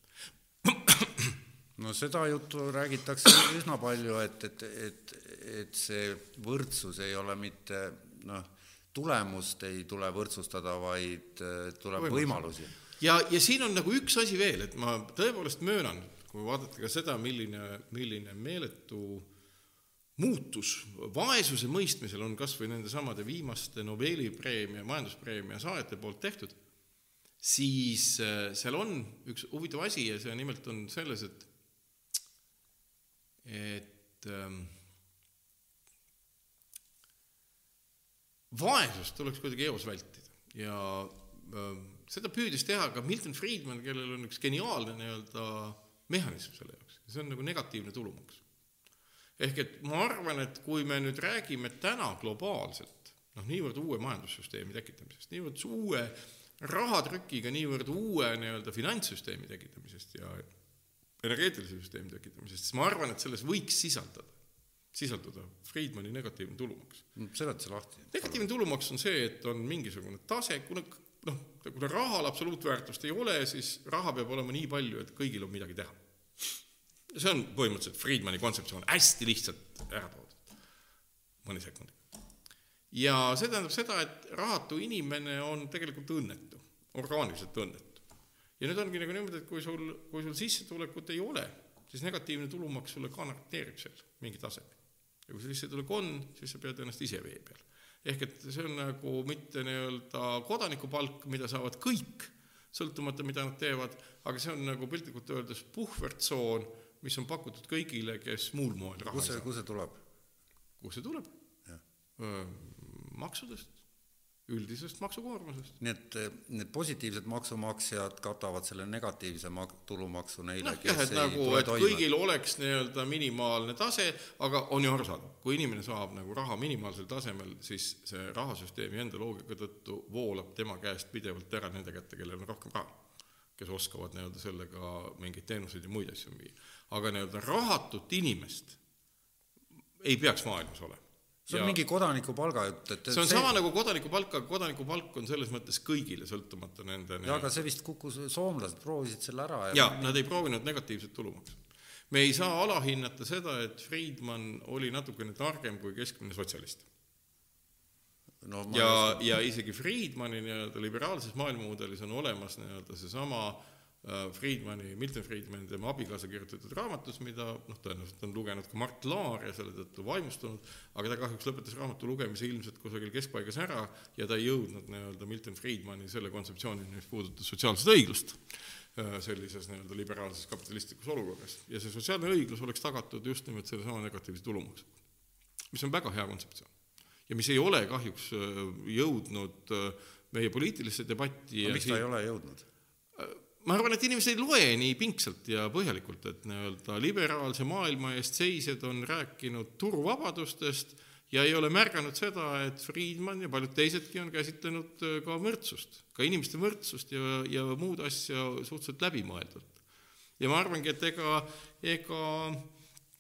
B: no seda juttu räägitakse üsna palju, et, et, et, et see võrdsus ei ole mitte noh tulemust ei tule võrdsustada, vaid äh, tuleb võimalusi.
C: ja, ja siin on nagu üks asi veel, et ma tõepoolest möönan, kui vaadata ka seda, milline, milline meeletu muutus vaesuse mõistmisel on kas või nendesamade viimaste Nobeli preemia, majanduspreemia saajate poolt tehtud, siis äh, seal on üks huvitav asi ja see nimelt on selles, et et ähm, vaesust tuleks kuidagi eos vältida ja äh, seda püüdis teha ka Milton Friedman, kellel on üks geniaalne nii-öelda mehhanism selle jaoks, see on nagu negatiivne tulumaks. ehk et ma arvan, et kui me nüüd räägime täna globaalselt noh, niivõrd uue majandussüsteemi tekitamisest, niivõrd uue rahatrükiga, niivõrd uue nii-öelda finantssüsteemi tekitamisest ja energeetilise süsteemi tekitamisest, siis ma arvan, et selles võiks sisaldada sisalduda Friedmani negatiivne tulumaks.
B: seleta see lahti.
C: negatiivne tulumaks on see, et on mingisugune tase, kuna noh, kuna rahal absoluutväärtust ei ole, siis raha peab olema nii palju, et kõigil on midagi teha. see on põhimõtteliselt Friedmani kontseptsioon, hästi lihtsalt ära toodud, mõne sekundiga. ja see tähendab seda, et rahatu inimene on tegelikult õnnetu, orgaaniliselt õnnetu. ja nüüd ongi nagu niimoodi, et kui sul, kui sul sissetulekut ei ole, siis negatiivne tulumaks sulle garanteerib seal mingi taseme ja kui sul sissetulek on, siis sa pead ennast ise vee peal. ehk et see on nagu mitte nii-öelda kodanikupalk, mida saavad kõik, sõltumata, mida nad teevad, aga see on nagu piltlikult öeldes puhvertsoon, mis on pakutud kõigile, kes muul moel raha
B: ei saa. kus see tuleb?
C: kust see tuleb? maksudest, üldisest maksukoormusest.
B: nii et need positiivsed maksumaksjad katavad selle negatiivse mak-, tulumaksu neile
C: noh jah, et nagu, et toime. kõigil oleks nii-öelda minimaalne tase, aga on ju arusaadav, kui inimene saab nagu raha minimaalsel tasemel, siis see rahasüsteemi enda loogika tõttu voolab tema käest pidevalt ära nende kätte, kellel on rohkem raha. kes oskavad nii-öelda sellega mingeid teenuseid ja muid asju müüa. aga nii-öelda rahatut inimest ei peaks maailmas olema
B: see on ja, mingi kodanikupalga jutt, et
C: see on see... sama nagu kodanikupalk, aga kodanikupalk on selles mõttes kõigile, sõltumata nende
B: jaa, aga see vist kukkus, soomlased proovisid selle ära
C: ja jaa, nad ei proovinud negatiivset tulumaksu. me ei saa alahinnata seda, et Friedman oli natukene targem kui keskmine sotsialist no, ja, ja isegi Friedmani nii-öelda liberaalses maailmamudelis on olemas nii-öelda seesama Äh, Friedmani, Milton Friedmani, tema abikaasa kirjutatud raamatus, mida noh, tõenäoliselt on lugenud ka Mart Laar ja selle tõttu vaimustunud, aga ta kahjuks lõpetas raamatu lugemise ilmselt kusagil keskpaigas ära ja ta ei jõudnud nii-öelda Milton Friedmani selle kontseptsioonini, mis puudutas sotsiaalset õiglust äh, sellises nii-öelda liberaalses kapitalistlikus olukorras. ja see sotsiaalne õiglus oleks tagatud just nimelt sellesama negatiivse tulumaksuga, mis on väga hea kontseptsioon. ja mis ei ole kahjuks äh, jõudnud meie poliitilisse debatti
B: no, miks ta siin... ei ole jõudnud?
C: Ma arvan, et inimesed ei loe nii pingsalt ja põhjalikult, et nii-öelda liberaalse maailma eest seisjad on rääkinud turuvabadustest ja ei ole märganud seda, et Friedman ja paljud teisedki on käsitlenud äh, ka võrdsust, ka inimeste võrdsust ja, ja muud asja suhteliselt läbimõeldult. ja ma arvangi, et ega, ega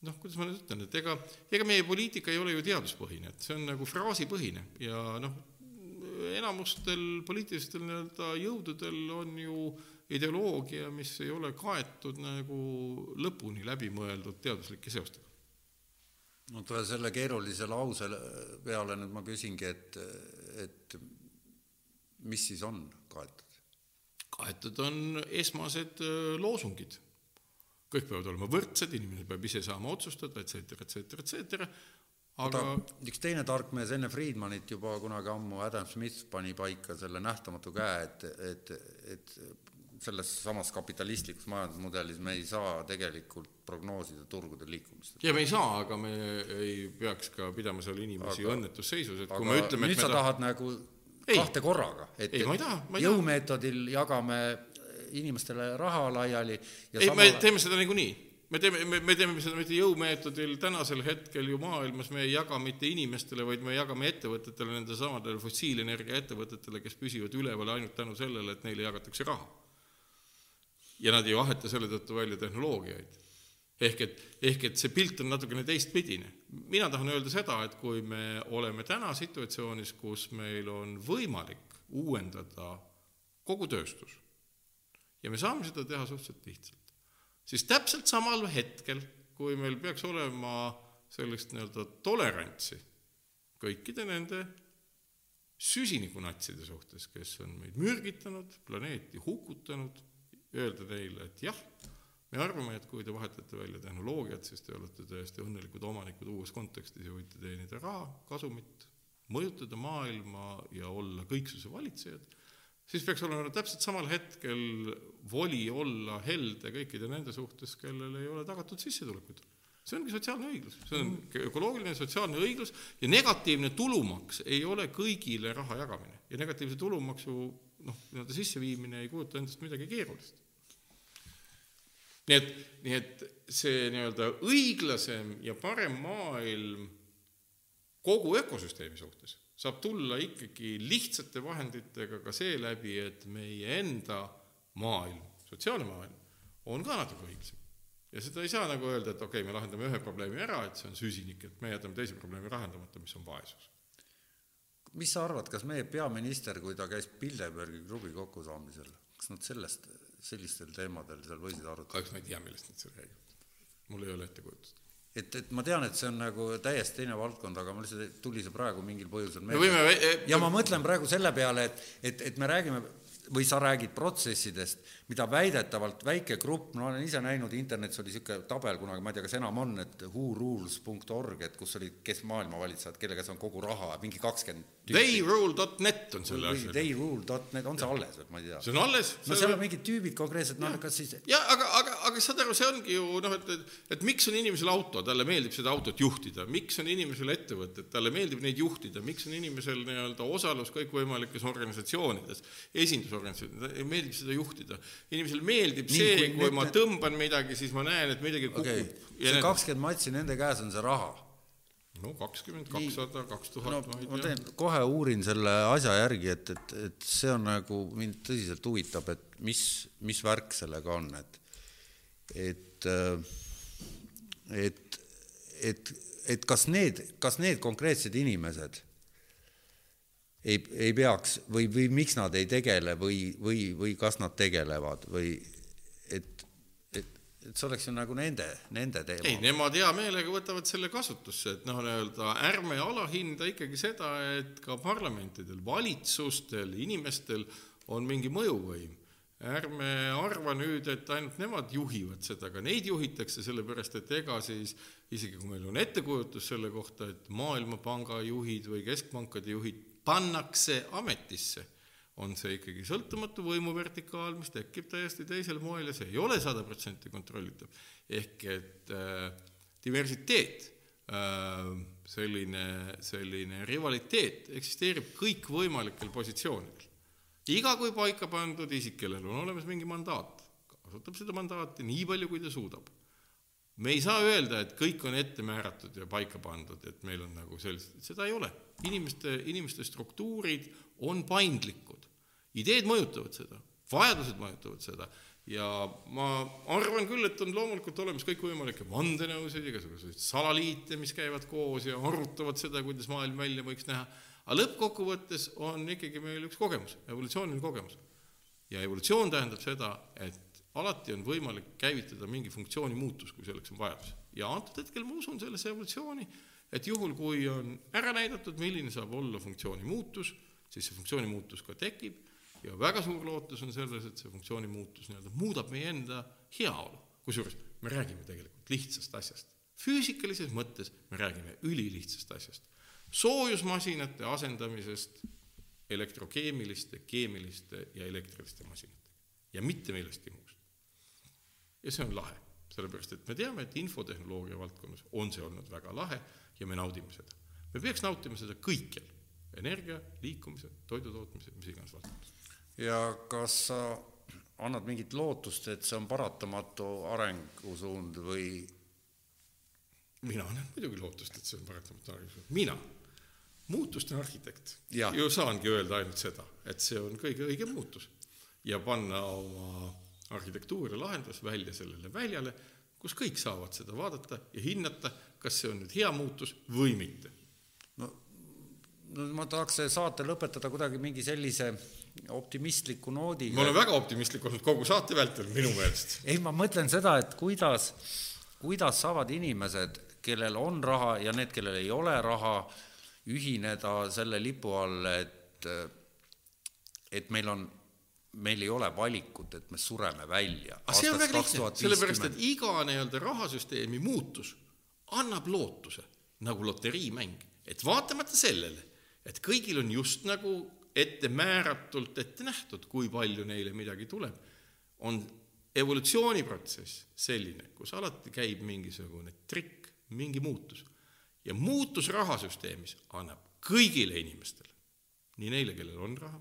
C: noh, kuidas ma nüüd ütlen, et ega, ega meie poliitika ei ole ju teaduspõhine, et see on nagu fraasipõhine ja noh, enamustel poliitilistel nii-öelda jõududel on ju ideoloogia, mis ei ole kaetud nagu lõpuni läbimõeldud teaduslike seostega.
B: no tule selle keerulise lause peale nüüd ma küsingi, et, et mis siis on kaetud?
C: kaetud on esmased äh, loosungid. kõik peavad olema võrdsed, inimene peab ise saama otsustada, et cetera, et cetera, et cetera,
B: aga üks teine tark mees enne Friedmanit juba kunagi ammu, Adam Smith, pani paika selle nähtamatu käe, et, et, et selles samas kapitalistlikus majandusmudelis me ei saa tegelikult prognoosida turgude liikumist.
C: ja me ei saa, aga me ei peaks ka pidama seal inimesi aga, õnnetusseisus, et kui me ütleme
B: nüüd sa ta... tahad nagu ei. kahte korraga,
C: et ei, ma ei taha,
B: ma ei jõumeetodil taha. jagame inimestele raha laiali
C: ja ei samal..., me teeme seda niikuinii me teeme, me, me teeme seda mitte jõumeetodil, tänasel hetkel ju maailmas me ei jaga mitte inimestele, vaid me jagame ettevõtetele, nendele samadele fossiilenergia ettevõtetele, kes püsivad üleval ainult tänu sellele, et neile jagatakse raha ja nad ei vaheta selle tõttu välja tehnoloogiaid. ehk et, ehk et see pilt on natukene teistpidine. mina tahan öelda seda, et kui me oleme täna situatsioonis, kus meil on võimalik uuendada kogu tööstus ja me saame seda teha suhteliselt lihtsalt, siis täpselt samal hetkel, kui meil peaks olema sellist nii-öelda tolerantsi kõikide nende süsinikunatside suhtes, kes on meid mürgitanud, planeeti hukutanud öelda teile, et jah, me arvame, et kui te vahetate välja tehnoloogiat, siis te olete täiesti õnnelikud omanikud uues kontekstis ja võite teenida raha, kasumit, mõjutada maailma ja olla kõiksuse valitsejad, siis peaks olema täpselt samal hetkel voli olla helde kõikide nende suhtes, kellel ei ole tagatud sissetulekuid. see ongi sotsiaalne õiglus, see on ökoloogiline sotsiaalne õiglus ja negatiivne tulumaks ei ole kõigile raha jagamine. Ja negatiivse tulumaksu noh, nii-öelda sisseviimine ei kujuta endast midagi keerulist nii et, nii et see nii-öelda õiglasem ja parem maailm kogu ökosüsteemi suhtes saab tulla ikkagi lihtsate vahenditega ka seeläbi, et meie enda maailm, sotsiaalne maailm, on ka natuke õiglasem. ja seda ei saa nagu öelda, et okei okay,, me lahendame ühe probleemi ära, et see on süsinik, et me jätame teise probleemi lahendamata, mis on vaesus.
B: Mis sa arvad, kas meie peaminister, kui ta käis Bilderbergi klubi kokkusaamisel, kas nad sellest sellistel teemadel seal võisid arutada?
C: kahjuks ma ei tea, millest nad seal räägivad. mul ei ole ettekujutust.
B: et, et ma tean, et see on nagu täiesti teine valdkond, aga mul lihtsalt tuli see praegu mingil põhjusel meelde. Võime... E- ja ma mõtlen praegu selle peale, et, et, et me räägime või sa räägid protsessidest, mida väidetavalt väike grupp, ma olen ise näinud, internetis oli niisugune tabel kunagi, ma ei tea, kas enam on, et whorules.org, et kus oli, kes maailma valitsejad, kelle käes on kogu raha, mingi kakskümmend
C: Theyrule.net on selle asja.
B: theyrule.net, on see alles või ma ei tea?
C: see on alles.
B: no seal on mingid tüübid konkreetselt, noh, kas siis
C: ja aga, aga, aga saad aru, see ongi ju noh, et, et, et miks on inimesel auto, talle meeldib seda autot juhtida, miks on inimesel ettevõtted, talle meeldib neid juhtida, miks on inimesel nii-öelda osalus kõikvõimalikes organisatsioonides, esindusorganisatsioonides, meeldib seda juhtida. inimesele meeldib
B: Nii,
C: see
B: kui,
C: kui ma
B: need-
C: tõmban midagi, siis ma näen, et midagi kukub okay..
B: see kakskümmend matši, nende käes on see raha.
C: No kakskümmend, kakssada, kaks tuhat, ma
B: ma
C: ei tea.
B: kohe uurin selle asja järgi, et, et, et see on nagu mind tõsiselt huvitab, et mis, mis värk sellega on, et et et, et, et kas need, kas need konkreetsed inimesed ei, ei peaks või, või miks nad ei tegele või, või, või kas nad tegelevad või et, see oleks ju nagu nende, nende
C: ei,
B: teema.
C: nemad hea meelega võtavad selle kasutusse, et noh, nii-öelda ärme alahinda ikkagi seda, et ka parlamentidel, valitsustel, inimestel on mingi mõjuvõim. ärme arva nüüd, et ainult nemad juhivad seda, ka neid juhitakse sellepärast, et ega siis isegi kui meil on ettekujutus selle kohta, et Maailmapanga juhid või keskpankade juhid pannakse ametisse on see ikkagi sõltumatu võimuvertikaal, mis tekib täiesti teisel moel ja see ei ole sada protsenti kontrollitav. ehk et äh, diversiteet äh,, selline, selline rivaliteet eksisteerib kõikvõimalikel positsioonidel. iga kui paika pandud isik, kellel on olemas mingi mandaat, kasutab seda mandaati nii palju, kui ta suudab. Me ei saa öelda, et kõik on ette määratud ja paika pandud, et meil on nagu sellised, seda ei ole. inimeste, inimeste struktuurid on paindlikud ideed mõjutavad seda, vajadused mõjutavad seda ja ma arvan küll, et on loomulikult olemas kõikvõimalikke vandenõusid, igasuguseid salaliite, mis käivad koos ja arutavad seda, kuidas maailm välja võiks näha, aga lõppkokkuvõttes on ikkagi meil üks kogemus, evolutsiooniline kogemus. ja evolutsioon tähendab seda, et alati on võimalik käivitada mingi funktsiooni muutus, kui selleks on vajadus. ja antud hetkel ma usun sellesse evolutsiooni, et juhul, kui on ära näidatud, milline saab olla funktsiooni muutus, siis see funktsiooni muutus ka tekib ja väga suur lootus on selles, et see funktsiooni muutus nii-öelda muudab meie enda heaolu. kusjuures me räägime tegelikult lihtsast asjast. füüsikalises mõttes me räägime ülilihtsast asjast. soojusmasinate asendamisest elektrokeemiliste, keemiliste ja elektriliste masinatega. ja mitte millestki muust. Ja see on lahe, sellepärast et me teame, et infotehnoloogia valdkonnas on see olnud väga lahe ja me naudime seda. me peaks nautima seda kõikjal, energia, liikumise, toidu tootmise, mis iganes valdkonnas
B: ja kas sa annad mingit lootust, et see on paratamatu arengusuund või?
C: mina annan muidugi lootust, et see on paratamatu arengusuund, mina, muutuste arhitekt,
B: Ja.
C: ju saangi öelda ainult seda, et see on kõige õigem muutus ja panna oma arhitektuur ja lahendus välja sellele väljale, kus kõik saavad seda vaadata ja hinnata, kas see on nüüd hea muutus või mitte
B: no, no ma tahaks saate lõpetada kuidagi mingi sellise optimistliku noodiga.
C: ma olen väga optimistlik olnud kogu saate vältel, minu meelest.
B: ei, ma mõtlen seda, et kuidas, kuidas saavad inimesed, kellel on raha ja need, kellel ei ole raha, ühineda selle lipu all, et, et meil on, meil ei ole valikut, et me sureme välja.
C: aga see on väga lihtne, sellepärast et iga nii-öelda rahasüsteemi muutus annab lootuse, nagu loteriimäng, et vaatamata sellele, et kõigil on just nagu ette määratult ette nähtud, kui palju neile midagi tuleb, on evolutsiooniprotsess selline, kus alati käib mingisugune trikk, mingi muutus. ja muutus rahasüsteemis annab kõigile inimestele, nii neile, kellel on raha,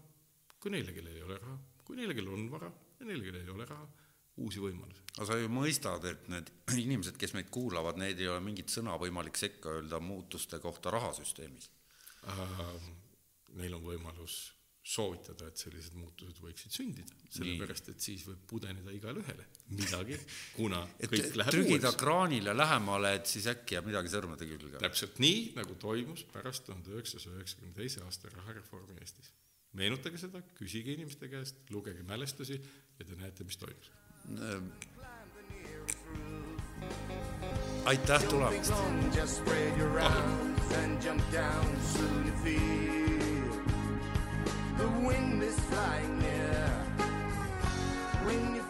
C: kui neile, kellel ei ole raha, kui neile, kellel on vara ja neile, kellel ei ole raha, uusi võimalusi.
B: aga sa ju mõistad, et need inimesed, kes meid kuulavad, neid ei ole mingit sõna võimalik sekka öelda muutuste kohta rahasüsteemis
C: äh, neil on võimalus soovitada, et sellised muutused võiksid sündida, sellepärast et siis võib pudeneda igale ühele midagi, kuna kõik läheb
B: trügida
C: uueks.
B: kraanile lähemale, et siis äkki jääb midagi sõrmede külge.
C: täpselt nii, nagu toimus pärast tuhande üheksasaja üheksakümne teise aasta rahareformi Eestis meenutage seda, küsige inimeste käest, lugege mälestusi ja te näete, mis toimus.
B: aitäh tulemast.
A: The wind is flying near. When you